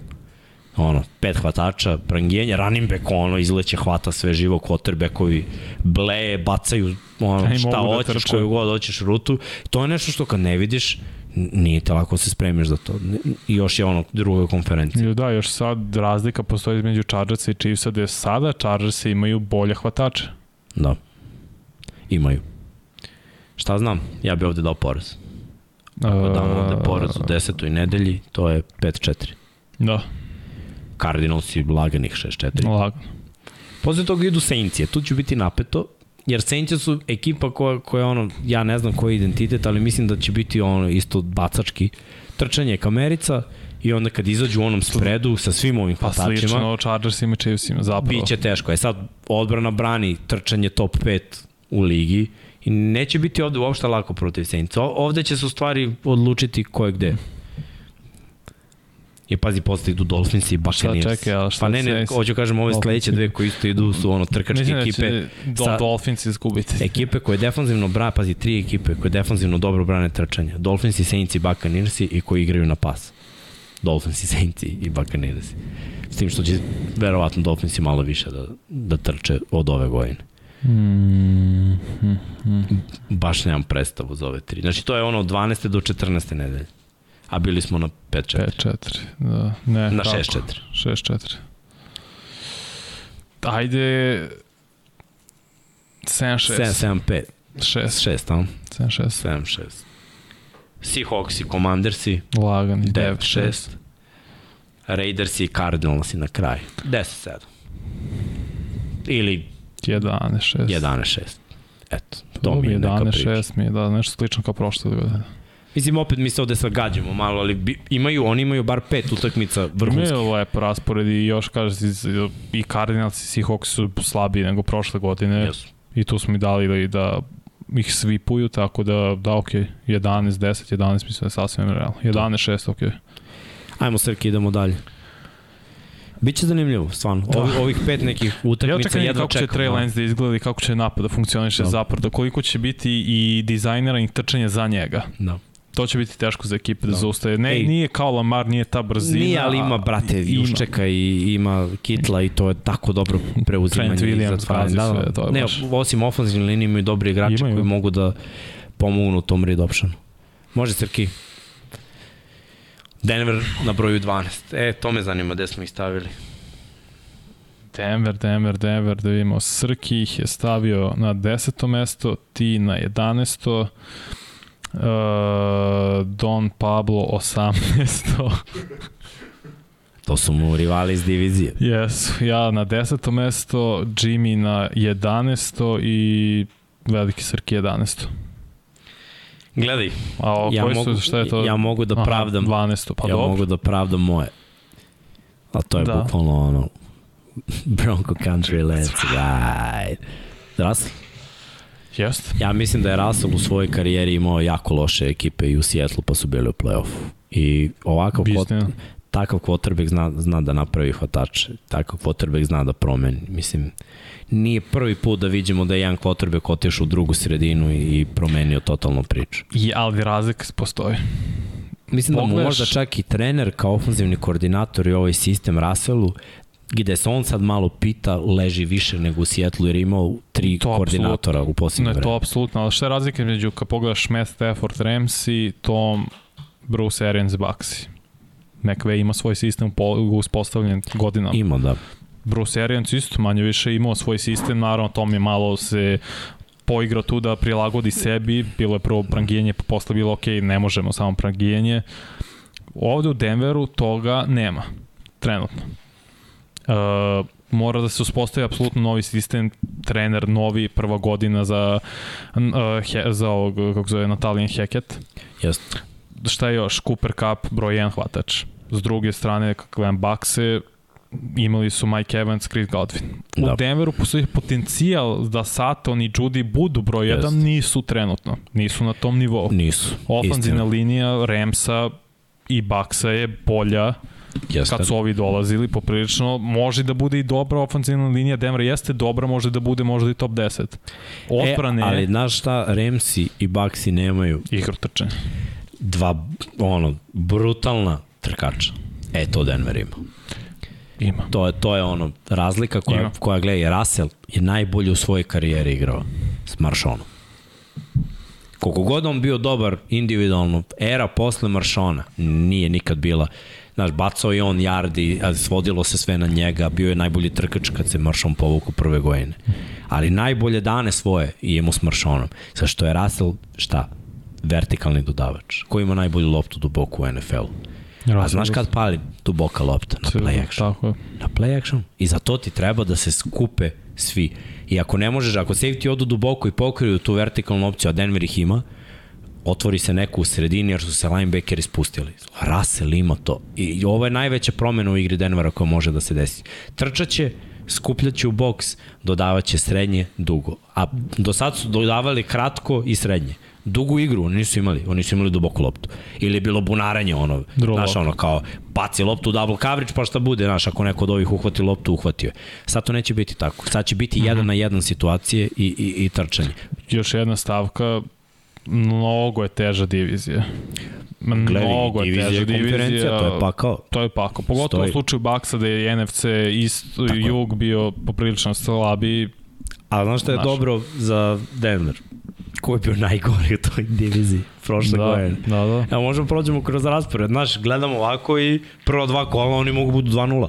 Ono, pet hvatača, prangijenja, running back, ono, izleće, hvata sve živo, quarterbackovi, bleje, bacaju, ono, [laughs] šta
da
hoćeš,
trče.
koju god hoćeš rutu. To je nešto što kad ne vidiš, nije te lako da se spremiš za to. I još je ono, druga konferencija.
Da, još sad razlika postoji između Chargersa i Chiefsa, gde sada Chargersi imaju bolje hvatače.
Da. Imaju. Šta znam, ja bi ovde dao poraz. Ako damo ovde poraz u desetoj nedelji, to je 5-4.
Da,
Cardinals i laganih 6-4.
lagano.
Posle toga idu Saints, tu ću biti napeto, jer Saints su ekipa koja, koja ono, ja ne znam koji je identitet, ali mislim da će biti ono isto bacački. Trčanje kamerica i onda kad izađu u onom spredu sa svim ovim
Pa
hvatačima,
slično Chargersima i Chiefsima, zapravo.
Biće teško. E sad, odbrana brani trčanje top 5 u ligi i neće biti ovde uopšte lako protiv Saints. O- Ovde će se u stvari odlučiti ko je gde. I pazi, posle idu Dolphins i Buccaneers.
čekaj, ali šta
pa ne, ne, hoću kažem, ove sledeće dve koje isto idu su ono trkačke
Mislim da
ekipe.
će do,
sa-
Dolphins izgubiti.
Ekipe koje defanzivno brane, pazi, tri ekipe koje defanzivno dobro brane trčanje. Dolphins i Saints i Buccaneers i koji igraju na pas. Dolphins i Saints i Buccaneers. S tim što će verovatno Dolphins i malo više da, da trče od ove godine.
Mm.
Baš nemam predstavu za ove tri. Znači to je ono od 12. do 14. nedelje. A bili smo na 5-4.
5-4, da. Ne,
Na
kako?
6-4.
6-4. Ajde... 7-6.
7-5.
6.
6, a?
7-6.
7-6. Seahawks i Commandersi
Lagan.
9-6. Raiders i Cardinals i na kraju. 10-7. Ili
11-6.
11-6. Eto, to mi je neka priča.
11-6 mi je da nešto slično kao prošle godine.
Mislim, opet mi se ovde sad gađamo malo, ali bi, imaju, oni imaju bar pet utakmica vrhunskih.
Imaju lep raspored i još kaže i Cardinals i Seahawks su slabiji nego prošle godine
Jesu.
i tu smo i dali da, da ih svipuju, tako da, da ok, 11, 10, 11 mislim da je sasvim realno. 11, 6, ok.
Ajmo, Srki, idemo dalje. Biće zanimljivo, stvarno.
Da.
Ovi, ovih pet nekih
Ja
utakmica
očekam
jedva
kako će
čekam.
Trey. Lance da izgleda i kako će napad da funkcioniše
Da.
zapravo, koliko će biti i dizajnera i trčanja za njega.
Da.
To će biti teško za ekipe da,
Da.
zaustaje. Ne,
Ej.
nije kao Lamar, nije ta brzina.
Nije, ali ima, brate,
ima.
Juščeka i ima Kitla i to je tako dobro preuzimanje.
Trent Williams, pazi sve, to je
ne,
baš-
osim ofenzivne linije imaju dobri igrači
Imaju.
koji mogu da pomognu u tom read optionu. Može, Srki? Denver na broju 12. E, to me zanima, gde smo ih stavili.
Denver, Denver, Denver, da vidimo, Srki ih je stavio na 10. mesto, ti na 11. Uh, Don Pablo 18. [laughs]
To su mu rivali iz divizije.
Jesu, ja na 10. mesto, Jimmy na 11. i veliki Srki 11.
Gledaj,
A o,
ja
koji
mogu,
su, šta je to?
ja mogu da pravdam,
Aha, 12. Pa
ja
dobro.
mogu da pravdam moje. A to je
Da.
bukvalno ono [laughs] Bronco Country, let's ride. Russell?
Jeste.
Ja mislim da je Russell u svojoj karijeri imao jako loše ekipe i u Seattle pa su bili u play-offu. I ovakav
Istina.
takav quarterback zna, zna da napravi hvatače, takav quarterback zna da promeni. Mislim, nije prvi put da vidimo da je jedan quarterback otišao u drugu sredinu i promenio totalno priču.
I, ali razlika postoji.
Mislim da mu
Pogledaš-
možda čak i trener kao ofenzivni koordinator i ovaj sistem Russellu gde se on sad malo pita, leži više nego u Seattle jer je imao tri
To
koordinatora u posljednje
Ne,
vreme.
to apsolutno, ali šta je razlika među kad pogledaš Matt Stafford Ramsey, Tom, Bruce Arians, Baxi? McVay ima svoj sistem po- uspostavljen godinama.
Ima, da.
Bruce Arians isto manje više imao svoj sistem, naravno Tom je malo se poigrao tu da prilagodi sebi, bilo je prvo prangijenje, pa posle bilo ok, ne možemo samo prangijenje. Ovde u Denveru toga nema, trenutno. Uh, mora da se uspostavi apsolutno novi sistem, trener novi, prva godina za, uh, he, za ovog, kako zove, Natalijan Heket
Jeste.
šta je još, Cooper Cup, broj 1 hvatač. S druge strane, kako gledam Bakse, imali su Mike Evans, Chris Godwin. U
Da.
Denveru postoji potencijal da Saton i Judy budu broj 1,
Jest.
nisu trenutno. Nisu na tom nivou.
Nisu.
Ofanzivna
Istina.
linija Ramsa i Baksa je bolja
Jeste.
kad su ovi dolazili poprilično. Može da bude i dobra ofanzivna linija. Denver jeste dobra, može da bude možda i top 10. Odbrane
E, ali znaš šta, Remsi i Baxi nemaju
igru trčanja.
dva, ono, brutalna trkača. E, to Denver ima.
Ima.
To je, to je ono, razlika koja,
Ima.
koja gleda, Russell je najbolje u svojoj karijeri igrao s Marshonom. Koliko god on bio dobar individualno, era posle Maršona nije nikad bila Znaš, bacao je on yardi, a svodilo se sve na njega, bio je najbolji trkač kad se Maršon povuku prve godine. Ali najbolje dane svoje je imao s Maršonom. Sa što je Russell, šta? Vertikalni dodavač. Ko ima najbolju loptu duboko u NFL-u? A znaš kad pali duboka lopta? Na play action.
Tako je.
Na play action. I za to ti treba da se skupe svi. I ako ne možeš, ako safety odu duboko i pokriju tu vertikalnu opciju, a Denver ih ima, otvori se neko u sredini jer su se linebackeri spustili. Russell ima to. I ovo je najveća promena u igri Denvera koja može da se desi. Trčaće, skupljaće u boks, dodavaće srednje, dugo. A do sad su dodavali kratko i srednje. Dugu igru oni nisu imali, oni su imali duboku loptu. Ili je bilo bunaranje, ono,
Draw
znaš, ono, kao, baci loptu double coverage, pa šta bude, znaš, ako neko od ovih uhvati loptu, uhvatio je. Sad to neće biti tako. Sad će biti mm -hmm. jedan na jedan situacije i, i, i trčanje.
još jedna stavka, mnogo je teža divizija. Mnogo je
divizija
teža divizija.
to je pakao.
To je pakao. Pogotovo
Stoji.
u slučaju Baksa da je NFC ist, jug bio poprilično slabiji.
A znaš šta je
Znaš.
dobro za Denver? Ko je bio najgori u toj diviziji prošle
Da,
godine?
da, da.
Evo možemo prođemo kroz raspored. Znaš, gledamo ovako i prva dva kola oni mogu budu 2-0.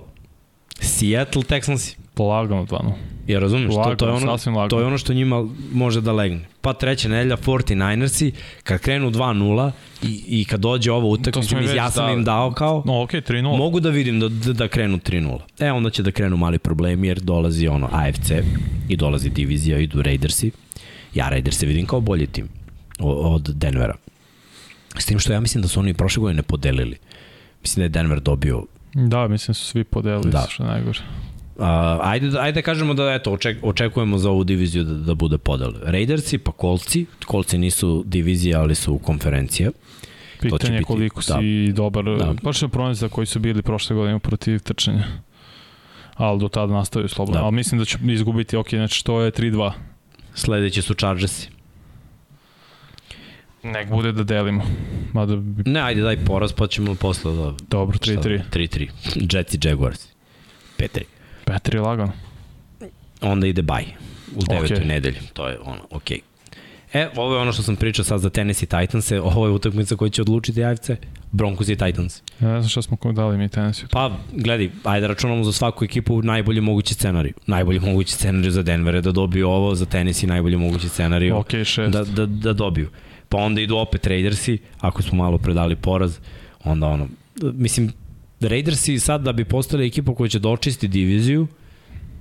Seattle Texansi.
Lagano 2
Ja razumeš, to, to, je ono, to je ono što njima može da legne. Pa treća nedelja 49ersi, kad krenu 2-0 i, i kad dođe ovo
To
utakmica,
već
ja sam
dali.
im dao kao,
No, okej, 3-0.
mogu da vidim da, da, da krenu 3-0. E, onda će da krenu mali problemi jer dolazi ono AFC i dolazi divizija, idu Raidersi. Ja Raiderse vidim kao bolji tim od Denvera. S tim što ja mislim da su oni prošle godine podelili. Mislim da je Denver dobio
Da, mislim su svi podelili,
Da.
da. što najgore.
Uh, ajde, da- ajde da kažemo da eto, oček, očekujemo za ovu diviziju da, da bude podel. Raidersi pa Kolci, Kolci nisu divizija, ali su konferencija.
Pitanje je
biti-
koliko
da.
si dobar,
Da.
da. baš je pronica koji su bili prošle godine protiv trčanja. Ali do tada nastavaju slobodno.
Da.
Da. Ali mislim da će izgubiti, ok, znači to je 3-2.
Sledeći su Chargersi.
Nek bude da delimo. Mada bi...
Ne, ajde daj poraz, pa ćemo posle da...
Dobro,
šta-
3-3.
3-3. Jets i Jaguars. 5-3.
Je lagano.
Onda ide baj. U devetoj
Okej.
nedelji. To je ono, okej. E, ovo je ono što sam pričao sad za Tennessee Titans, ovo je utakmica koja će odlučiti AFC. Broncos i Titans.
Ja ne znam šta smo dali mi Tennessee.
Pa, gledaj, ajde računamo za svaku ekipu najbolji mogući scenarij. Najbolji mogući scenarij za Denver je da dobiju ovo, za Tennessee najbolji mogući scenarij
Ok, 6.
da, da, da dobiju. Pa onda idu opet Raidersi, ako smo malo predali poraz, onda ono, mislim, Raidersi sad da bi postali ekipa koja će dočisti diviziju,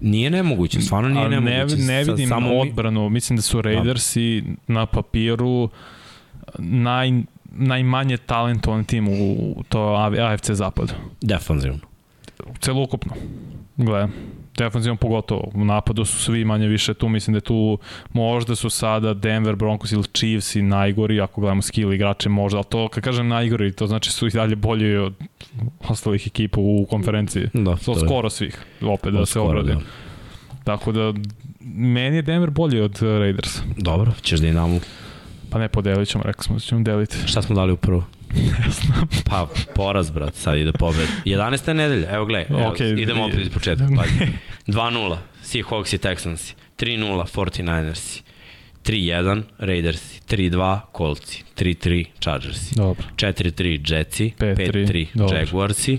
nije nemoguće, stvarno nije
Ali ne,
nemoguće.
ne
Sa-
vidim
samo mi-
odbranu. Mislim da su Raidersi na papiru naj, najmanje talentovan tim u to AFC zapadu.
Defanzivno.
Celokupno. Gledam. Defensivno pogotovo. U napadu su svi manje više tu. Mislim da je tu možda su sada Denver, Broncos ili Chiefs i najgori, ako gledamo skill igrače možda, ali to kad kažem najgori, to znači su i dalje bolji od ostalih ekipa u konferenciji.
Da,
So, skoro svih, opet da se obrade.
da.
Tako da, meni je Denver bolji od Raidersa.
Dobro, ćeš da i namu.
Pa ne, podelit ćemo, rekli smo da ćemo deliti.
Šta smo dali u prvo?
Ne znam.
Pa, poraz, brat, sad ide pobed. 11. nedelja, evo evo,
Okej,
idemo opet iz početka. Pazi. 2-0, Seahawks i Texansi. 3-0, 49ersi. 3-1, Raidersi. 3-2, Coltsi. 3-3, Chargersi.
Dobro.
4-3, Jetsi.
5-3,
5-3,
dobro.
Jaguarsi.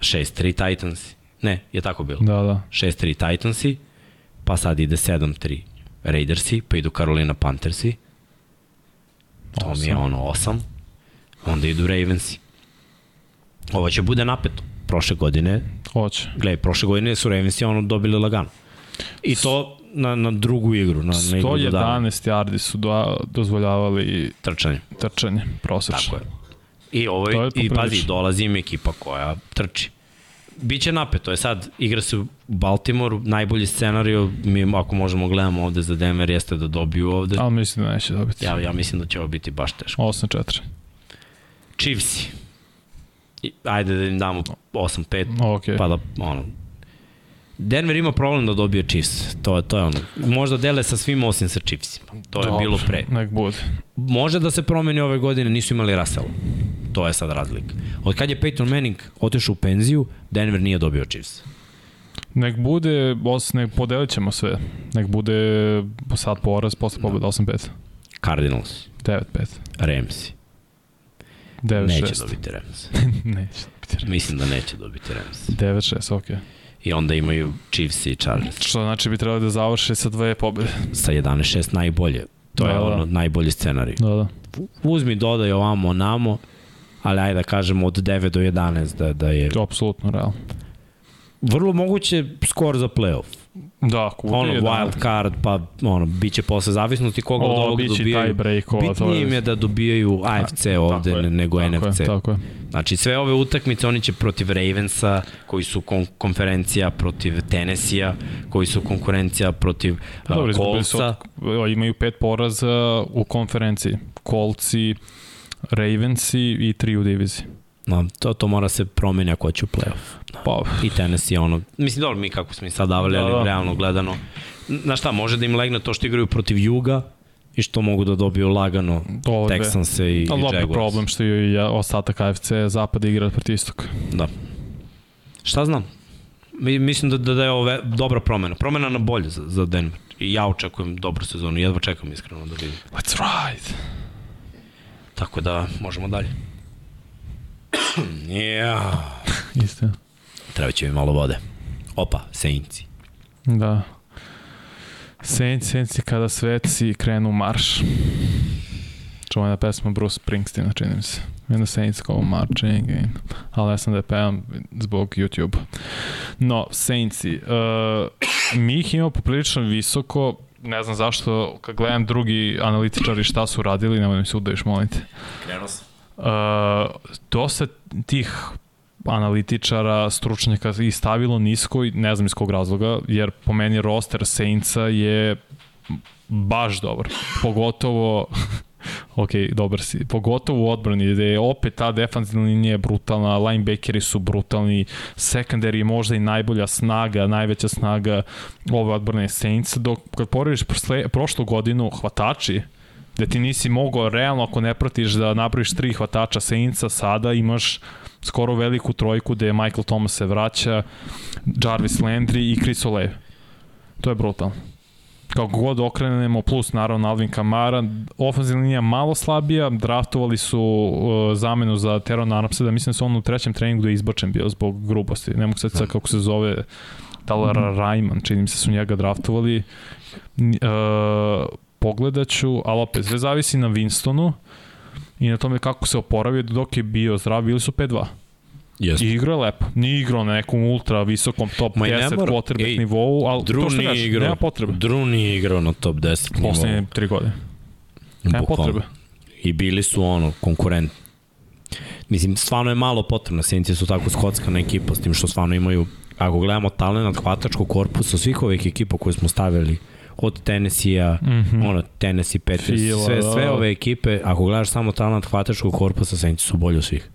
6-3, Titansi. Ne, je tako bilo.
Da, da.
6-3 Titansi, pa sad ide 7-3 Raidersi, pa idu Carolina Panthersi, to mi je ono 8, onda idu Ravensi. Ovo će bude napeto. Prošle godine,
Hoće.
gledaj, prošle godine su Ravensi ono dobili lagano. I to na, na drugu igru, na, na igru do dana.
111 yardi su do, dozvoljavali
Trčanje,
trčanje, prosečno.
tako je. I, ovo,
To je
i pazi, dolazi im ekipa koja trči. Biće napeto, je sad, igra se u Baltimoru, najbolji scenariju, mi ako možemo gledamo ovde za Denver, jeste da dobiju ovde.
Ali mislim da neće dobiti.
Ja, ja mislim da će ovo biti baš teško.
8-4.
Chiefs. I, ajde da im damo 8-5,
Ok.
pa da, ono, Denver ima problem da dobije Chiefs. To je, to je ono. Možda dele sa svim osim sa Chiefsima. To je
Dobro,
bilo pre.
Nek bude.
Može da se promeni ove godine, nisu imali Russell. To je sad razlika. Od kad je Peyton Manning otišao u penziju, Denver nije dobio Chiefs.
Nek bude, os, nek podelit ćemo sve. Nek bude sad poraz, posle pobjeda 8-5.
Cardinals,
9-5.
Ramsi.
9-6.
Neće dobiti Rams. [laughs]
neće dobiti.
Mislim da neće dobiti Rams.
9-6, ok.
I onda imaju Chiefs i Chargers.
Što znači bi trebalo da završi sa dve pobjede.
Sa 11-6 najbolje. To je
Da, da.
ono najbolji scenarij.
Da, da.
Uzmi, dodaj ovamo, namo, ali ajde da kažemo od 9 do 11 da, da je
apsolutno realno.
vrlo moguće skor za playoff.
Da, kuda
Ono,
je da.
wild card, pa ono, bit će posle zavisnosti koga od
O,
ovog
biće
dobijaju.
taj break, ova,
Bitnije im je da dobijaju AFC ovde
Tako je,
nego
tako
NFC.
Je, tako je.
Znači sve ove utakmice oni će protiv Ravensa, koji su kon konferencija protiv Tennessee-a, koji su konkurencija protiv uh,
Dobro, su,
Coltsa.
od- imaju pet poraza u konferenciji. Coltsi, Ravensi i tri u diviziji.
No, to, to mora se promeni ako će u playoff.
Pa,
I Tennessee ono, mislim dobro mi kako smo i sad davali,
Da,
ali
da.
realno gledano. Na šta, može da im legne to što igraju protiv Juga i što mogu da dobiju lagano. Texanse i, i
Ali
Jaguars.
problem što je i ostatak AFC zapad igra protiv istoka.
Da. Šta znam? Mi, mislim da, da, da je ovo ve- dobra promena. Promena na bolje za, za Denver. I ja očekujem dobru sezonu. Jedva čekam iskreno da vidim.
Let's ride.
Tako da možemo dalje. [coughs] ja.
Istina.
Treba će mi malo vode. Opa, Saintsi.
Da. Saints, Saints kada sveci krenu marš. Čuvena pesma Bruce Springsteena, čini mi se. The Saints go marching in. Ali ja sam da je pevam zbog YouTube. No, Saintsi. Uh, mi ih imamo poprilično visoko. Ne znam zašto, kad gledam drugi analitičari šta su radili, nemoj mi se udaješ, molim te.
Krenuo sam.
Uh, dosta tih analitičara, stručnjaka i stavilo nisko ne znam iz kog razloga, jer po meni roster Saintsa je baš dobar. Pogotovo [laughs] ok, dobar si. Pogotovo u odbrani, gde je opet ta defensivna linija brutalna, linebackeri su brutalni, secondary je možda i najbolja snaga, najveća snaga ove odbrane Saints, dok kad porediš prošlu godinu hvatači, gde ti nisi mogao realno ako ne pratiš da napraviš tri hvatača Saintsa, sada imaš skoro veliku trojku gde Michael Thomas se vraća, Jarvis Landry i Chris Olave. To je brutalno. Kako god okrenemo, plus naravno Alvin Kamara, ofenzivna linija malo slabija, draftovali su uh, zamenu za Teron Armsteada, mislim da su on u trećem treningu da je izbačen bio zbog grubosti, ne mogu sad sad kako se zove, da li Rajman, čini mi se su njega draftovali. Uh, pogledat ću, ali opet, sve zavisi na Winstonu i na tome kako se oporavio dok je bio zdrav, bili su 5-2.
Jeste.
I igrao je lepo. Nije igrao na nekom ultra visokom top
Ma i ne
10
mora-
quarterback
ej,
nivou, ali
Drew
to što kažeš,
igrao.
nema potrebe.
Drew nije igrao na top 10 nivou.
Poslednje tri godine. Nema
Bukvalno.
potrebe.
I bili su ono, konkurent. Mislim, stvarno je malo potrebno. Saints su tako skockana ekipa, s tim što stvarno imaju, ako gledamo talent hvatačkog korpusa svih ovih ekipa koje smo stavili, od Tennessee-a, mm. -hmm. ono, Tennessee, Patriots,
Fila,
sve,
da.
sve ove ekipe, ako gledaš samo talent hvatačkog korpusa, Saints su bolji od svih.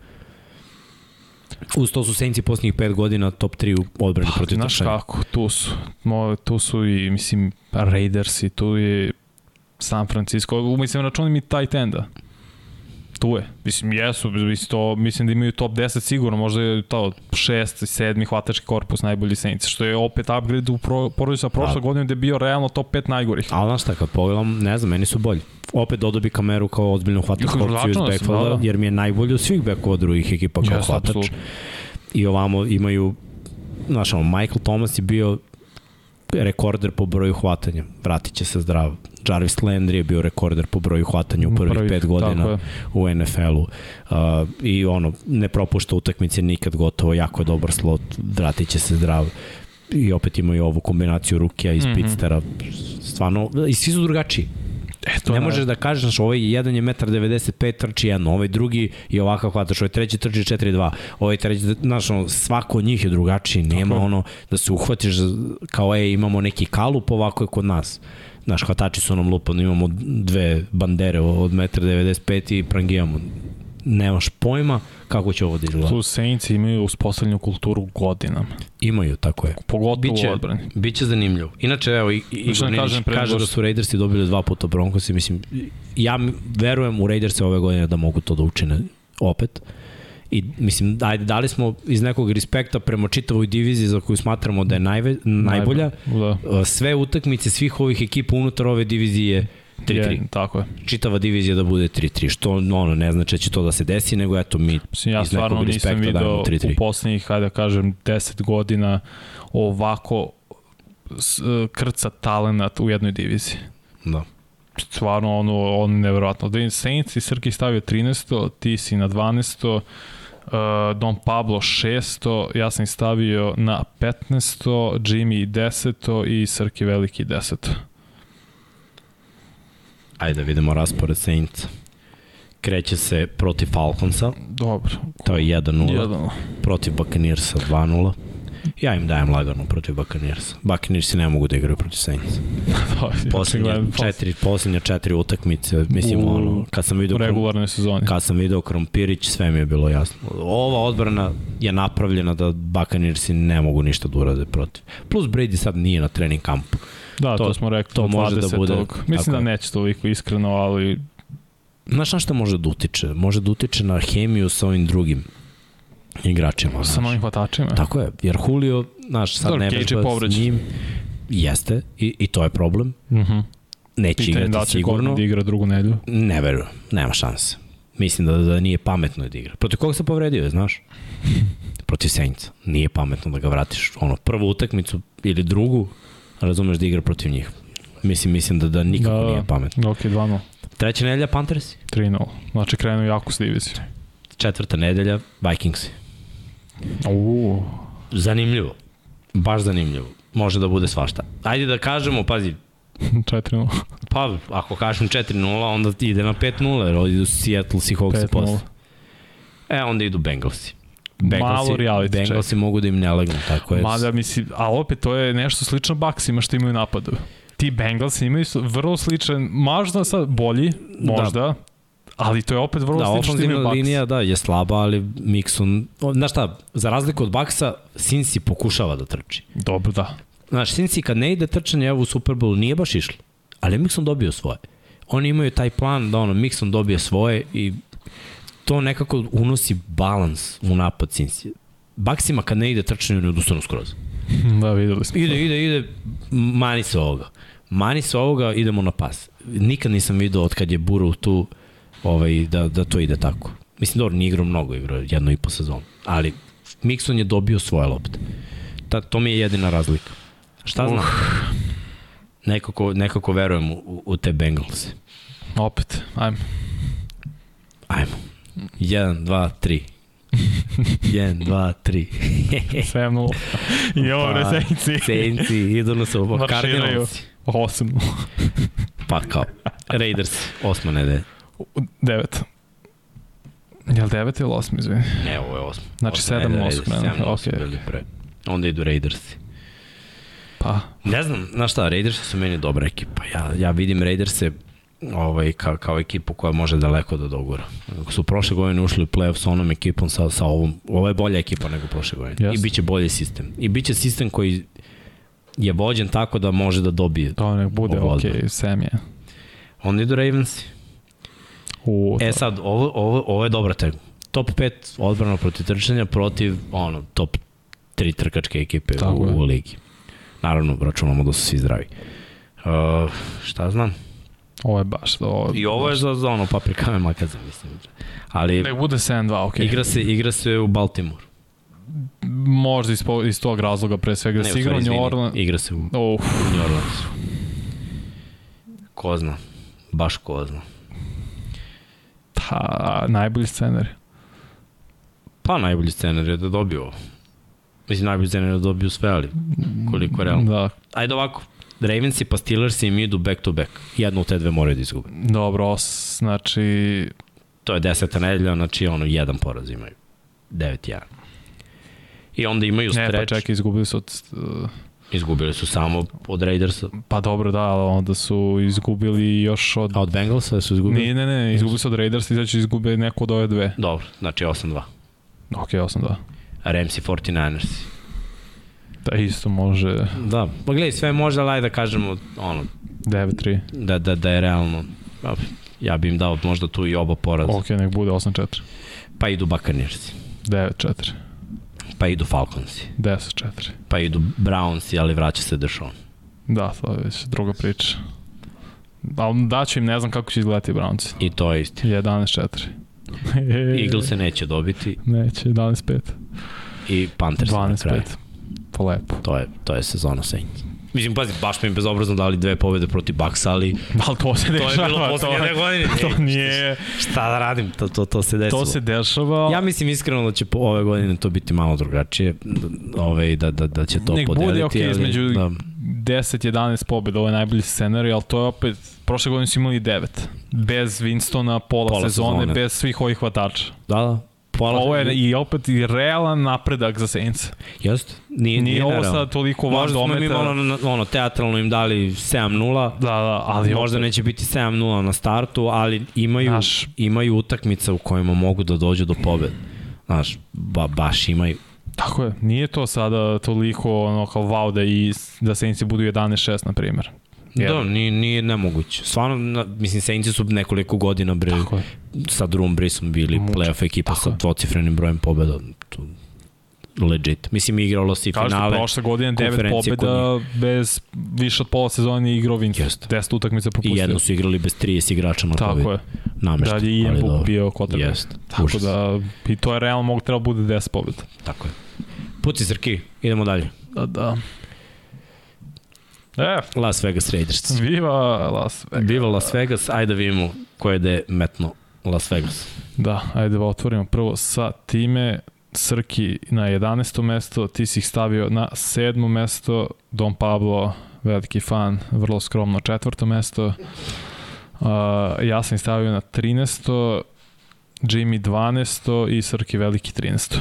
Uz to su Saints posljednjih 5 godina top 3 u odbrani
Pa,
protiv
znaš kako, tu su. Mo, tu su i, mislim, Raiders i tu je San Francisco. Mislim, računim i tight enda. Tu je. Mislim, jesu, mislim, to, mislim da imaju top 10 sigurno, možda je to šest, sedmi hvatački korpus najbolji Saints, što je opet upgrade u pro, sa prošle da. godine gde je bio realno top 5 najgorih.
Ali znaš šta, kad pogledam, ne znam, meni su bolji. Opet dodobi kameru kao ozbiljnu hvatačku opciju iz backfielda, da, da. jer mi je najbolji od svih backova drugih ekipa kao yes, hvatač. Absolutno. I ovamo imaju, znaš, Michael Thomas je bio rekorder po broju hvatanja. Vratit će se zdrav. Jarvis Landry je bio rekorder po broju hvatanja u prvih Prvi, pet godina u NFL-u. Uh, I ono, ne propušta utakmice nikad gotovo, jako je dobar slot, vratit će se zdrav i opet imaju ovu kombinaciju rukija iz mm -hmm. Pitstera. Stvarno, i svi su drugačiji. E, to ne možeš da kažeš, ovaj jedan je 1,95 trči jedno, ovaj drugi je ovakav hvataš, ovaj treći trči 4,2, ovaj treći, znaš, ono, svako od njih je drugačiji, nema Tako. ono da se uhvatiš kao, ej, imamo neki kalup, ovako je kod nas. Naš hvatači su nam lupani, imamo dve bandere od 1,95 i prangijamo nemaš pojma kako će ovo da izgleda.
Plus Saints imaju uspostavljenu kulturu godinama.
Imaju, tako je.
Pogotovo biće, u odbrani.
Biće zanimljivo. Inače, evo, i, i Igor kažem, kaže da su Raidersi dobili dva puta Broncosi. Mislim, ja verujem u Raiderse ove godine da mogu to da učine opet. I mislim, ajde, dali smo iz nekog respekta prema čitavoj diviziji za koju smatramo da je najve, najbolja. Da. Sve utakmice svih ovih ekipa unutar ove divizije 3-3.
Tako je.
Čitava divizija da bude 3-3, što ono, ne znači da će to da se desi, nego eto mi
Mislim, ja iz nekog respekta dajemo 3-3. u poslednjih, hajde da kažem, 10 godina ovako krca talenat u jednoj diviziji.
Da.
Stvarno, ono, on nevjerojatno. Da Saints i Srki stavio 13. Ti si na 12. Uh, Don Pablo 6. Ja sam stavio na 15. Jimmy 10. i Srki Veliki 10.
Ajde da vidimo raspored Saints. Kreće se protiv Falconsa.
Dobro.
To je 1-0. Protiv Buccaneersa 2-0. Ja im dajem lagano protiv Buccaneersa. Buccaneersi ne mogu da igraju protiv Saints. [laughs] poslednje, četiri, poslednje četiri utakmice, mislim, u, ono, kad sam video...
regularne sezoni.
Kad sam video Krompirić, sve mi je bilo jasno. Ova odbrana je napravljena da Buccaneersi ne mogu ništa da urade protiv. Plus Brady sad nije na trening kampu.
Da, to, to smo rekli. To može da bude. Mislim da neće toliko iskreno, ali...
Znaš na šta može da utiče? Može da utiče na hemiju sa ovim drugim igračima.
Sa novim hvatačima.
Tako je, jer Julio, znaš, sad ne vežba s njim, jeste, i, i to je problem. Uh mhm. -huh. Neće Pitanje igrati da sigurno.
da igra drugu nedelju?
Ne verujem, nema šanse. Mislim da, da nije pametno da igra. Protiv koga se povredio, znaš? [laughs] Protiv Saints. Nije pametno da ga vratiš. Ono, prvu utakmicu ili drugu, razumeš da igra protiv njih. Mislim, mislim da, da nikako da, nije pametno.
Ok, 2-0.
Treća nedelja Panthers?
3-0. Znači krenu jako s diviziju.
Četvrta nedelja Vikings.
Uuu.
Zanimljivo. Baš zanimljivo. Može da bude svašta. Ajde da kažemo, pazi, [laughs]
4-0.
Pa, ako kažem 4-0, onda ide na 5-0, jer idu Seattle Seahawks posle. E, onda idu Bengalsi.
Bengalsi, Malo reality
Bengalsi check. mogu da im ne legnu, tako je.
Mada, misli, a opet to je nešto slično Bucksima što imaju napadu. Ti Bengalsi imaju vrlo sličan, možda sad bolji, možda, da. Ali to je opet vrlo da, slično što imaju Bucks. linija,
da, je slaba, ali Mixon, znaš šta, za razliku od Bucksa, Cincy pokušava da trči.
Dobro, da.
Znaš, Cincy kad ne ide trčanje evo u Super Bowl nije baš išlo, ali Mixon dobio svoje. Oni imaju taj plan da ono, Mixon dobije svoje i to nekako unosi balans u napad Cincy. Baksima kad ne ide trčanje, ne odustanu skroz. [laughs]
Da, videli smo.
Ide, ide, ide, mani se ovoga. Mani se ovoga, idemo na pas. Nikad nisam video od kad je Burrow tu ovaj, da, da to ide tako. Mislim, dobro, nije igrao mnogo, igrao jedno i po sezonu. Ali Mixon je dobio svoje lopte. Ta, to mi je jedina razlika. Šta znam? Uh. Nekako, nekako verujem u, u te Bengals.
Opet, ajmo.
Ajmo. 1, 2, 3. 1, 2, 3.
7-0. I ovo pa, Saintsi.
Saintsi, idu na sobo. Cardinals.
8
Pa kao. Raiders, osma nedelja.
9. Je li 9 ili 8, izvini?
Ne, ovo je 8.
Znači 7 8
7 8 bili pre. Onda idu Raidersi.
Pa.
Ne znam, znaš šta, Raidersi su meni dobra ekipa. Ja, ja vidim Raiderse ovaj, ka, kao ekipu koja može daleko da dogura. Ako su prošle godine ušli u playoff sa onom ekipom, sa, sa ovom, ovo je bolja ekipa nego prošle godine. Yes. I biće bolji sistem. I biće sistem koji je vođen tako da može da dobije.
To nek bude, ok, Sam je.
Onda idu Ravens.
U,
E sad, ovo, ovo, ovo je dobra tema. Top 5 odbrana protiv trčanja protiv ono, top 3 trkačke ekipe
Tako
u,
je.
u ligi. Naravno, računamo da su svi zdravi. Uh, šta znam?
ovo je baš... Ovo,
I ovo je za, za ono paprikame makaza, mislim. Ali
Nek bude 7-2, okej.
igra, se, igra se u Baltimore.
Možda iz, po- iz tog razloga pre svega.
Ne,
Ne,
u
New Orleans...
Igra se u, u
Uf,
New Orleansu. Ko zna? Baš ko zna.
Ta, najbolji scenarij.
Pa najbolji scenar je da dobiju ovo. Mislim, najbolji scenar je da dobiju sve, ali koliko je realno.
Da,
Ajde ovako, Ravensi pa Steelersi im idu back to back. Jednu od te dve moraju da izgube.
dobro, os, znači...
To je deseta nedelja, znači ono, jedan poraz imaju. 9-1. I onda imaju
Ne, pa čekaj, izgubili su od... uh,
izgubili su samo od Raidersa,
Pa dobro, da, ali onda su izgubili još od...
a od Bengalsa su izgubili?
Ne, ne, ne, izgubili su od Raiders i sad će izgube neko od ove dve.
Dobro, znači 8-2.
Ok, 8-2.
A Ramsi 49ers.
Da, isto može
Da, pa gledaj, sve može, ali da kažemo, ono,
9-3.
da, da, da je realno. Pa, Ja bi im dao možda tu i oba poraza.
Ok, nek bude 8-4.
Pa idu Buccaneersi,
9-4.
Pa idu Falconsi,
10-4.
pa idu Brownsi, ali vraća se Deshaun.
Da, to je već druga priča. Ali daću im, ne znam kako će izgledati Brownci.
I to je istina.
11-4. [laughs]
Eagles se neće dobiti
Neće, 11-5.
i Panthers na kraju.
12-5. Pa lepo.
To je, to je sezona Saints. Mislim, pazi, baš mi bezobrazno dali dve pobede protiv Bucks, ali
Ali to se
to
dešava.
je bilo poslednje godine.
To
Ej,
nije...
Šta da radim, to, to, to se desilo.
To se dešava.
Ja mislim iskreno da će po ove godine to biti malo drugačije, ove, da, da, da će to
Nek
podeliti.
bude okej
ali,
između
da,
10-11 pobjeda, ovo je najbolji scenarij, ali to je opet, prošle godine su imali 9. Bez Winstona, pola,
Pola
sezone,
sezone.
bez svih ovih hvatača.
da, da. Pola,
Ovo je i opet i realan napredak za Saints.
Jest, nije,
Nije ovo
nerealno.
sad toliko van
Možda smo mi
dometa.
ono, ono, teatralno im dali 7-0,
Da, da, ali
Možda
opet,
neće biti 7-0 na startu, ali imaju,
Znaš-
imaju utakmice u kojima mogu da dođu do pobede. Znaš, ba, baš imaju.
Tako je, nije to sada toliko ono kao wow da, i, da Saints budu 11-6 na primjer.
Da, nije, nije nemoguće. Stvarno, na, mislim, Saintsi su nekoliko godina bre,
je.
sa Drew Breesom bili
Muče.
playoff ekipa
Tako
sa
je.
dvocifrenim brojem pobeda. To, legit. Mislim, igralo se i
Kažete,
finale.
prošle godine 9
konferencije
pobjeda bez više od pola sezone nije igrao Vince.
Jeste.
10 utakmica
I
propustio.
jedno su igrali bez 30 igrača na
Tako je.
Namešta.
Da je Ian Book bio quarterback.
Jest.
Tako
Užas.
da, i to je realno mogu treba bude 10 pobjeda.
Tako je. Puci Srki, idemo dalje.
Da, da. E,
Las Vegas Raiders.
viva Las Vegas.
Viva Las Vegas, ajde da vidimo ko je da je metno Las Vegas.
Da, ajde da otvorimo prvo sa time. Srki na 11. mesto, ti si ih stavio na 7. mesto, Don Pablo, veliki fan, vrlo skromno četvrto mesto. Uh, ja sam ih stavio na 13. Jimmy 12. i Srki veliki 13.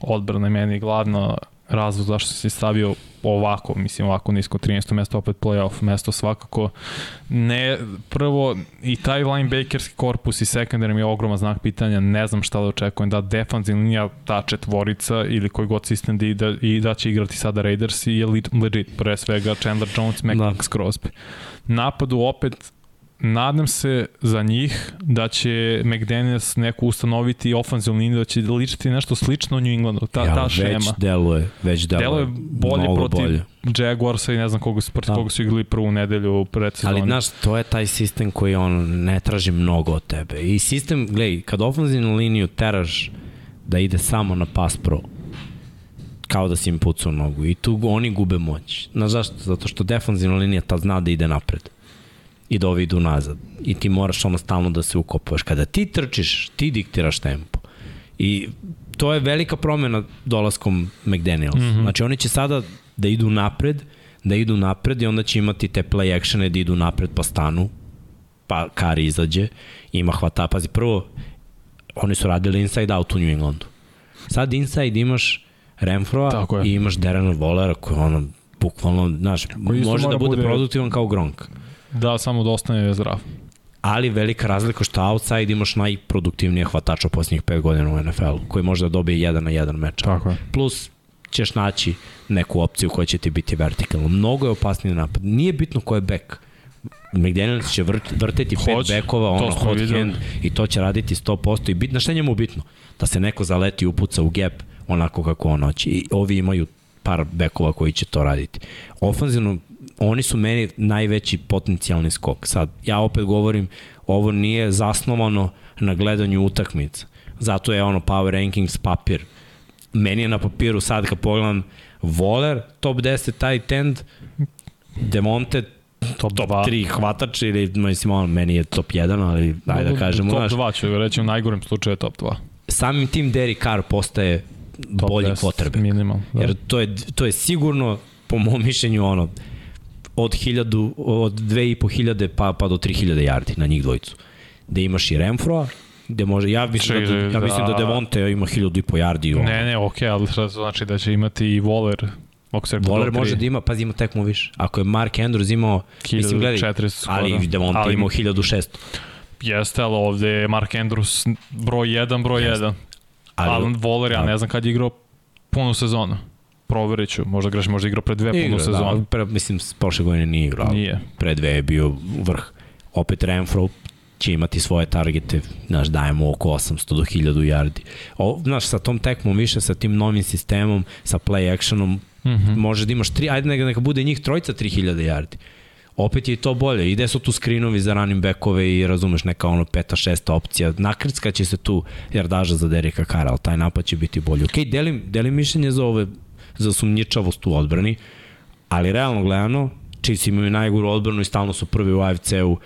Odbrana je meni glavno razlog zašto se stavio ovako, mislim ovako nisko 13. mesto, opet playoff mesto svakako. Ne, prvo i taj linebackerski korpus i secondary mi je ogroman znak pitanja, ne znam šta da očekujem, da defanzivna linija ta četvorica ili koji god sistem da, i da, i da će igrati sada Raiders i je le- legit, pre svega Chandler Jones, Max
Da.
Crosby. Napadu opet nadam se za njih da će McDaniels neku ustanoviti ofanzivnu liniju, da će ličiti nešto slično New Englandu, ta,
Evo,
ta
Već
šema.
deluje, već deluje.
Delo je bolje
mnogo
protiv
bolje.
Jaguarsa i ne znam koga su, protiv
Da.
koga su igrali prvu nedelju predsezone.
Ali, znaš, to je taj sistem koji on ne traži mnogo od tebe. I sistem, gledaj, kad ofenzivnu liniju teraš da ide samo na pas pro, kao da si im pucao nogu. I tu oni gube moć. Znaš zašto? Zato što defanzivna linija ta zna da ide napred i da ovi idu nazad. I ti moraš ono stalno da se ukopuješ. Kada ti trčiš, ti diktiraš tempo. I to je velika promena dolaskom McDaniels. Mm. -hmm. Znači oni će sada da idu napred, da idu napred i onda će imati te play actione da idu napred pa stanu, pa Kari izađe, ima hvata. Pazi, prvo, oni su radili inside out u New Englandu. Sad inside imaš Renfroa i imaš Darren Wallera koji ono, bukvalno, znaš, može da bude,
bude-
produktivan kao Gronk.
Da, samo da ostane zdrav.
Ali velika razlika što outside imaš najproduktivnije hvatača posljednjih 5 godina u NFL-u, koji može da dobije jedan na jedan meč.
Tako je.
Plus ćeš naći neku opciju koja će ti biti vertikalna. Mnogo je opasniji napad. Nije bitno ko je back. McDaniels će vrt, vrteti pet
Hoće,
bekova, ono hot
videli.
hand i to će raditi 100% i bitno, šta je njemu bitno? Da se neko zaleti i upuca u gap onako kako on hoće. I ovi imaju par bekova koji će to raditi. Ofanzivno, oni su meni najveći potencijalni skok. Sad, ja opet govorim, ovo nije zasnovano na gledanju utakmica. Zato je ono power rankings papir. Meni je na papiru sad kad pogledam Voler, top 10 tight end, Demonte,
Top,
top
2.
3 hvatač ili mislim on meni je top 1, ali ajde da kažemo,
Top
znaš,
2 ću reći u najgorem slučaju je top 2.
samim tim Derek Carr postaje
Top
bolji
10
quarterback.
Minimal. Da.
Jer to je, to je sigurno, po mom mišljenju, ono, od, hiljadu, od 2500 pa, pa do 3000 yardi na njih dvojicu. Da imaš i Renfroa, gde može, ja mislim, da, ja mislim da
da-
Devonte ima 1000 i po yardi. Ono.
Ne, ne, okej, ali sad znači da će imati i Waller.
Voler može da ima, pazi ima tekmu više. Ako je Mark Andrews imao, mislim, gledaj,
1400
ali Devonte
Ali-
imao 1600.
Jeste, ali ovde je Mark Andrews broj 1, broj 1.
Ali,
Alan Waller, ja
da.
ne znam kad je igrao punu sezonu. Proverit ću, možda greš, možda igrao pre dve punu
igra,
sezonu.
da, pre, mislim, prošle godine nije igrao.
Nije.
Pre dve je bio vrh. Opet Renfro će imati svoje targete, znaš, dajemo oko 800 do 1000 yardi. O, znaš, sa tom tekmom više, sa tim novim sistemom, sa play actionom,
Mm -hmm.
može da imaš tri, ajde neka, neka bude njih trojica 3000 yardi. Opet je i to bolje. Ide su tu skrinovi za running backove i razumeš neka ono peta, šesta opcija. Nakrcka će se tu jardaža za Derika Kara, ali taj napad će biti bolji. Ok, delim, delim mišljenje za ove za sumnjičavost u odbrani, ali realno gledano, Chiefs imaju najgoru odbranu i stalno su prvi u AFC-u.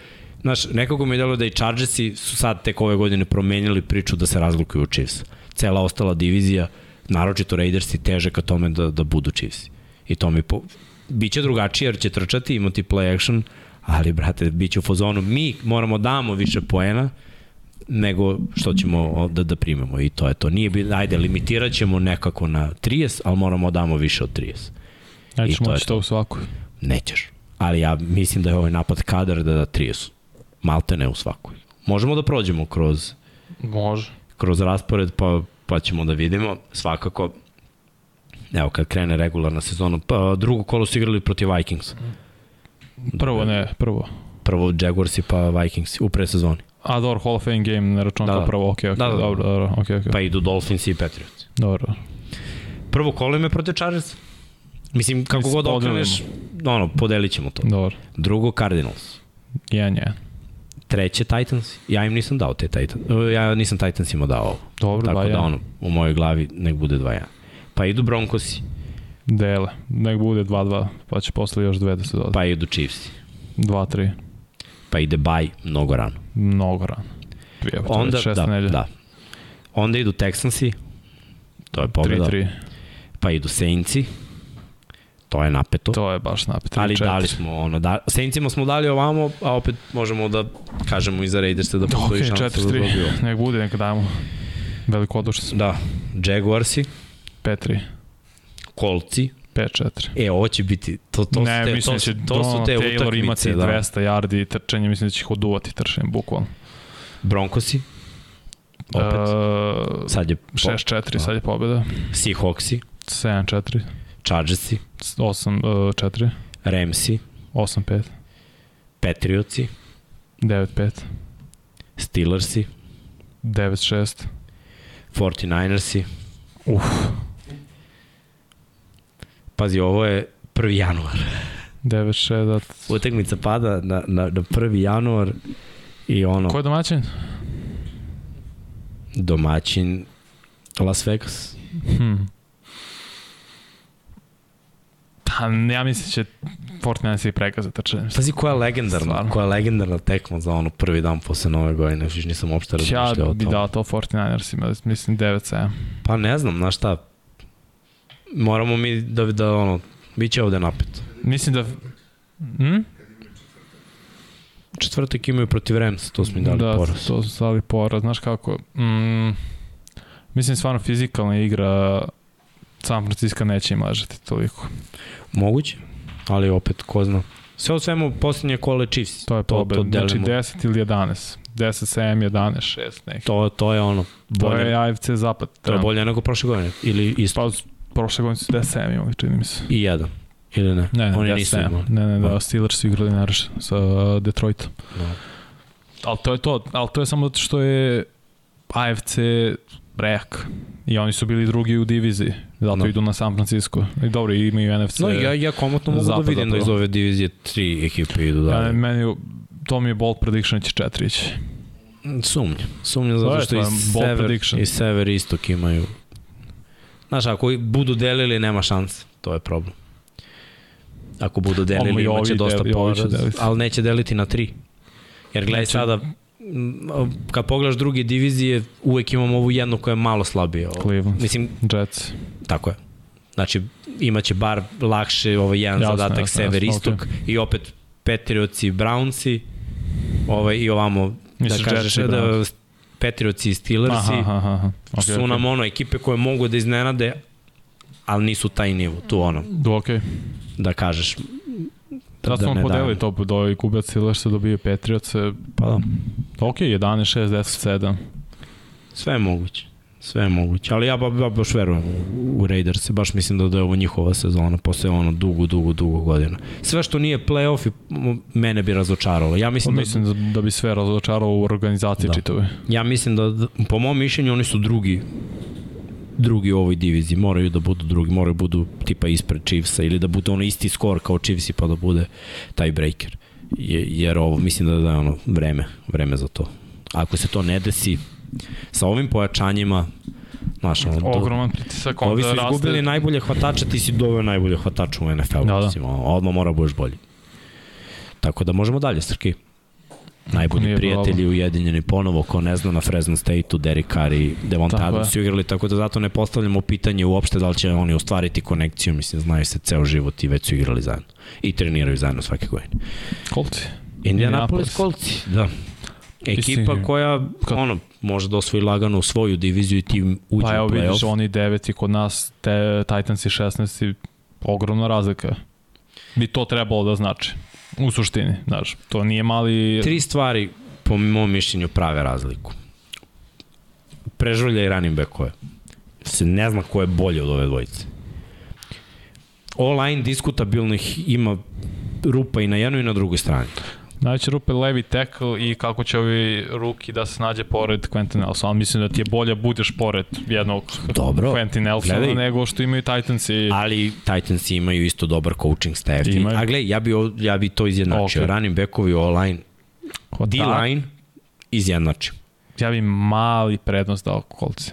Znaš, nekako mi je delo da i Chargersi su sad tek ove godine promenili priču da se razlikuju u Chiefs. Cela ostala divizija, naročito Raidersi teže ka tome da, da budu Chiefs. I to mi po... Biće drugačije jer će trčati, imati play action, ali brate, bit će u fazonu. Mi moramo damo više poena, nego što ćemo da, da primemo i to je to. Nije bi, ajde, limitirat ćemo nekako na 30, ali moramo da damo više od 30. I
Nećeš moći
to.
to u svakoj.
Nećeš. Ali ja mislim da je ovaj napad kadar da da 30. Malte ne u svakoj. Možemo da prođemo kroz,
Može.
kroz raspored pa, pa ćemo da vidimo. Svakako, evo kad krene regularna sezona, pa drugo kolo su igrali protiv Vikings.
Prvo ne, prvo.
Prvo Jaguarsi pa Vikings u presezoni.
A dobro, Hall of Fame game, ne računam
Da,
da,
da.
prvo, okej, okej,
Da, da, da.
dobro, dobro, okej, okej.
Pa idu Dolphins i Patriots.
Dobro.
Prvo kolo ime protiv Chargers. Mislim, kako
Mislim,
god okreneš, ono, podelit ćemo to.
Dobro.
Drugo, Cardinals.
Jedan, jedan.
Treće, Titans. Ja im nisam dao te Titans. Ja nisam Titansima dao ovo.
Dobro,
Tako
dva,
da ono, u mojoj glavi nek bude 2-1. Pa idu Broncosi,
Dele. Nek bude 2-2, pa će posle još dve da se doda.
pa idu Chiefs,
2-3.
Pa ide Bay mnogo rano.
Mnogo rano. Prijavite,
Onda, da, da. Onda idu Texansi, to je pobjeda.
3-3.
Pa idu Saintsi, to je napeto.
To je baš napet.
Ali
3-4.
dali smo ono, da, Saintsima smo dali ovamo, a opet možemo da kažemo i za Raidersa da postoji
Ok,
šansa da
4-3.
dobiju.
Nek bude, neka dajemo. Veliko odušće.
Da, Jaguarsi,
5-3.
Kolci,
5-4.
e, ovo će biti, to, to
ne,
su te,
mislim
to,
da će
to su te
Taylor imati
utakmice, da.
200 yardi i trčanje, mislim da će ih oduvati trčanje, bukvalno.
Broncosi, opet,
Uh,
sad je po,
6-4, sad je pobjeda.
Seahawksi,
7-4,
Chargersi,
8-4,
Ramsi,
8-5,
Patriotsi,
9-5,
Steelersi,
9-6.
49ersi.
Uf,
Pazi, ovo je 1. januar.
9-6, da.
Utakmica pada na, na, na 1. januar i ono,
Ko je domaćin?
domaćin Las Vegas.
Hm. Pa, ja mislim će Fortnite i prekaza trčanje.
Pazi koja je legendarna,
Stvarno.
koja je legendarna tekma za ono prvi dan posle nove godine, još nisam uopšte
Ja
razmišljao o
bi
tome.
dao to 49ersima, mislim 9-7.
Pa ne znam, znaš šta, moramo mi da, da ono, bit će ovde napet.
Mislim da... Hm?
Četvrtak imaju protiv Rams, to smo im dali
da,
poraz.
to su dali poraz. Znaš kako, mm, mislim stvarno fizikalna igra San Francisco neće im ležati toliko.
Moguće, ali opet, ko zna. Sve u svemu, posljednje kole Chiefs.
To je pobeda.
to
znači
delimo.
10 ili 11. 10, 7, 11, 6 neki.
To, to je ono,
To
bolje,
je AFC zapad.
to je bolje nego prošle godine. Ili isto.
Pa prošle godine su 10, 7 imali, čini mi se.
I jedan. Ili ne?
Ne, ne,
Oni
ja
nisu
ne,
imali.
ne, ne, da,
Da.
Steelers su igrali naravno sa uh, Detroitom.
Da.
Ali to je to, ali to je samo zato što je AFC rek i oni su bili drugi u diviziji, zato
Da.
idu na San Francisco. I dobro, imaju NFC.
No, ja, ja komotno mogu
Zapada
da vidim da iz ove divizije tri ekipe idu
ja,
dalje.
meni, to mi je bold prediction da će četiri ići.
Sumnja. Sumnja
To
zato što i sever, i sever istok imaju... Znaš, ako budu delili, nema šanse. To je problem. Ako budu delili, imaće dosta
del- deliti.
ali neće deliti na tri. Jer gledaj
Neće.
sada, kad pogledaš druge divizije, uvek imamo ovu jednu koja je malo slabija.
Cleveland,
Mislim,
Jets.
tako je. Znači, imaće bar lakše ovaj jedan
Jasno,
zadatak
jasno,
sever
jasno,
istok i opet Patriotsi, Brownsi ovaj, i ovamo
Misliš
da kažeš da
Browns?
Patriotsi i Steelersi
Aha, aha, aha. Okay,
su
okay.
nam ono ekipe koje mogu da iznenade, ali nisu taj nivo, tu ono,
Do, okay.
da kažeš.
Da, smo
ne
podeli
dajem.
to, do i Kubac Steelers se dobije Patriots.
Pa da,
Ok, 11, 6, 10, 7.
sve je moguće. Sve je moguće, ali ja, ba, ja baš verujem u, Raiders, baš mislim da, da je ovo njihova sezona, posle ono dugo, dugo, dugo godina. Sve što nije playoff, mene bi razočaralo. Ja mislim,
Mislim,
da,
mislim da, da bi sve razočarao u organizaciji
Da.
da. čitave.
ja mislim da, da, po mom mišljenju, oni su drugi drugi u ovoj diviziji, moraju da budu drugi, moraju da budu tipa ispred Chiefsa ili da bude ono isti skor kao Chiefsi pa da bude taj breaker. Je, jer ovo, mislim da, da je ono vreme, vreme za to. Ako se to ne desi, sa ovim pojačanjima, znaš, ono, do,
Ogroman pritisak,
ovi
onda
su
raste...
izgubili najbolje hvatača, ti si doveo najbolje hvatača u NFL-u,
Da, da.
mislim, odmah mora budeš bolji. Tako da možemo dalje, Srki. Najbolji prijatelji
problem.
ujedinjeni ponovo, ko ne zna, na Fresno State-u, Derek Carr i Devonta Adams
je.
su igrali, tako da zato ne postavljamo pitanje uopšte da li će oni ostvariti konekciju, mislim, znaju se ceo život i već su igrali zajedno. I treniraju zajedno svake godine.
Kolci.
Indianapolis
Indianapolis.
Colts, da. Ekipa koja,
kad-
ono, može da osvoji lagano svoju diviziju i tim uđe
Pa evo
u
vidiš,
playoff.
oni 9 i kod nas, te, Titans i 16 i ogromna razlika. Bi to trebalo da znači. U suštini, znaš, to nije mali...
Tri stvari, po mom mišljenju, prave razliku. Prežvalja i running backove. Se ne zna ko je bolje od ove dvojice. All-line diskutabilnih ima rupa i na jednoj i na drugoj strani.
Najveće rupe levi tackle i kako će ovi ruki da se nađe pored Quentin Nelson, ali mislim da ti je bolje budeš pored jednog
Dobro,
Quentin Nelsona
gledaj.
nego što imaju Titans i...
Ali Titans imaju isto dobar coaching staff.
Imaju.
A gledaj, ja bi, ja bi to izjednačio.
Ok.
Running backovi, all-line,
Kod da,
D-line izjednačio.
ja bi mali prednost dao kolce.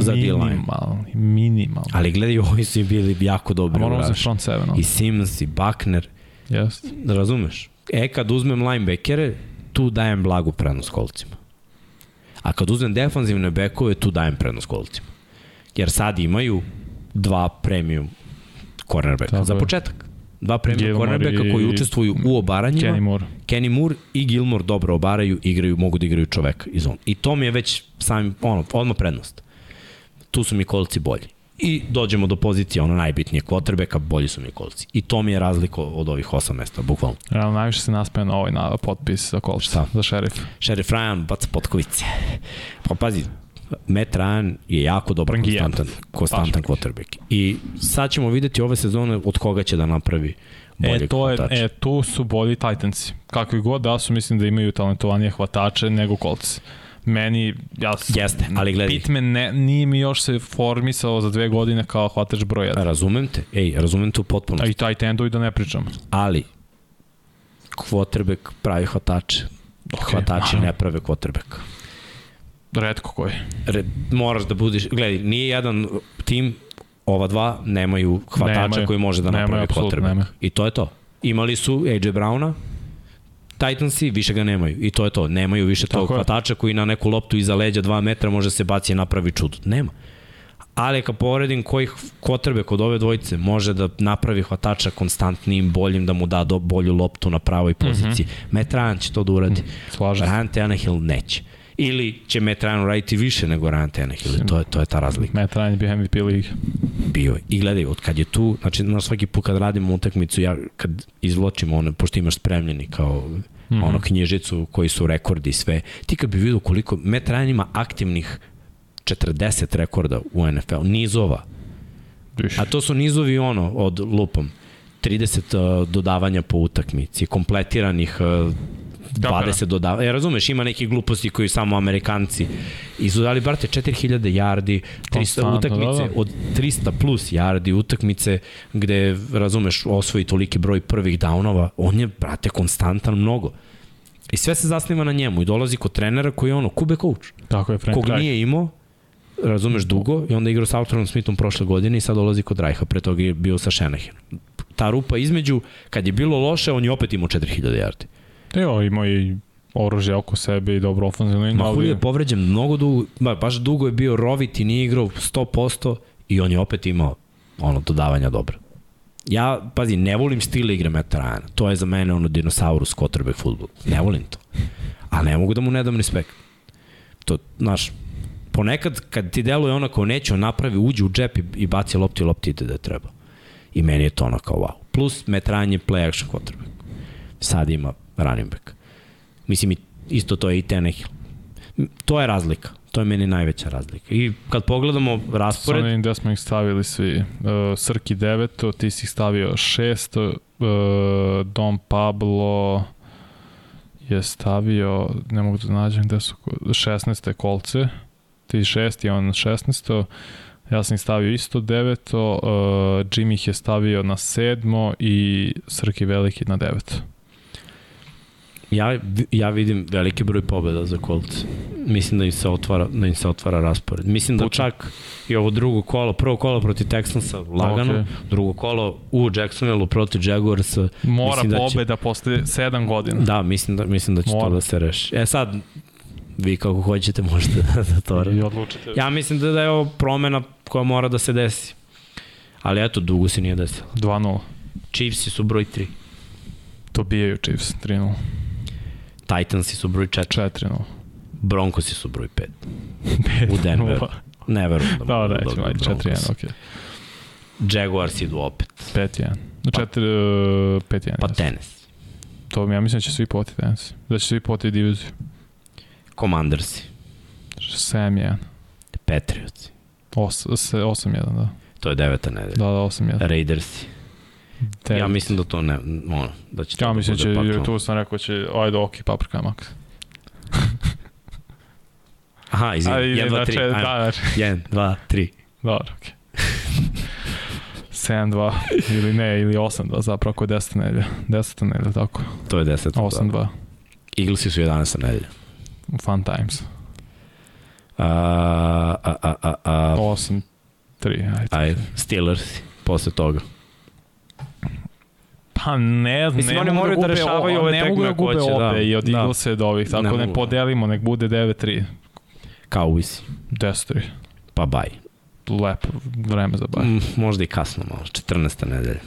Za D-line.
Minimalni, minimalni.
Ali gledaj, [laughs] ovi su bili jako
A
dobri.
moramo za front seven?
I Simmons i Buckner.
Jest.
Razumeš? E, kad uzmem linebackere, tu dajem blagu prednost kolcima. A kad uzmem defanzivne bekove, tu dajem prednost kolcima. Jer sad imaju dva premium cornerbacka.
Tako
Za početak. Dva premium
Gilmore
cornerbacka koji učestvuju u obaranjima.
Kenny Moore.
Kenny Moore i Gilmore dobro obaraju, igraju, mogu da igraju čoveka iz on. I to mi je već sam, ono, odmah prednost. Tu su mi kolci bolji. I dođemo do pozicije ono najbitnije quarterbacka, bolji su mi kolci. I to mi je razlika od ovih osam mesta, bukvalno.
Ja, najviše se naspeja na ovaj na potpis za kolce,
Šta?
za šerif.
Sheriff Ryan baca potkovice. Pa pazi, Matt Ryan je jako dobar, konstantan, konstantan quarterback. I sad ćemo videti ove sezone od koga će da napravi bolje
E, to je, e, tu su bolji Titansi. Kakvi god da su, mislim da imaju talentovanije hvatače nego kolci. Meni, ja sam,
Jeste, ali gledaj.
Pittman ne, nije mi još se formisao za dve godine kao hvatač broj 1.
Razumem te, ej, razumem te u potpunosti.
A i taj tendovi da ne pričam.
ali quarterback pravi hvatače.
Ok,
Hvatači
aha.
ne prave quarterback.
Redko koji.
Re, moraš da budiš, gledaj, nije jedan tim, ova dva nemaju hvatača
Nemaju.
koji može da napravi
nemaju.
I to je to. Imali su AJ Browna, Titansi više ga nemaju. I to je to. Nemaju više tog
je.
hvatača koji na neku loptu iza leđa 2 metra može se baci i napravi čudo. Nema. Ali kad poredim koji kotrbe kod ove dvojice može da napravi hvatača konstantnim, boljim, da mu da do, bolju loptu na pravoj poziciji. Mm -hmm. Matt Ryan će to da uradi.
Slažem se.
Ryan Tannehill neće. Ili će Matt Ryan uraditi više nego Ryan Tannehill. To je, to je ta razlika
Matt Ryan je bio MVP lige.
bio je. I gledaj, od kad je tu, znači na svaki put kad radimo utakmicu, ja kad izvlačimo one, pošto imaš spremljeni kao mm. -hmm. ono knjižicu koji su rekordi sve, ti kad bi vidio koliko, Matt Ryan ima aktivnih 40 rekorda u NFL, nizova. A to su nizovi ono, od lupom, 30 uh, dodavanja po utakmici, kompletiranih uh, 20 dodava. Ja razumeš, ima neke gluposti koji samo Amerikanci i su dali, brate, 4000 yardi, 300
Konstantno,
utakmice,
da, da.
od 300 plus yardi utakmice gde, razumeš, osvoji toliki broj prvih downova, on je, brate, konstantan mnogo. I sve se zasniva na njemu i dolazi kod trenera koji je ono, kube coach,
Tako je, Frank
kog
Reich.
nije imao, razumeš, dugo i onda igrao sa Autorom Smithom prošle godine i sad dolazi kod Rajha, pre toga je bio sa Shanahan. Ta rupa između, kad je bilo loše, on je opet imao 4000 yardi.
Evo, imao i oružje oko sebe i dobro ofenzivno liniju.
Ma Julio
ali
je povređen mnogo dugo, ba, baš dugo je bio rovit i nije igrao 100% i on je opet imao ono dodavanja dobro. Ja, pazi, ne volim stil igre Meta Ryana. To je za mene ono dinosaurus quarterback futbol. Ne volim to. A ne mogu da mu ne dam respekt. To, znaš, ponekad kad ti deluje ono kao neće, on napravi, uđe u džep i, i baci loptu i lopti ide da treba. I meni je to ono kao wow. Plus Matt Ryan je play action quarterback. Sad ima running back. Mislim, isto to je i Tenehill. To je razlika. To je meni najveća razlika. I kad pogledamo raspored,
vidim gde smo ih stavili svi. Uh, Srki 9, ti si ih stavio 6, uh, Dom Pablo je stavio, ne mogu da nađem gde su, 16. kolce, ti 6 i on 16. Ja sam ih stavio isto 9, uh, Jimmy ih je stavio na 7 i Srki Veliki na 9.
ja, ja vidim veliki broj pobjeda za Colts. Mislim da im se otvara, da im se otvara raspored. Mislim da čak i ovo drugo kolo, prvo kolo protiv Texansa lagano,
Ok.
drugo kolo u Jacksonville protiv Jaguarsa.
Mora
da će-
pobeda posle 7 godina.
Da, mislim da, mislim da će
Mora.
to da se reši. E sad, vi kako hoćete [laughs] možete da to
I odlučite.
Ja mislim da, da je ovo promena koja mora da se desi. Ali eto, dugo se nije desilo.
2-0.
Chiefs su broj 3.
Dobijaju Chiefs 3-0.
Titansi su broj 4.
4-0.
Broncosi su broj 5. [laughs] U Denveru. Ne verujem da
Da,
mogu
da,
da dobiju
ajde, 4-1,
Broncos.
okej.
Jaguars idu opet.
5-1.
Pa-
4, 5-1.
Pa
Pa
tenis.
To ja mislim da će svi poti danas. Da će svi poti diviziju.
Commandersi.
7-1.
Patriotsi.
8-1, da.
To je deveta nedelja.
Da, da, 8-1.
Raidersi. Ja mislim da to ne, ono, da će
Ja
da
mislim da će, jer tu sam rekao će, ajde, ok, paprika max. [laughs]
Aha, izvini, 1, 2, 3,
Da,
ajmo.
znači,
1, 2, 3.
dobro, okej. [laughs] 7-2 ili ne, ili 8-2 zapravo ako je 10 nedelja. 10 nedelja, tako.
To je 10.
8-2.
Eaglesi su 11. nedelja.
Fun times.
A, a, a, a, a,
8-3, ajde.
ajde, Steelers posle toga.
Pa ne
Mislim,
ne
oni
mogu
moraju da
gube
rešavaju ove
ne mogu da
tekme
gube
ako hoće, da.
i od
Da.
Eaglesa i od ovih, tako
Ne
ne,
mogu.
podelimo, nek bude 9-3.
Cowboys.
10-3.
Pa baj.
Lepo vreme za baj.
Mm, možda i kasno malo, 14. nedelja.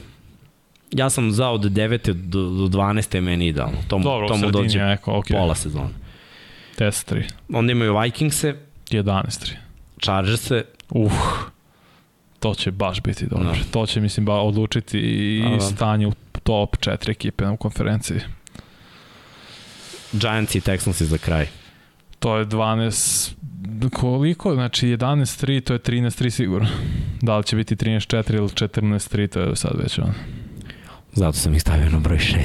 Ja sam za od 9. do, do 12. je meni idealno. To, mu-
Dobro,
to
u
dođe
neko, ok.
pola sezona.
10-3.
Onda imaju Vikingse,
11-3.
Chargerse,
Uh, to će baš biti dobro.
Da.
To će, mislim, ba odlučiti i
Da, da.
stanje u top 4 ekipe u konferenciji.
Giants i Texansi za kraj.
To je 12... Koliko? Znači 11-3, to je 13-3 sigurno. Da li će biti 13-4 ili 14-3, to je sad već ono.
Zato sam ih stavio na broj 6.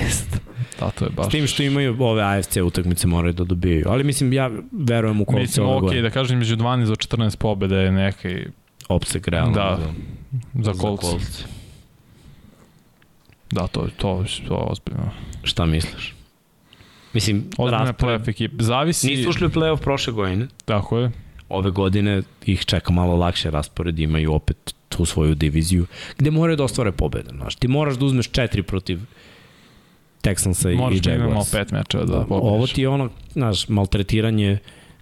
Da, to je baš...
S tim što imaju ove AFC utakmice moraju da dobijaju. Ali mislim, ja verujem u kolce
Mislim,
ove
ok,
godine.
da kažem, među 12 do 14 pobjede je neki
Opsek realno.
Da,
za,
za Colts. Da, to, to, to je ozbiljno.
Šta misliš? Mislim,
Ozbiljna
raspored-
playoff ekipa. Zavisi...
Nisu ušli u playoff prošle godine.
Tako je.
Ove godine ih čeka malo lakše raspored, imaju opet tu svoju diviziju, gde moraju da ostvare pobede. Znaš, ti moraš da uzmeš četiri protiv Texansa i,
Možeš
i
da imamo
Jaguars.
pet mečeva da,
Da,
pobediš.
ovo ti je ono, znaš, maltretiranje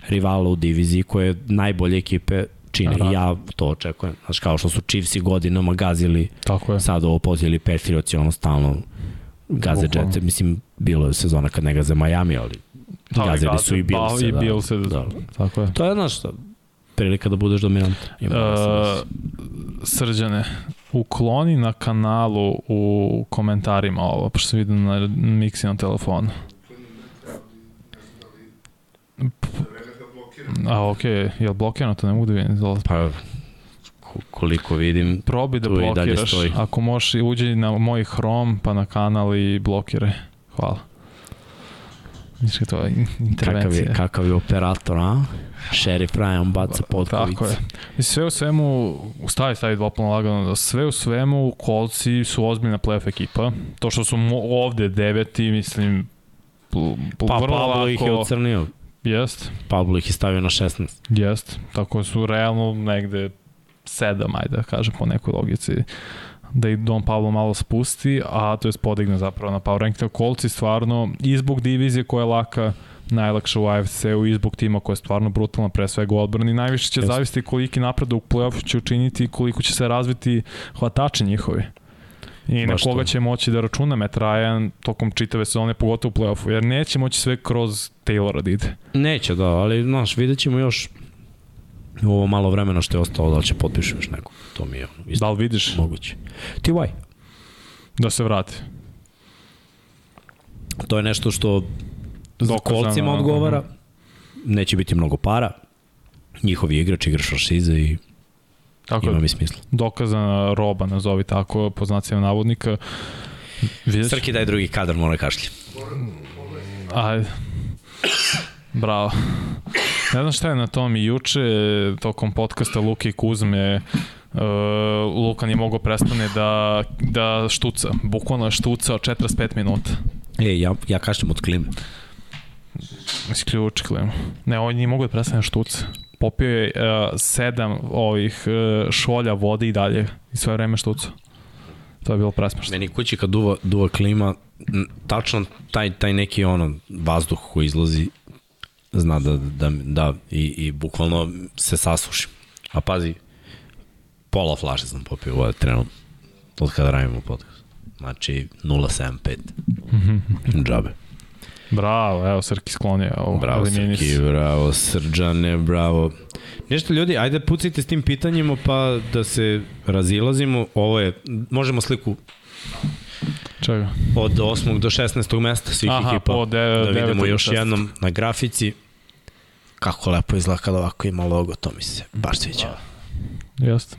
rivala u diviziji koje najbolje ekipe čine. I ja to očekujem. Znaš, kao što su Chiefs i godinama gazili,
Tako je.
sad ovo pozili Patriots i ono stalno gaze. Jets. Mislim, bilo je sezona kad ne gaze Miami, ali
Da,
gazili
gaze.
su i Bills.
Pa, i
da.
Bills,
Da.
Tako je.
To je, znaš, prilika da budeš dominant. Da
Uh, srđane, ukloni na kanalu u komentarima ovo, pošto sam vidio na Mixinom telefonu. A okej, okay. je li blokirano to ne mogu da vidim?
Pa, koliko vidim.
Probi da
tu i dalje
blokiraš. Ako možeš, uđi na moj Chrome, pa na kanal i blokiraj. Hvala. Viš to je in-
Kakav
intervencija.
je, kakav je operator, a? Šerif Ryan baca potkovice.
Tako je. I sve u svemu, stavi, stavi dvopolno lagano, da sve u svemu kolci su ozbiljna playoff ekipa. To što su ovde deveti, mislim,
Pa
vrlo
Pablo ih je ocrnio.
Jest,
Pablo ih je stavio na 16.
jest. Tako su realno negde sedam, ajde da kažem po nekoj logici da i Don Pablo malo spusti, a to je podigne zapravo na power ranking. Kolci stvarno i zbog divizije koja je laka, najlakša u AFC-u i zbog tima koja je stvarno brutalna, pre svega u odbrani. Najviše će
Jeste.
zavisiti koliki napredak u play-offu će učiniti i koliko će se razviti hvatači njihovi. I na koga
to.
će moći da računa Matt Ryan tokom čitave sezone, pogotovo u play-offu, jer neće moći sve kroz Taylora da ide.
Neće, da, ali, znaš, vidjet ćemo još u ovo malo vremena što je ostalo da li će potpišu još neko. To mi je ono, isto
Da li vidiš
moguće. Ti why?
da se vrati?
To je nešto što za
Dokazano,
kolcima
aha.
odgovara. Neće biti mnogo para. Njihovi igrač, igrač franšize i
Tako
ima mi smisla.
dokazana roba, nazovi tako, po znacima navodnika. Ću-
Srki daj drugi kadar, mora kašlje.
Ajde. Bravo. Ne znam šta je na tom i juče, tokom podcasta Luke i Kuzme, Uh, Luka nije mogao prestane da, da štuca. Bukvalno je štucao 45 minuta.
E, ja, ja kašljem od klime.
Isključi klimu. Ne, on nije mogao da prestane da štuca. Popio je uh, sedam ovih uh, šolja vode i dalje. I sve vreme štucao. To je bilo presmešno.
Meni kući kad duva, duva klima, tačno taj, taj neki ono vazduh koji izlazi zna da, da, da i, i bukvalno se sasuši. A pazi, pola flaše sam popio vode trenutno od kada radimo podcast. Znači 0,75 džabe.
Bravo, evo Srki sklonio ovo.
Bravo. Srki, bravo Srđane, bravo. Nešto ljudi, ajde pucajte s tim pitanjima pa da se razilazimo. Ovo je, možemo sliku
Čega?
od 8. do 16. mesta svih
Aha,
ekipa.
po de,
da vidimo još
mesta.
jednom na grafici kako lepo izgleda kada ovako ima logo, to mi se baš sviđa.
Jeste.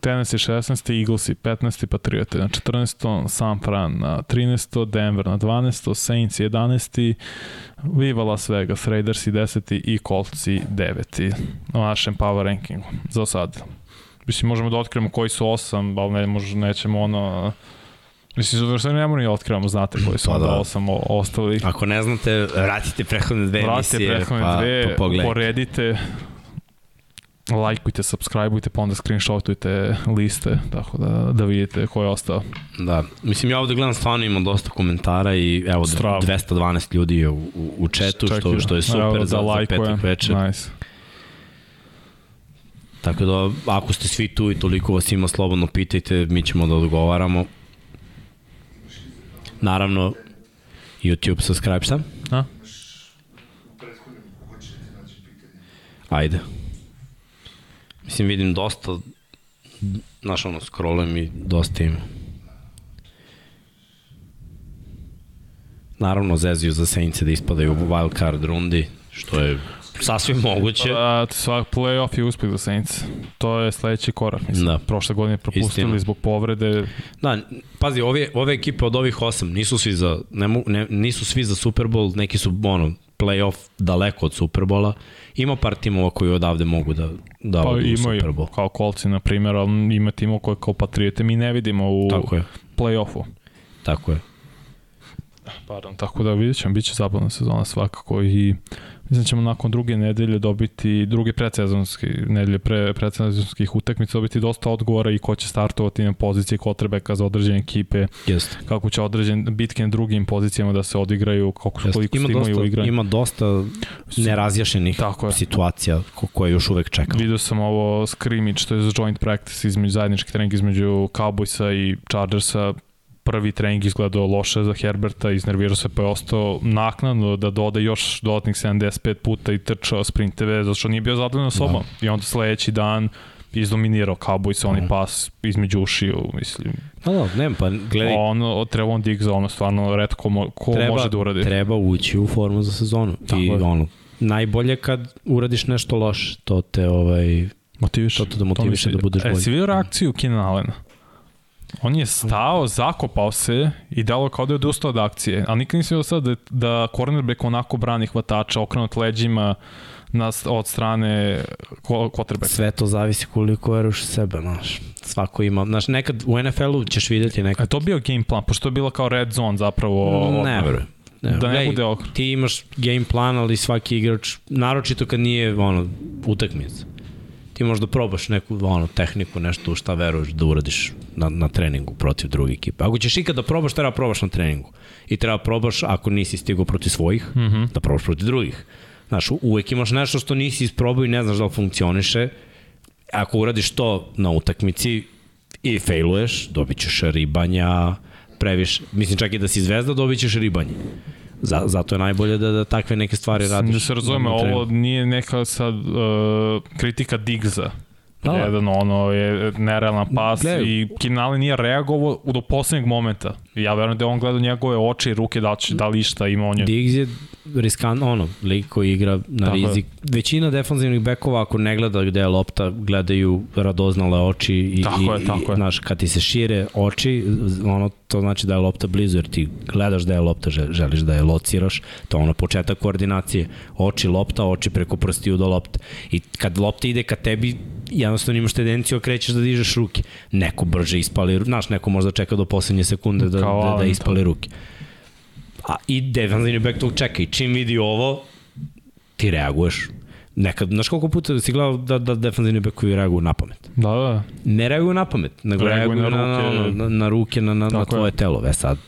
Tennessee 16. Eaglesi 15. Patriote na 14. San Fran na 13. Denver na 12. Saints 11. Viva Las Vegas, Raiders 10. i Colts 9. u našem power rankingu za sad. Mislim, možemo da otkrijemo koji su 8, ali ne, možda nećemo ono... Mislim, za sve ne moramo ni da otkrivamo, znate koji su
Pa
onda
da.
8 o- ostali.
Ako ne znate, vratite prethodne dve
Vratite
emisije,
prethodne
pa,
dve,
pa pogledajte.
poredite, lajkujte, subscribeujte, pa onda screenshotujte liste, tako da, da vidite ko je ostao.
Da, mislim ja ovde gledam stvarno ima dosta komentara i evo
Strava.
212 ljudi je u, u, u četu, što,
Čekaj,
što je super
evo,
za, za
lajkuje.
petak večer.
Nice.
Tako da, ako ste svi tu i toliko vas ima, slobodno pitajte, mi ćemo da odgovaramo. Naravno, YouTube subscribe sam.
A?
Ajde. Mislim, vidim dosta, znaš ono, scrollujem i dosta ima. Naravno, zezuju za Saints da ispadaju u wild card rundi, što je sasvim moguće.
A, svak playoff je uspeh za Saints. To je sledeći korak. Mislim.
Da.
Prošle godine propustili
Istina.
zbog povrede.
Da, pazi, ove, ove ekipe od ovih osam nisu svi za, ne, ne, nisu svi za Super Bowl, neki su ono, playoff daleko od Super Bola. Ima par timova koji odavde mogu da, da
Pa imaju,
Super Bowl.
kao kolci, na primjer, ali ima timov koje kao Patriote mi ne vidimo u
Tako je,
playoffu.
tako je.
Pardon, tako da vidjet ćemo, bit će zabavna sezona svakako i mislim da ćemo nakon druge nedelje dobiti, druge predsezonske nedelje pre, predsezonskih utakmica dobiti dosta odgovora i ko će startovati na poziciji kotrbeka za određene ekipe,
Jeste.
kako će određen bitke na drugim pozicijama da se odigraju, koliko,
Jeste.
koliko
Ima dosta,
igranju.
ima dosta nerazjašenih
Tako je.
situacija ko, koje još uvek čekamo.
Vidio sam ovo scrimmage, to je joint practice između zajednički trening između Cowboysa i Chargersa. Prvi trening izgledao loše za Herberta, iznervirao se pa je ostao naknadno da doda još dodatnih 75 puta i trčao sprinteve, zato što nije bio zadovoljan sobom. I onda sledeći dan izdominirao Cowboys, oni
Mhm.
pas između ušiju, mislim.
Da, da, nema, pa gledaj,
Ono, Trevon Diggs, ono stvarno redko mo, ko
treba,
može da uradi.
treba ući u formu za sezonu.
Tako
I
je.
ono, najbolje kad uradiš nešto loše, to te ovaj,
Motiviš.
To te da motiviše da budeš
E,
bolji.
si vidio reakciju Keenan Allena? On je stao, zakopao se i dalo kao da je odustao od akcije. Ali nikad nisi vidio sad da, da cornerback onako brani hvatača, okrenut leđima na, od strane quarterbacka.
Sve to zavisi koliko veruješ u sebe, znaš. Svako ima, znaš, nekad u NFL-u ćeš videti
A
nekad...
je to bio game plan? Pošto je bilo kao red zone zapravo.
Ne verujem. Ne,
Da ne bude okno.
Ti imaš game plan, ali svaki igrač, naročito kad nije ono, utakmica, ti možda probaš neku ono, tehniku, nešto u šta veruješ da uradiš na, na treningu protiv druge ekipe. Ako ćeš ikada da probaš, treba probaš na treningu. I treba probaš, ako nisi stigao protiv svojih, mm. -hmm. da probaš protiv drugih. Znaš, uvek imaš nešto što nisi isprobao i ne znaš da li funkcioniše. Ako uradiš to na utakmici i failuješ, dobit ćeš ribanja, previše. Mislim čak i da si zvezda, dobit ćeš ribanje. Za, zato je najbolje da, da takve neke stvari radiš.
Da se razumemo,
na
ovo
treningu.
nije neka sad uh, kritika Diggsa.
Da,
Da,
da.
Jedan ono je nerealan pas
Gledaj.
i Kinali nije reagovao do poslednjeg momenta. Ja verujem da je on gledao njegove oči i ruke da, će, da li šta ima on je.
Diggs je riskan, ono, lik koji igra na
Tako je.
rizik. Većina defanzivnih bekova, ako ne gleda gde je lopta, gledaju radoznale oči i,
Tako
i,
je, tako
i
je.
znaš, kad ti se šire oči, ono, to znači da je lopta blizu, jer ti gledaš da je lopta, žel- želiš da je lociraš, to je ono početak koordinacije. Oči, lopta, oči preko prstiju do lopte. I kad lopta ide ka tebi, jednostavno imaš tendenciju okrećeš da dižeš ruke. Neko brže ispali, znaš, neko možda čeka do poslednje sekunde da,
Kao
da, da ispali ruke. A i defensivni back tog čeka i čim vidi ovo, ti reaguješ. Nekad, znaš koliko puta si gledao da, da defensivni backovi reaguju na pamet?
Da, da.
Ne reaguju na pamet, nego
Reaguju
reaguju,
na
na, na,
ruke.
na, na, na ruke, na, na, na
Tako je.
tvoje telo. E sad,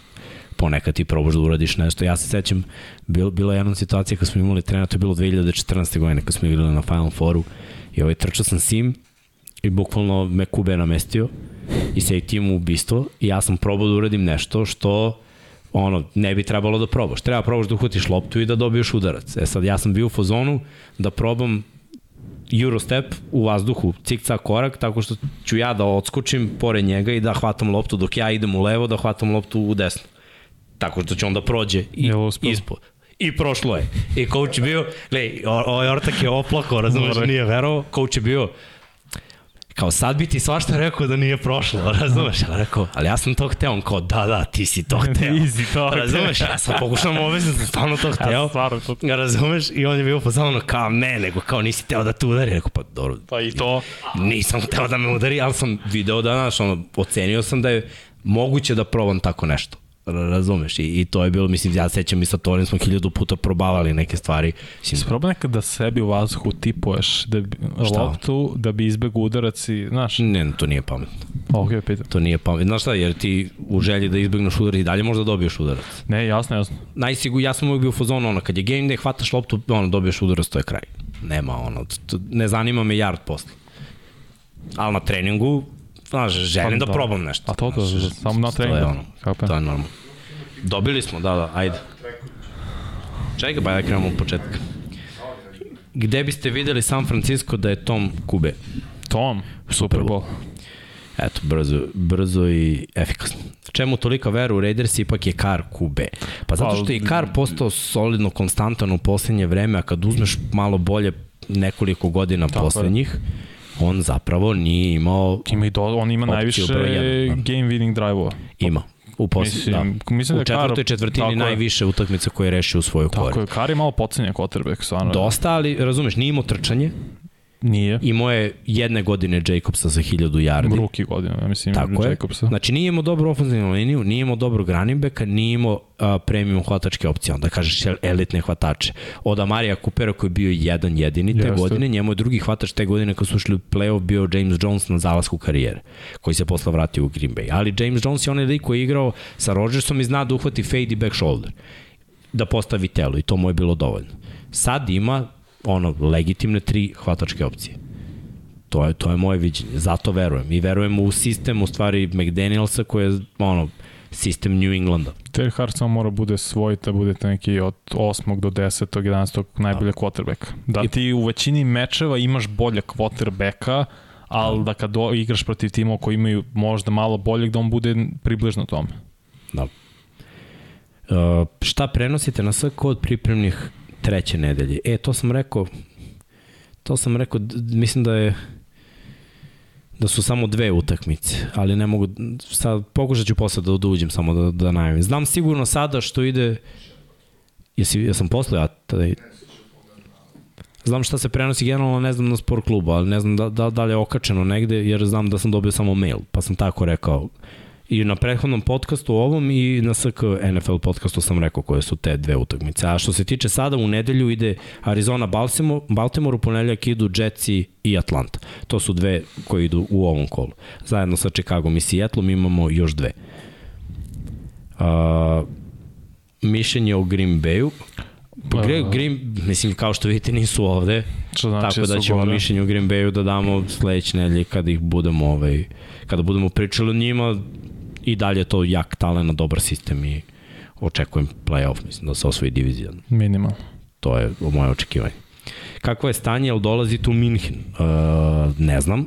ponekad ti probaš da uradiš nešto. Ja se sećam, bil, bila je jedna situacija kad smo imali trenera, to je bilo 2014. godine kad smo igrali na Final Fouru i ovaj, trčao sam sim i bukvalno me Kube namestio i se i tim ubistvo i ja sam probao da uradim nešto što ono, ne bi trebalo da probaš. Treba probaš da uhvatiš loptu i da dobiješ udarac. E sad, ja sam bio u fazonu da probam Eurostep u vazduhu, cik-cak korak, tako što ću ja da odskočim pored njega i da hvatam loptu dok ja idem u levo, da hvatam loptu u desno. Tako što će on da prođe i, ispod. I prošlo je. I coach je bio, gledaj, ovaj ortak je oplakao, razumeš,
Dobro.
nije verovao. Coach je bio, kao sad bi ti svašta rekao da nije prošlo, [laughs] razumeš? Ja rekao, ali ja sam to hteo, on kao, da, da, ti si to hteo. [laughs]
Easy to.
Razumeš, ja sam pokušam objasniti, sam stvarno to hteo. [laughs]
Ja, stvarno, to,
Razumeš? I on je bio pozavano kao ne, nego kao nisi teo da te udari. Rekao, pa dobro,
pa i to.
nisam hteo da me udari, ali sam video da, znaš, ono, ocenio sam da je moguće da probam tako nešto. Ra- Razumeš? I, I to je bilo, mislim, ja sećam i sa Torim smo hiljadu puta probavali neke stvari. Mislim,
Sproba nekad da sebi u vazduhu tipuješ da bi,
Šta?
loptu da bi izbegu udarac i, znaš,
ne, to nije pametno.
ok, pitam.
To nije pametno. Znaš šta, jer ti u želji da izbegneš udar i dalje možda dobiješ udarac.
Ne, jasno, jasno.
Najsigur, ja sam uvijek bio u fazonu, ono, kad je game day, hvataš loptu, ono, dobiješ udarac, to je kraj. Nema, ono, to, ne zanima me yard posle. Ali na treningu, znaš, želim
Pa
da,
da.
probam nešto.
A to to,
Znaš,
samo na
To je
treningu.
ono,
Kapem.
to je normalno. Dobili smo, da, da, ajde. Čekaj, ba da krenemo od početka. Gde biste videli San Francisco da je Tom Kube?
Tom, Super Bowl.
Eto, brzo, brzo i efikasno. Čemu tolika vera u Raiders ipak je Kar Kube? Pa zato što je Kar postao solidno konstantan u poslednje vreme, a kad uzmeš malo bolje nekoliko godina
Tako je.
On zapravo nije imao,
Ima i do, on ima najviše
da.
game winning drive-ova.
ima. U, posle, da.
Mislim, mislim da
u četvrtoj četvrtini
tako je.
najviše utakmica koje je rešio u svoju
Tako
korist.
je, Kar je malo pocenjen quarterback, stvarno.
Dosta, ali razumeš, nije imao trčanje,
Nije.
imao je jedne godine Jacobsa za 1000 yardi.
Ruki godina, ja mislim,
Tako je.
Jacobsa.
Znači nije imao dobru ofenzivnu liniju, nije imao dobrog running backa, nije imao uh, premium hvatačke opcije, onda kažeš el- elitne hvatače. Od Amarija Coopera koji je bio jedan jedini te
Jeste.
godine, njemu je drugi hvatač te godine kad su ušli u playoff bio James Jones na zalasku karijere, koji se posle vratio u Green Bay. Ali James Jones je onaj lik koji je igrao sa Rodgersom i zna da uhvati fade i back shoulder da postavi telo i to mu je bilo dovoljno. Sad ima ono legitimne tri hvatačke opcije. To je, to je moje viđenje. Zato verujem. I verujem u sistem, u stvari, McDanielsa koji je, ono, sistem New Englanda.
Derek Hart samo mora bude svoj, da budete neki od 8. do 10. 11. najbolje quarterbacka. Da
I-
ti u većini mečeva imaš bolje quarterbacka, ali da kad do, igraš protiv timova koji imaju možda malo boljeg, da on bude približno tome.
Da. Uh, šta prenosite na sve kod pripremnih treće nedelje? E, to sam rekao, to sam rekao, mislim da je da su samo dve utakmice, ali ne mogu, sad pokušat ću posle da, da uđem samo da, da najavim. Znam sigurno sada što ide, jesi, jesam posle ja tada, Znam šta se prenosi generalno, ne znam na sport klubu, ali ne znam da, da, da li je okačeno negde, jer znam da sam dobio samo mail, pa sam tako rekao. I na prethodnom podcastu ovom i na SK NFL podcastu sam rekao koje su te dve utakmice. A što se tiče sada, u nedelju ide Arizona Baltimore, Baltimore u ponedeljak idu Jetsi i Atlanta. To su dve koje idu u ovom kolu. Zajedno sa Chicago i Seattle imamo još dve. Uh, mišljenje o Green Bayu. Pa Green, Green, mislim, kao što vidite, nisu ovde. Što znači tako da ćemo gore. mišljenje o Green Bayu da damo sledeće nedelje kada ih budemo, ovaj, kada budemo pričali o njima, i dalje to jak talent, dobar sistem i očekujem playoff, mislim da se osvoji divizija.
Minimal.
To je moje očekivanje. Kakvo je stanje, jel dolazi tu Minhen? Uh, ne znam.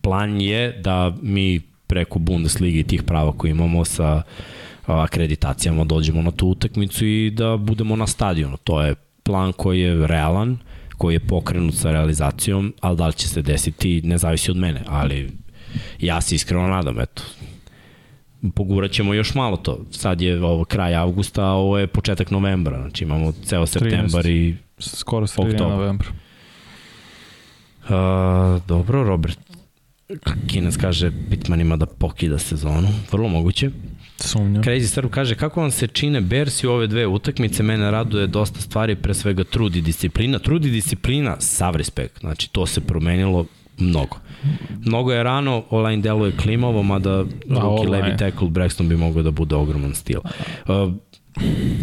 Plan je da mi preko Bundesliga i tih prava koje imamo sa akreditacijama dođemo na tu utakmicu i da budemo na stadionu. To je plan koji je realan, koji je pokrenut sa realizacijom, ali da li će se desiti ne zavisi od mene, ali ja se iskreno nadam, eto, pogurat ćemo još malo to. Sad je ovo kraj avgusta, a ovo je početak novembra, znači imamo ceo septembar 13. i
skoro sredina novembra.
Uh, dobro, Robert. Kines kaže Pitmanima da pokida sezonu, vrlo moguće.
Sumnja.
Crazy Star kaže, kako vam se čine Bersi u ove dve utakmice? Mene raduje dosta stvari, pre svega trud i disciplina. Trud i disciplina, sav respekt. Znači, to se promenilo mnogo. Mnogo je rano, online deluje klimavo, mada ruki levi tackle Braxton bi mogao da bude ogroman stil. Uh,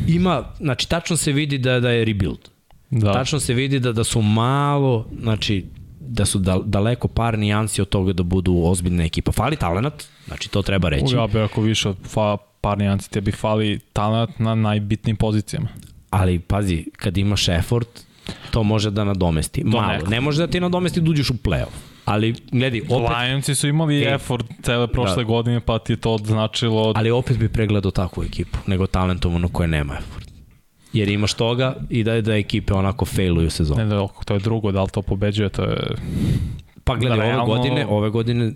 ima, znači tačno se vidi da, da je rebuild. Da. Tačno se vidi da, da su malo, znači da su da, daleko par nijansi od toga da budu ozbiljna ekipa. Fali talenat, znači to treba reći.
Ja bih ako više od fa, par nijansi, tebi fali talent na najbitnijim pozicijama.
Ali pazi, kad imaš effort, to može da nadomesti. To Malo. Neko. Ne može da ti nadomesti da uđeš u play-off. Ali, gledaj, opet...
Lionsi su imali okay. effort cele prošle da. godine, pa ti je to značilo...
Ali opet bi pregledao takvu ekipu, nego talentovano koje nema effort. Jer imaš toga i da, da ekipe onako failuju sezonu.
Ne, da, to je drugo, da li to pobeđuje, to je...
Pa gledaj, da, realno... ove godine, ove godine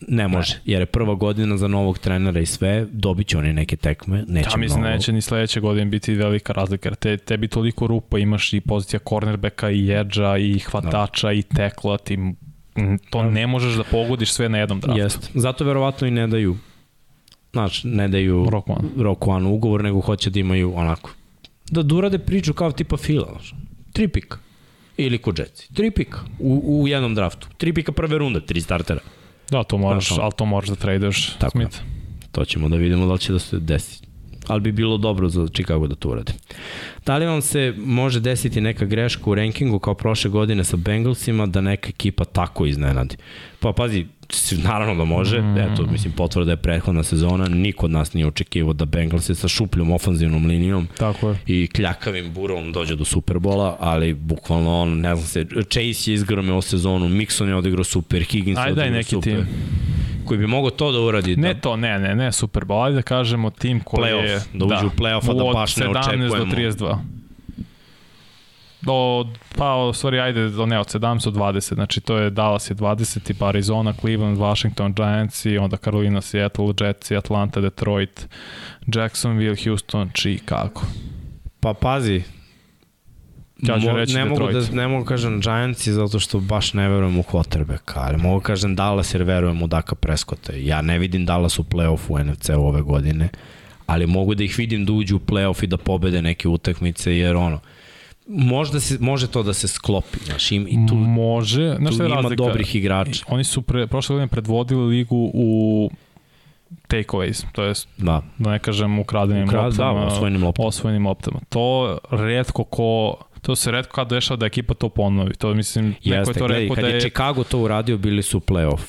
Ne može, ne. jer je prva godina za novog trenera i sve, dobit će oni neke tekme, neće ja,
mislim, mnogo. neće ni sledeće godine biti velika razlika, jer te, tebi toliko rupa, imaš i pozicija cornerbacka i edža i hvatača da. i tekla, ti to ne možeš da pogodiš sve na jednom draftu. Jest.
Zato verovatno i ne daju znači, ne daju Rock One. Rock One ugovor, nego hoće da imaju onako da durade priču kao tipa fila, znači. Tri pika. Ili kod Jetsi. Tri pika u, u jednom draftu. Tri pika prve runde, tri startera.
Da, to moraš, ali to moraš da tradeš Tako Smith.
To ćemo da vidimo da li će da se desi. Ali bi bilo dobro za Chicago da to urade. Da li vam se može desiti neka greška u rankingu kao prošle godine sa Bengalsima da neka ekipa tako iznenadi? Pa pazi, naravno da može, mm. eto, mislim, potvrda je prethodna sezona, niko od nas nije očekivao da Bengalsi sa šupljom ofanzivnom linijom
Tako je.
i kljakavim burom dođe do Superbola, ali bukvalno on, ne znam se, Chase je izgromio sezonu, Mixon je odigrao super, Higgins je odigrao neki super. Tim koji bi mogao to da uradi.
Ne da... to, ne, ne, ne Super Bowl, ajde da kažemo tim koji
playoff,
je...
Da uđe da, u playoff, a da baš ne očekujemo.
Od 17 do 32. Do, pa, sorry, ajde, do, ne, od 17 do 20, znači to je Dallas je 20, pa Arizona, Cleveland, Washington, Giants i onda Carolina, Seattle, Jets, Atlanta, Detroit, Jacksonville, Houston, Chicago.
Pa pazi,
Ću reći
ne
Detroit.
mogu da ne mogu kažem Giantsi zato što baš ne verujem u quarterbacka, ali mogu kažem Dallas jer verujem u Daka Prescotta. Ja ne vidim Dallas u play-offu u NFC ove godine, ali mogu da ih vidim da uđu u play-off i da pobede neke utakmice jer ono možda se može to da se sklopi, znaš, im, i tu
može, znaš
tu ima razlika? dobrih igrača.
Oni su pre, prošle godine predvodili ligu u takeaways, to jest da, da ne kažem ukradenim Ukrad, loptama,
da, osvojenim loptama.
osvojenim loptama. To redko ko to se redko kad dešava da ekipa to ponovi. To mislim,
Jeste, neko je to rekao kad da je... Kad je Chicago to uradio, bili su playoff.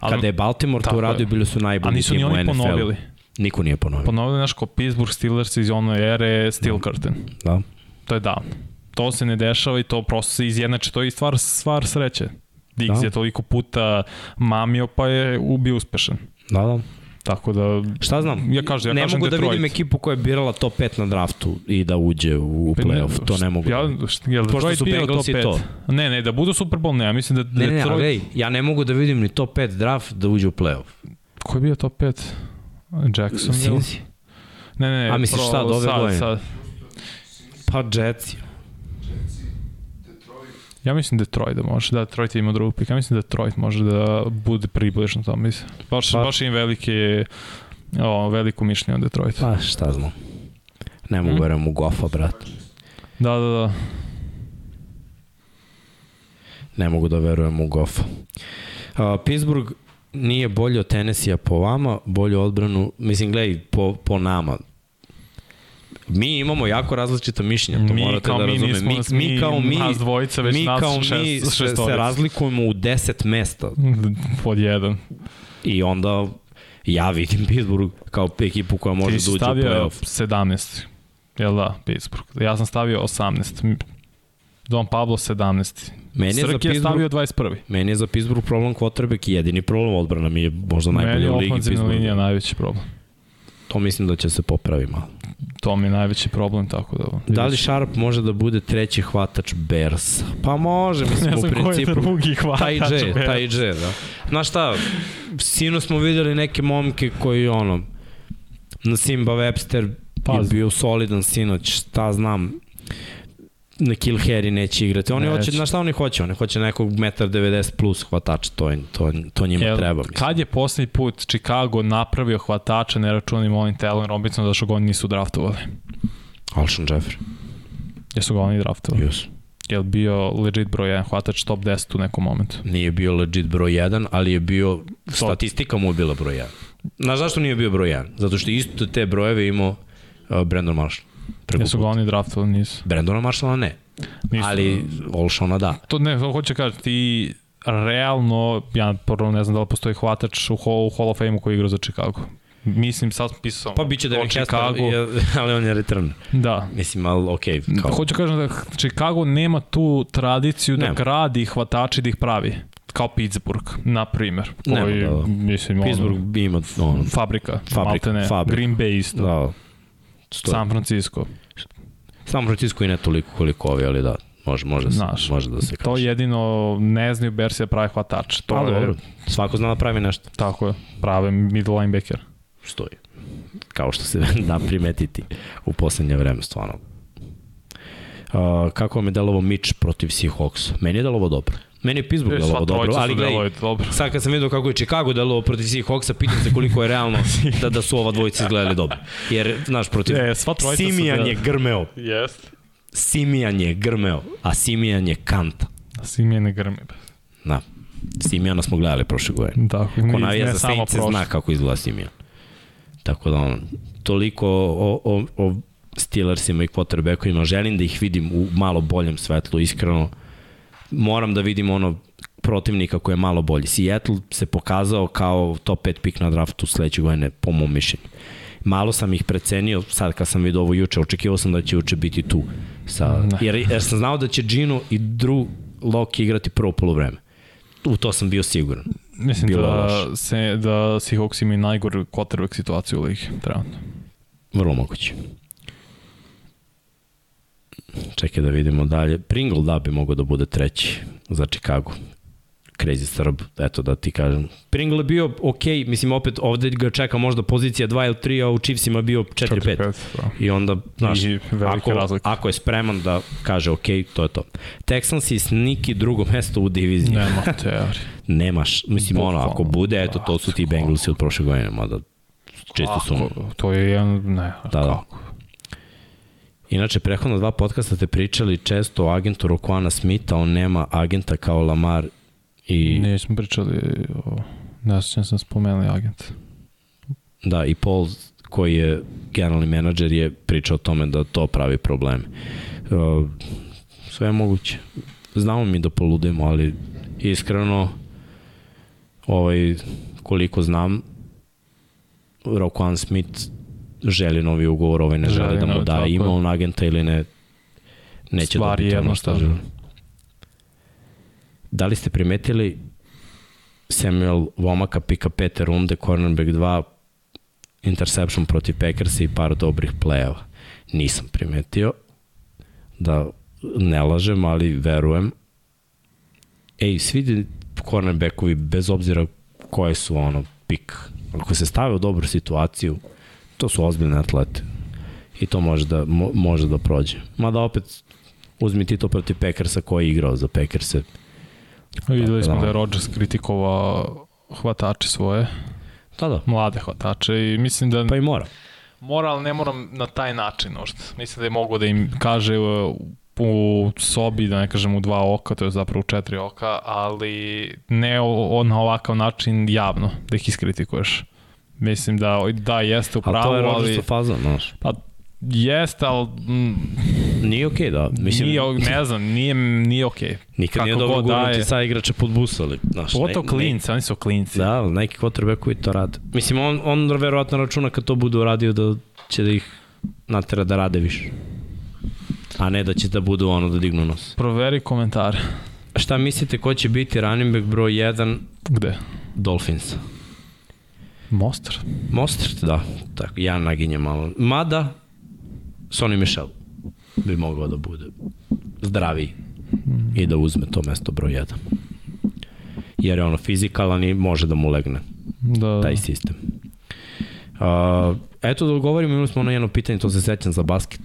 Ali, Kada je Baltimore to uradio, bili su najbolji tim u NFL. A nisu ni oni ponovili. Niko nije ponovio.
Ponovili naš ko Pittsburgh Steelers iz one ere Steel da. Curtain.
Da.
To je davno. To se ne dešava i to prosto se izjednače. To je i stvar, stvar sreće. Diggs da. je toliko puta mamio pa je ubio uspešan.
Da, da.
Tako da,
Šta znam?
Ja kažem, ja
ne
kažem
mogu da
Detroit.
vidim ekipu koja je birala top 5 na draftu i da uđe u
Pa ne,
playoff. To ne mogu.
Ja,
da vidim.
šta, jel
Pošto
Detroit
su Bengalsi
5?
to.
Ne, ne, da budu Super Bowl, ne, ja mislim da
Ne, ne, ne,
Detroit...
ali ja ne mogu da vidim ni top 5 draft da uđe u playoff.
Ko je bio top 5? Jacksonville?
Cincy.
Ne, ne, ne.
A misliš
pro-
šta, od ove
sad,
godine?
Sad.
Pa Jetsi.
Ja mislim Detroit da može, da Detroit ima drugu pik. Ja mislim Detroit može da bude približno to, mislim. Baš,
Pa-
baš im velike, o, veliko mišljenje o Detroitu.
Pa šta znam. Ne mogu
Hmm?
verujem u Goffa, brat.
Da, da, da.
Ne mogu da verujem u Goffa. Uh, Pittsburgh nije bolje od Tennessee po vama, bolju odbranu, mislim, gledaj, po, po nama. Mi imamo jako različita mišljenja, to
Mi
morate da
mi
razumete.
nismo,
mi, mi kao mi,
nas dvojica, već
mi
nas
kao
šest,
mi se,
šest
se razlikujemo u 10 mesta [laughs]
Pod jedan.
i onda ja vidim Pittsburgh kao ekipu koja može
Ti
da
si
uđe u
stavio
playoff.
17. Jel da, Pittsburgh. Ja sam stavio 18. Don Pablo 17.
Meni je, za
Srki je
Pittsburgh,
stavio 21.
meni je za Pittsburgh problem quarterback i jedini problem odbrana mi je možda
Meni
najbolje
je
u ligi
ofenzivna linija
Pittsburgh.
najveći problem.
To mislim da će se popravi malo.
To mi je najveći problem, tako da...
Da li Sharp može da bude treći hvatač Bears? Pa može, [laughs] mislim,
ne
u
znam ko je
principu.
drugi hvatač.
Taj J,
Bears.
taj J, da. Znaš šta, sino smo videli neke momke koji, ono, na Simba Webster je
Pazi.
bio solidan sinoć, šta znam, na Kill Harry neće igrati. Oni
Neće.
hoće, znaš šta oni hoće? Oni hoće nekog 1,90 plus hvatača, to, to, to njima
Jel,
treba. Mislim.
Kad je poslednji put Chicago napravio hvatača, ne računim ovim Talon Robinson, zašto ga oni nisu draftovali?
Alshon Jeffrey,
Jesu ga oni draftovali?
yes.
Je li bio legit broj 1 hvatač top 10 u nekom momentu?
Nije bio legit broj 1, ali je bio, statistika mu je bila broj 1. Znaš zašto nije bio broj 1? Zato što isto te brojeve imao uh, Brandon Marshall. Preko
Jesu ga oni draftovali? Nisu.
Brandona Marshalla ne,
nisu.
ali Olšona da.
To ne, to hoće kažem, ti realno, ja prvo ne znam da li postoji hvatač u Hall, u Hall of Fame-u koji igra za Chicago. Mislim, sad sam pisao.
Pa biće Devin Hester,
Chicago.
je- ali on je return.
Da.
Mislim, ali okej. Okay, kao.
Hoću kažem da Chicago nema tu tradiciju da
Nema.
gradi hvatači da ih pravi. Kao Pittsburgh, na primer.
Nema,
Koji,
da, da.
mislim,
Pittsburgh
ono,
ima ono,
fabrika,
Fabrika,
maltene,
fabrika.
Green Bay isto, da.
da, stoji.
San Francisco.
San Francisco i ne toliko koliko ovi, ali da, može, može, se,
Znaš,
može da se kaže.
To jedino ne znaju Bersi da pravi hvatač. To
Pa
je,
dobro, svako zna da pravi nešto.
Tako je, prave middle linebacker.
Stoji. Kao što se [laughs] da primetiti u poslednje vreme, stvarno. Uh, kako vam je delovo Mitch protiv Seahawks? Meni je delovo dobro. Meni je Pittsburgh
E,
delovo
sva
dobro, ali gledaj,
dobro.
sad kad sam vidio kako je Chicago delovao protiv Seahawksa, pitam se koliko je realno [laughs] da, da su ova dvojica izgledali dobro. Jer, znaš, protiv
E, sva trojica su
Simijan je grmeo.
Jest.
Simijan je grmeo, a Simijan je kanta.
Simijene grme.
Da. Simijana smo gledali prošle godine.
Tako,
Ko navija za
samo
Saints zna kako izgleda Simijan. Tako da on, toliko o, o, o Steelersima i quarterbackovima, želim da ih vidim u malo boljem svetlu, iskreno. Moram da vidim ono protivnika koji je malo bolji. Seattle se pokazao kao top 5 pik na draftu sledeće godine, po mom mišljenju. Malo sam ih precenio, sad kad sam vidio ovo juče, očekivao sam da će juče biti tu. Sa,
Ne.
jer, jer sam znao da će Gino i Drew Locke igrati prvo polovreme. U to sam bio siguran.
Mislim
Bilo
da,
loše.
se, da Seahawks imaju najgoru quarterback situaciju u ligi, trenutno.
Vrlo moguće. Čekaj da vidimo dalje. Pringle da bi mogao da bude treći za Chicago. Crazy Srb, eto da ti kažem. Pringle je bio ok, mislim opet ovde ga čeka možda pozicija 2 ili 3, a u Chiefsima bio 4-5.
da.
I onda, znaš,
I
ako, ako je spreman da kaže ok, to je to. Texans i sniki drugo mesto u diviziji.
Nema [laughs] teorije.
Nemaš, mislim ono, ako
Bukvalno.
bude, eto, to su ti Bengalsi od prošle godine, mada čisto su...
Kako? To je jedan, ne,
Da, da. Inače, prehodno dva podcasta ste pričali često o agentu Rokuana Smitha, on nema agenta kao Lamar i,
Nismo pričali o... Ne sjećam sam spomenuli agent.
da, i Paul koji je generalni menadžer je pričao o tome da to pravi problem. Uh, sve je moguće. Znamo mi da poludemo, ali iskreno ovaj, koliko znam Rokuan Smith želi novi ugovor, ovaj ne želi,
Želi
da mu da,
tako
ima on agenta ili ne, neće
Stvar je
dobiti ono što želi. Da li ste primetili Samuel Vomaka pika pete runde, cornerback 2, interception protiv Packersa i par dobrih play-eva. Nisam primetio da ne lažem, ali verujem. Ej, svi cornerbackovi, bez obzira koje su ono pik, ako se stave u dobru situaciju, to su ozbiljne atlete. I to može da, mo, može da prođe. Mada opet, uzmi ti to protiv Packersa koji je igrao za Packerse.
Videli smo da je Rodgers kritikovao hvatače svoje,
Da, da.
mlade hvatače i mislim da...
Pa i mora.
Mora, ali ne moram na taj način možda. Mislim da je mogo da im kaže u sobi, da ne kažem u dva oka, to je zapravo u četiri oka, ali ne o, na ovakav način javno, da ih iskritikuješ. Mislim da, da jeste u pravu,
Ali to je
ali...
Fazon, znaš.
Pa, jeste, ali mm,
Nije okej, okay, da. Mislim,
nije, ne znam, nije, nije okej. Okay.
Nikad
Kako
nije dobro
god
gurnuti sa igrača pod bus, ali, znaš,
Pogotovo
ne-
klinci, oni su klinci.
Da, ali neki quarterbackovi to rade. Mislim, on, on verovatno računa kad to bude uradio da će da ih natera da rade više. A ne da će da budu ono da dignu nos.
Proveri komentare.
Šta mislite ko će biti running back broj 1
Gde?
Dolphins?
Mostar.
Mostert, da. Tako, ja naginjem malo. Mada, Sonny Michel bi mogao da bude zdraviji i da uzme to mesto broj 1. Jer je ono fizikalan i može da mu legne
Da,
taj sistem. Uh, eto da govorimo, imali smo ono jedno pitanje, to se sećam za basket.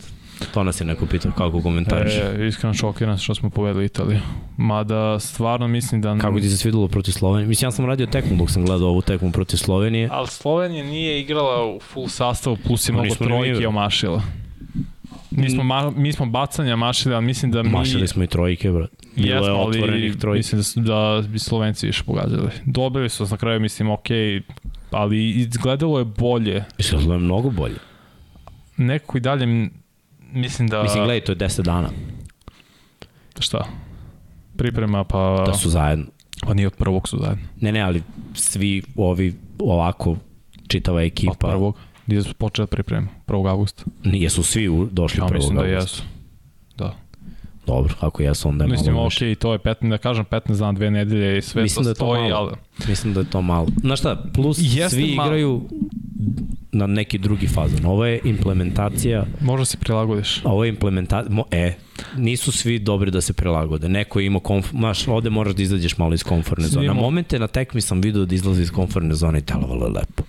To nas je neko pitao kako komentariš. E,
iskreno šokiran što smo povedali Italiju. Mada stvarno mislim da...
kako ti se svidelo protiv Slovenije? Mislim, ja sam radio tekmu dok sam gledao ovu tekmu protiv Slovenije.
Ali Slovenija nije igrala u full sastavu, plus je mnogo trojke omašila. Mi smo, ma, mi smo bacanja mašili, ali mislim da mi...
Mašili smo i trojke, brat. Bilo je
Jesmo,
otvorenih trojke.
mislim da, su- da bi Slovenci više pogađali. Dobili su na kraju, mislim, ok, ali izgledalo je bolje.
Mislim, da je mnogo bolje.
Neko i dalje, mislim da...
Mislim, gledaj, to je 10 dana
Šta? Priprema, pa...
da su zajedno.
Pa nije od prvog su zajedno.
Ne, ne, ali svi ovi ovako čitava ekipa,
Od prvog. Gdje su počeli da priprema? 1. augusta.
nije su svi u- došli
Ja
prvog
mislim da jesu. Da.
Dobro, ako jesu, onda je
Mislim,
malo
ok,
više.
to je 15, da kažem 15 dana, dve nedelje i sve
Mislim
to
da to
stoji,
malo.
ali...
Mislim da je to malo. Znaš šta, plus
Jeste
svi
malo.
igraju na neki drugi fazon. Ovo je implementacija,
Možda se prilagodiš.
ovo je implementacija, mo, e, nisu svi dobri da se prilagode. Neko je imao komf, znaš, ovde moraš da izađeš malo iz komfortne zone. Na momente na tekmi sam video da izlazi iz komfortne zone i delovalo je lepo.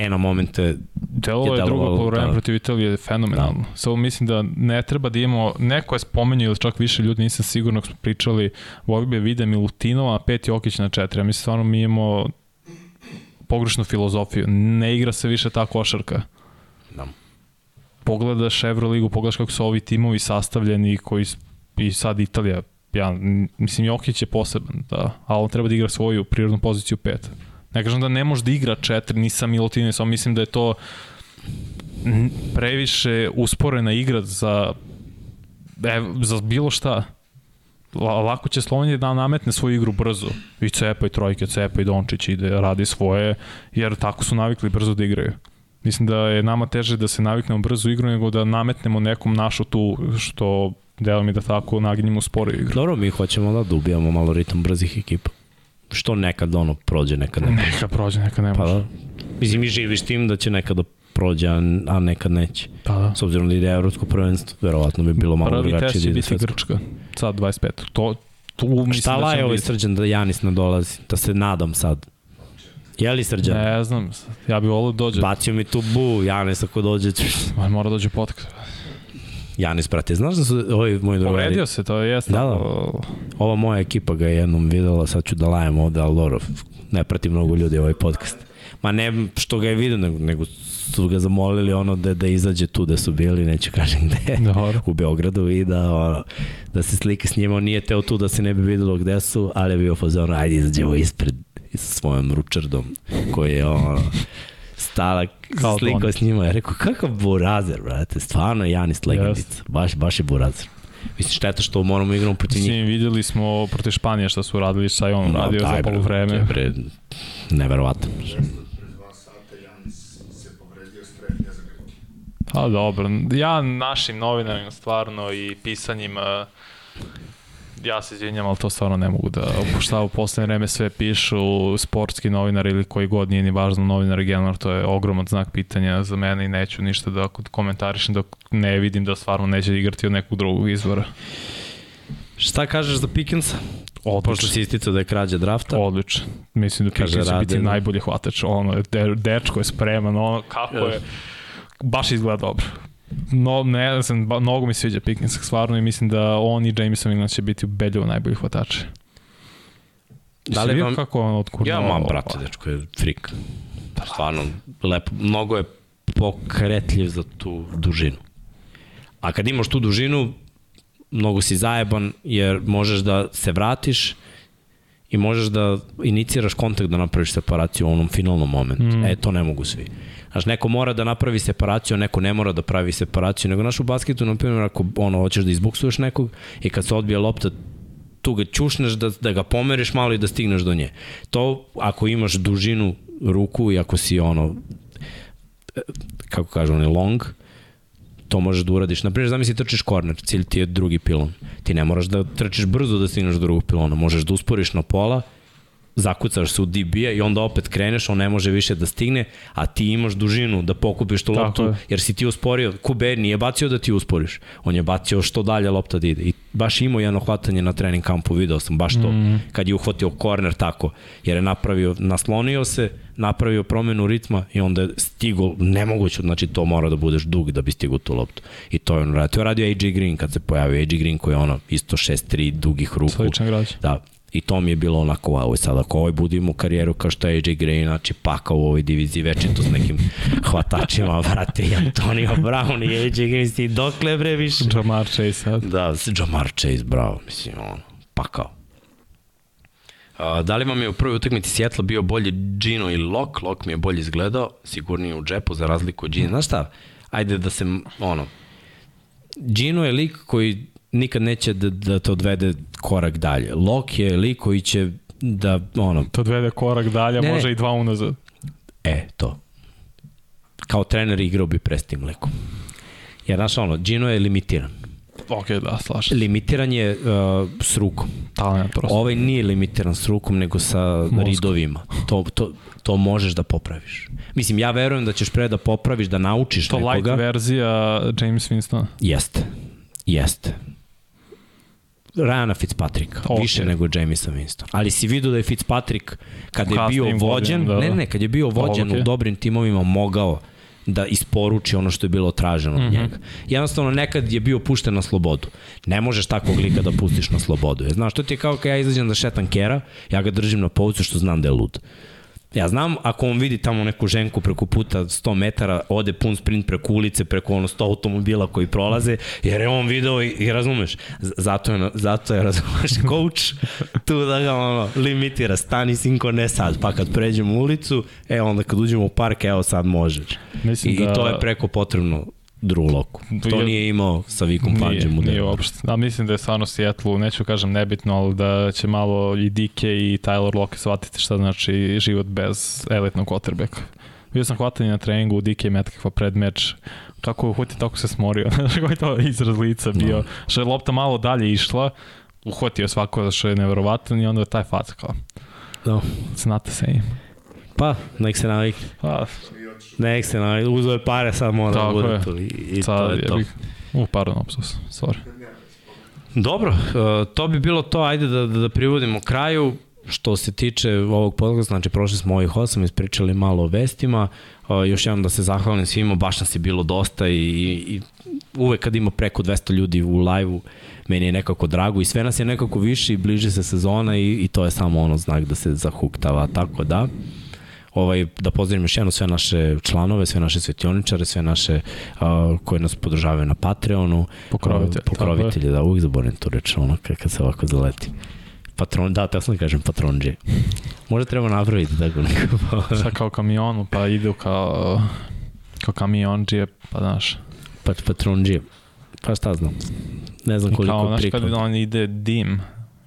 E, na momente,
Delo
je
je drugo polovreme
da.
protiv Italije fenomenalno. Da. Samo mislim da ne treba da imamo, neko je spomenuo ili čak više ljudi, nisam sigurno smo pričali, bi da vide Milutinova, pet Jokić na četiri. Ja mislim stvarno mi imamo pogrešnu filozofiju. Ne igra se više ta košarka.
da,
Pogledaš Euroligu, pogledaš kako su ovi timovi sastavljeni koji i sad Italija ja, mislim Jokić je poseban, da, ali on treba da igra svoju prirodnu poziciju pet. Ne kažem da ne može da igra četiri, nisam Milutinović, samo mislim da je to previše usporena igra za e, za bilo šta. La- Lako će Slovenija da nametne svoju igru brzo. I cepa i trojke, cepa i Dončić ide, radi svoje, jer tako su navikli brzo da igraju. Mislim da je nama teže da se naviknemo brzo igru nego da nametnemo nekom našu tu što delo mi da tako naginjemo sporiju igru.
dobro, mi hoćemo da dobijamo malo ritam brzih ekipa. Što nekad ono prođe, nekad ne.
Neka prođe, neka ne
Pa
može.
da. Mislim, mi živiš tim da će nekada prođe, a, nekad neće.
Pa da.
S obzirom da ide evropsko prvenstvo, verovatno bi bilo malo
Prvi
drugačije
test
da
će biti
svetsko.
Grčka, sad 25. To, tu mislim
Šta
da
laje ovaj
biti.
srđan da Janis ne dolazi? Da se nadam sad. Je li srđan? Ne.
Znam, ja bih volio da dođe.
Bacio mi tu bu, Janis ako dođe.
Ma, mora dođe podcast.
Janis, brate, znaš da su ovi moji drugari?
Povredio se, to je jeste.
Da, da. Ova moja ekipa ga je jednom videla, sad ću da lajem ovde, ali dobro, ne prati mnogo ljudi ovaj podcast. Ma ne što ga je vidio, nego, nego su ga zamolili ono da, da izađe tu da su bili, neću kažem gde,
Dobro.
u Beogradu i da, ono, da se slike s njima, on nije teo tu da se ne bi videlo gde su, ali je bio fazon, ajde izađemo ispred sa svojom ručardom koji je ono, stala
Kao
slikao
Don.
s njima. Ja rekao, kakav burazer, brate, stvarno je Janis legendica, baš, baš je burazer. Mislim, šteta što moramo igramo protiv njih.
Mislim, videli smo protiv Španije šta su radili, je on radio za polu vreme.
Bre, neverovatno.
Pa dobro, ja našim novinarima stvarno i pisanjima Ja se izvinjam, ali to stvarno ne mogu da šta u poslednje vreme sve pišu sportski novinar ili koji god nije ni važno novinar regionalno, to je ogroman znak pitanja za mene i neću ništa da komentarišem dok ne vidim da stvarno neće igrati od nekog drugog izvora.
Šta kažeš za Pickensa?
Odlično.
Pošto si isticao da je krađa drafta.
Odlično. Mislim da Pickens će biti najbolji hvatač. Ono, de, dečko je spreman, ono, kako je, baš izgleda dobro. No, ne znam, mnogo mi sviđa Pickens, stvarno i mislim da on i Jameson Williams će biti ubedljivo najbolji hvatači. Da li vam... kako on odkurno...
Ja mam, brate, dečko je frik. Stvarno, lepo. Mnogo je pokretljiv za tu dužinu. A kad imaš tu dužinu, mnogo si zajeban jer možeš da se vratiš i možeš da iniciraš kontakt da napraviš separaciju u onom finalnom momentu. Mm. E, to ne mogu svi. Znaš, neko mora da napravi separaciju, neko ne mora da pravi separaciju, nego naš u basketu, na primjer, ako ono, hoćeš da izbuksuješ nekog i kad se odbije lopta, tu ga ćušneš da, da ga pomeriš malo i da stigneš do nje. To, ako imaš dužinu ruku i ako si ono, kako kažu oni, long, to možeš da uradiš. Naprimjer, zamisli trčiš korner, cilj ti je drugi pilon. Ti ne moraš da trčiš brzo da stigneš do drugog pilona. Možeš da usporiš na pola, zakucaš se u DB-a i onda opet kreneš, on ne može više da stigne, a ti imaš dužinu da pokupiš tu loptu, je. jer si ti usporio. Kube nije bacio da ti usporiš, on je bacio što dalje lopta da ide. I baš imao jedno hvatanje na trening kampu, video sam baš to, mm. kad je uhvatio korner tako, jer je napravio, naslonio se, napravio promenu ritma i onda je stigo nemoguće, znači to mora da budeš dug da bi stigo tu loptu. I to je on radio. To je radio AJ Green kad se pojavio AJ Green koji je ono isto 6-3 dugih ruku.
Sličan građa.
Da, I to mi je bilo onako, wow, sad ako ovaj budimo karijeru kao što je AJ Gray, znači paka u ovoj diviziji večito s nekim hvatačima, [laughs] vrate, i Antonio Brown i AJ Green, sti dokle bre više?
Jamar Chase,
Da, Jamar Chase, bravo, mislim, ono, pakao. A, da li vam je u prvoj utakmici Sjetla bio bolji Gino ili Lok? Lok mi je bolje izgledao, sigurnije u džepu za razliku od Gino. Znaš šta? Ajde da se, ono, Gino je lik koji nikad neće da, da te odvede korak dalje. Lok je lik koji će da, ono...
To odvede korak dalje, ne, može ne. i dva unazad.
E, to. Kao trener igrao bi pre s tim likom. Jer, znaš, ono, Gino je limitiran.
Ok, da, slažem.
Limitiran je uh, s rukom.
Talent, prosto.
Ovaj nije limitiran s rukom, nego sa Mozgo. ridovima. To, to, to možeš da popraviš. Mislim, ja verujem da ćeš pre da popraviš, da naučiš
to
nekoga.
To light verzija James Winstona?
Jeste. Jeste. Ryana Fitzpatricka, okay. više nego Jamisa Winston. Ali si vidio da je Fitzpatrick kad je bio vođen, da, da. ne, ne, kad je bio vođen okay. u dobrim timovima mogao da isporuči ono što je bilo traženo mm -hmm. od mhm. njega. Jednostavno nekad je bio pušten na slobodu. Ne možeš takvog lika da pustiš na slobodu. Znaš, to ti je kao kad ja izađem da šetam kera, ja ga držim na povucu što znam da je lud. Ja znam ako on vidi tamo neku ženku preko puta 100 metara, ode pun sprint preko ulice, preko ono 100 automobila koji prolaze, jer je on video i, i razumeš. Zato je, zato je [laughs] razumeš, coach tu da ga ono, limitira, stani sinko ne sad, pa kad pređemo ulicu, e onda kad uđemo u park, evo sad možeš. Mislim I, da... I to je preko potrebno drugu loku. To nije imao sa Vikom Panđem
u Nije uopšte. Da, mislim da je stvarno Seattle, neću kažem nebitno, ali da će malo i DK i Tyler Locke shvatiti šta znači život bez elitnog quarterbacka. Bio sam hvatanje na treningu, DK Metcalfa pred meč, kako je uhvatio, tako se smorio. [laughs] Znaš koji je to izraz lica bio. No. Što je lopta malo dalje išla, uhvatio svako što je neverovatan i onda je taj fac kao.
No.
It's not the same.
Pa, nek se navikne. Pa, Nek se na, uzeo je pare, sad mora da bude tu. I, i sad, to je to.
U, pardon, opsus, sorry.
Dobro, uh, to bi bilo to, ajde da, da, da privodimo kraju. Što se tiče ovog podcasta, znači prošli smo ovih osam, ispričali malo o vestima. Uh, još jednom da se zahvalim svima, baš nas je bilo dosta i, i, i uvek kad ima preko 200 ljudi u live-u, meni je nekako drago i sve nas je nekako više i bliže se sezona i, i to je samo ono znak da se zahuktava, tako da ovaj, da pozdravim još jedno sve naše članove, sve naše svetioničare, sve naše uh, koje nas podržavaju na Patreonu.
Pokrovitelje. Uh,
pokrovitelje, da, uvijek zaboravim tu reč, ono, kad se ovako zaleti. Patron, da, te sam da kažem patronđe. Možda treba napraviti tako neko.
Sa kao kamionu, pa idu kao, kao kamionđije, pa znaš.
Pa patronđije. Pa šta znam. Ne znam koliko
kao, znaš, kad on ide dim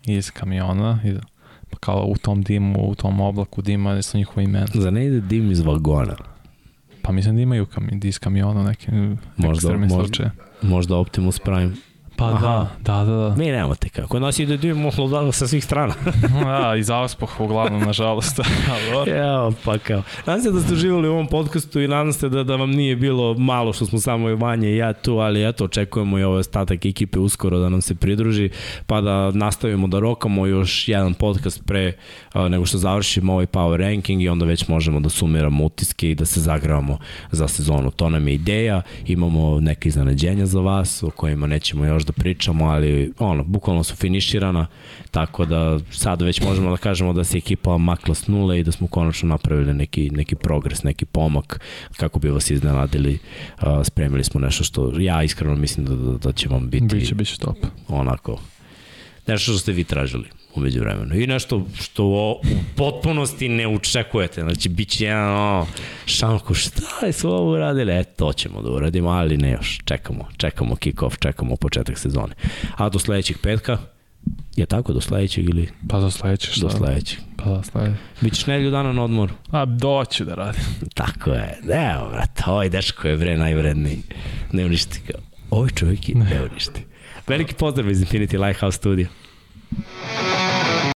iz kamiona, iz, kao u tom dimu, u tom oblaku dima su njihova imena.
Za ne ide dim iz vagona?
Pa mislim da imaju kam, iz kamiona neke
možda, možda, možda Optimus Prime.
Pa
Aha.
da, da, da. da.
Mi nemamo te kako. Nas ide da imamo lodala sa svih strana. [laughs]
da, i zauspoh uglavnom, nažalost. [laughs]
Evo, pa kao. Nadam se da ste uživali u ovom podcastu i nadam se da, da vam nije bilo malo što smo samo i Vanja i ja tu, ali eto, očekujemo i ovaj ostatak ekipe uskoro da nam se pridruži, pa da nastavimo da rokamo još jedan podcast pre a, nego što završimo ovaj power ranking i onda već možemo da sumiramo utiske i da se zagravamo za sezonu. To nam je ideja, imamo neke iznenađenja za vas o kojima nećemo još da pričamo, ali ono, bukvalno su finiširana, tako da sad već možemo da kažemo da se ekipa makla s nule i da smo konačno napravili neki, neki progres, neki pomak kako bi vas iznenadili. Spremili smo nešto što ja iskreno mislim da, da, da će vam biti
Biće, biće top.
onako nešto što ste vi tražili umeđu vremenu. I nešto što o, u potpunosti ne očekujete. Znači, bit će jedan ono, šanko, šta je su ovo uradili? E, to ćemo da uradimo, ali ne još. Čekamo, čekamo kick-off, čekamo početak sezone. A do sledećeg petka, je tako do sledećeg ili
Pa do sledećeg šta?
do sledećeg?
Pa do sledećeg.
Bićeš nedelju dana na odmoru.
A, doću da radim. [laughs]
Tako je. Evo, brate, ovaj dečko je bre najvredniji. Ne uništi ga. Ovaj čovjek je ne uništi. Veliki pozdrav iz Infinity Lighthouse Studio. Música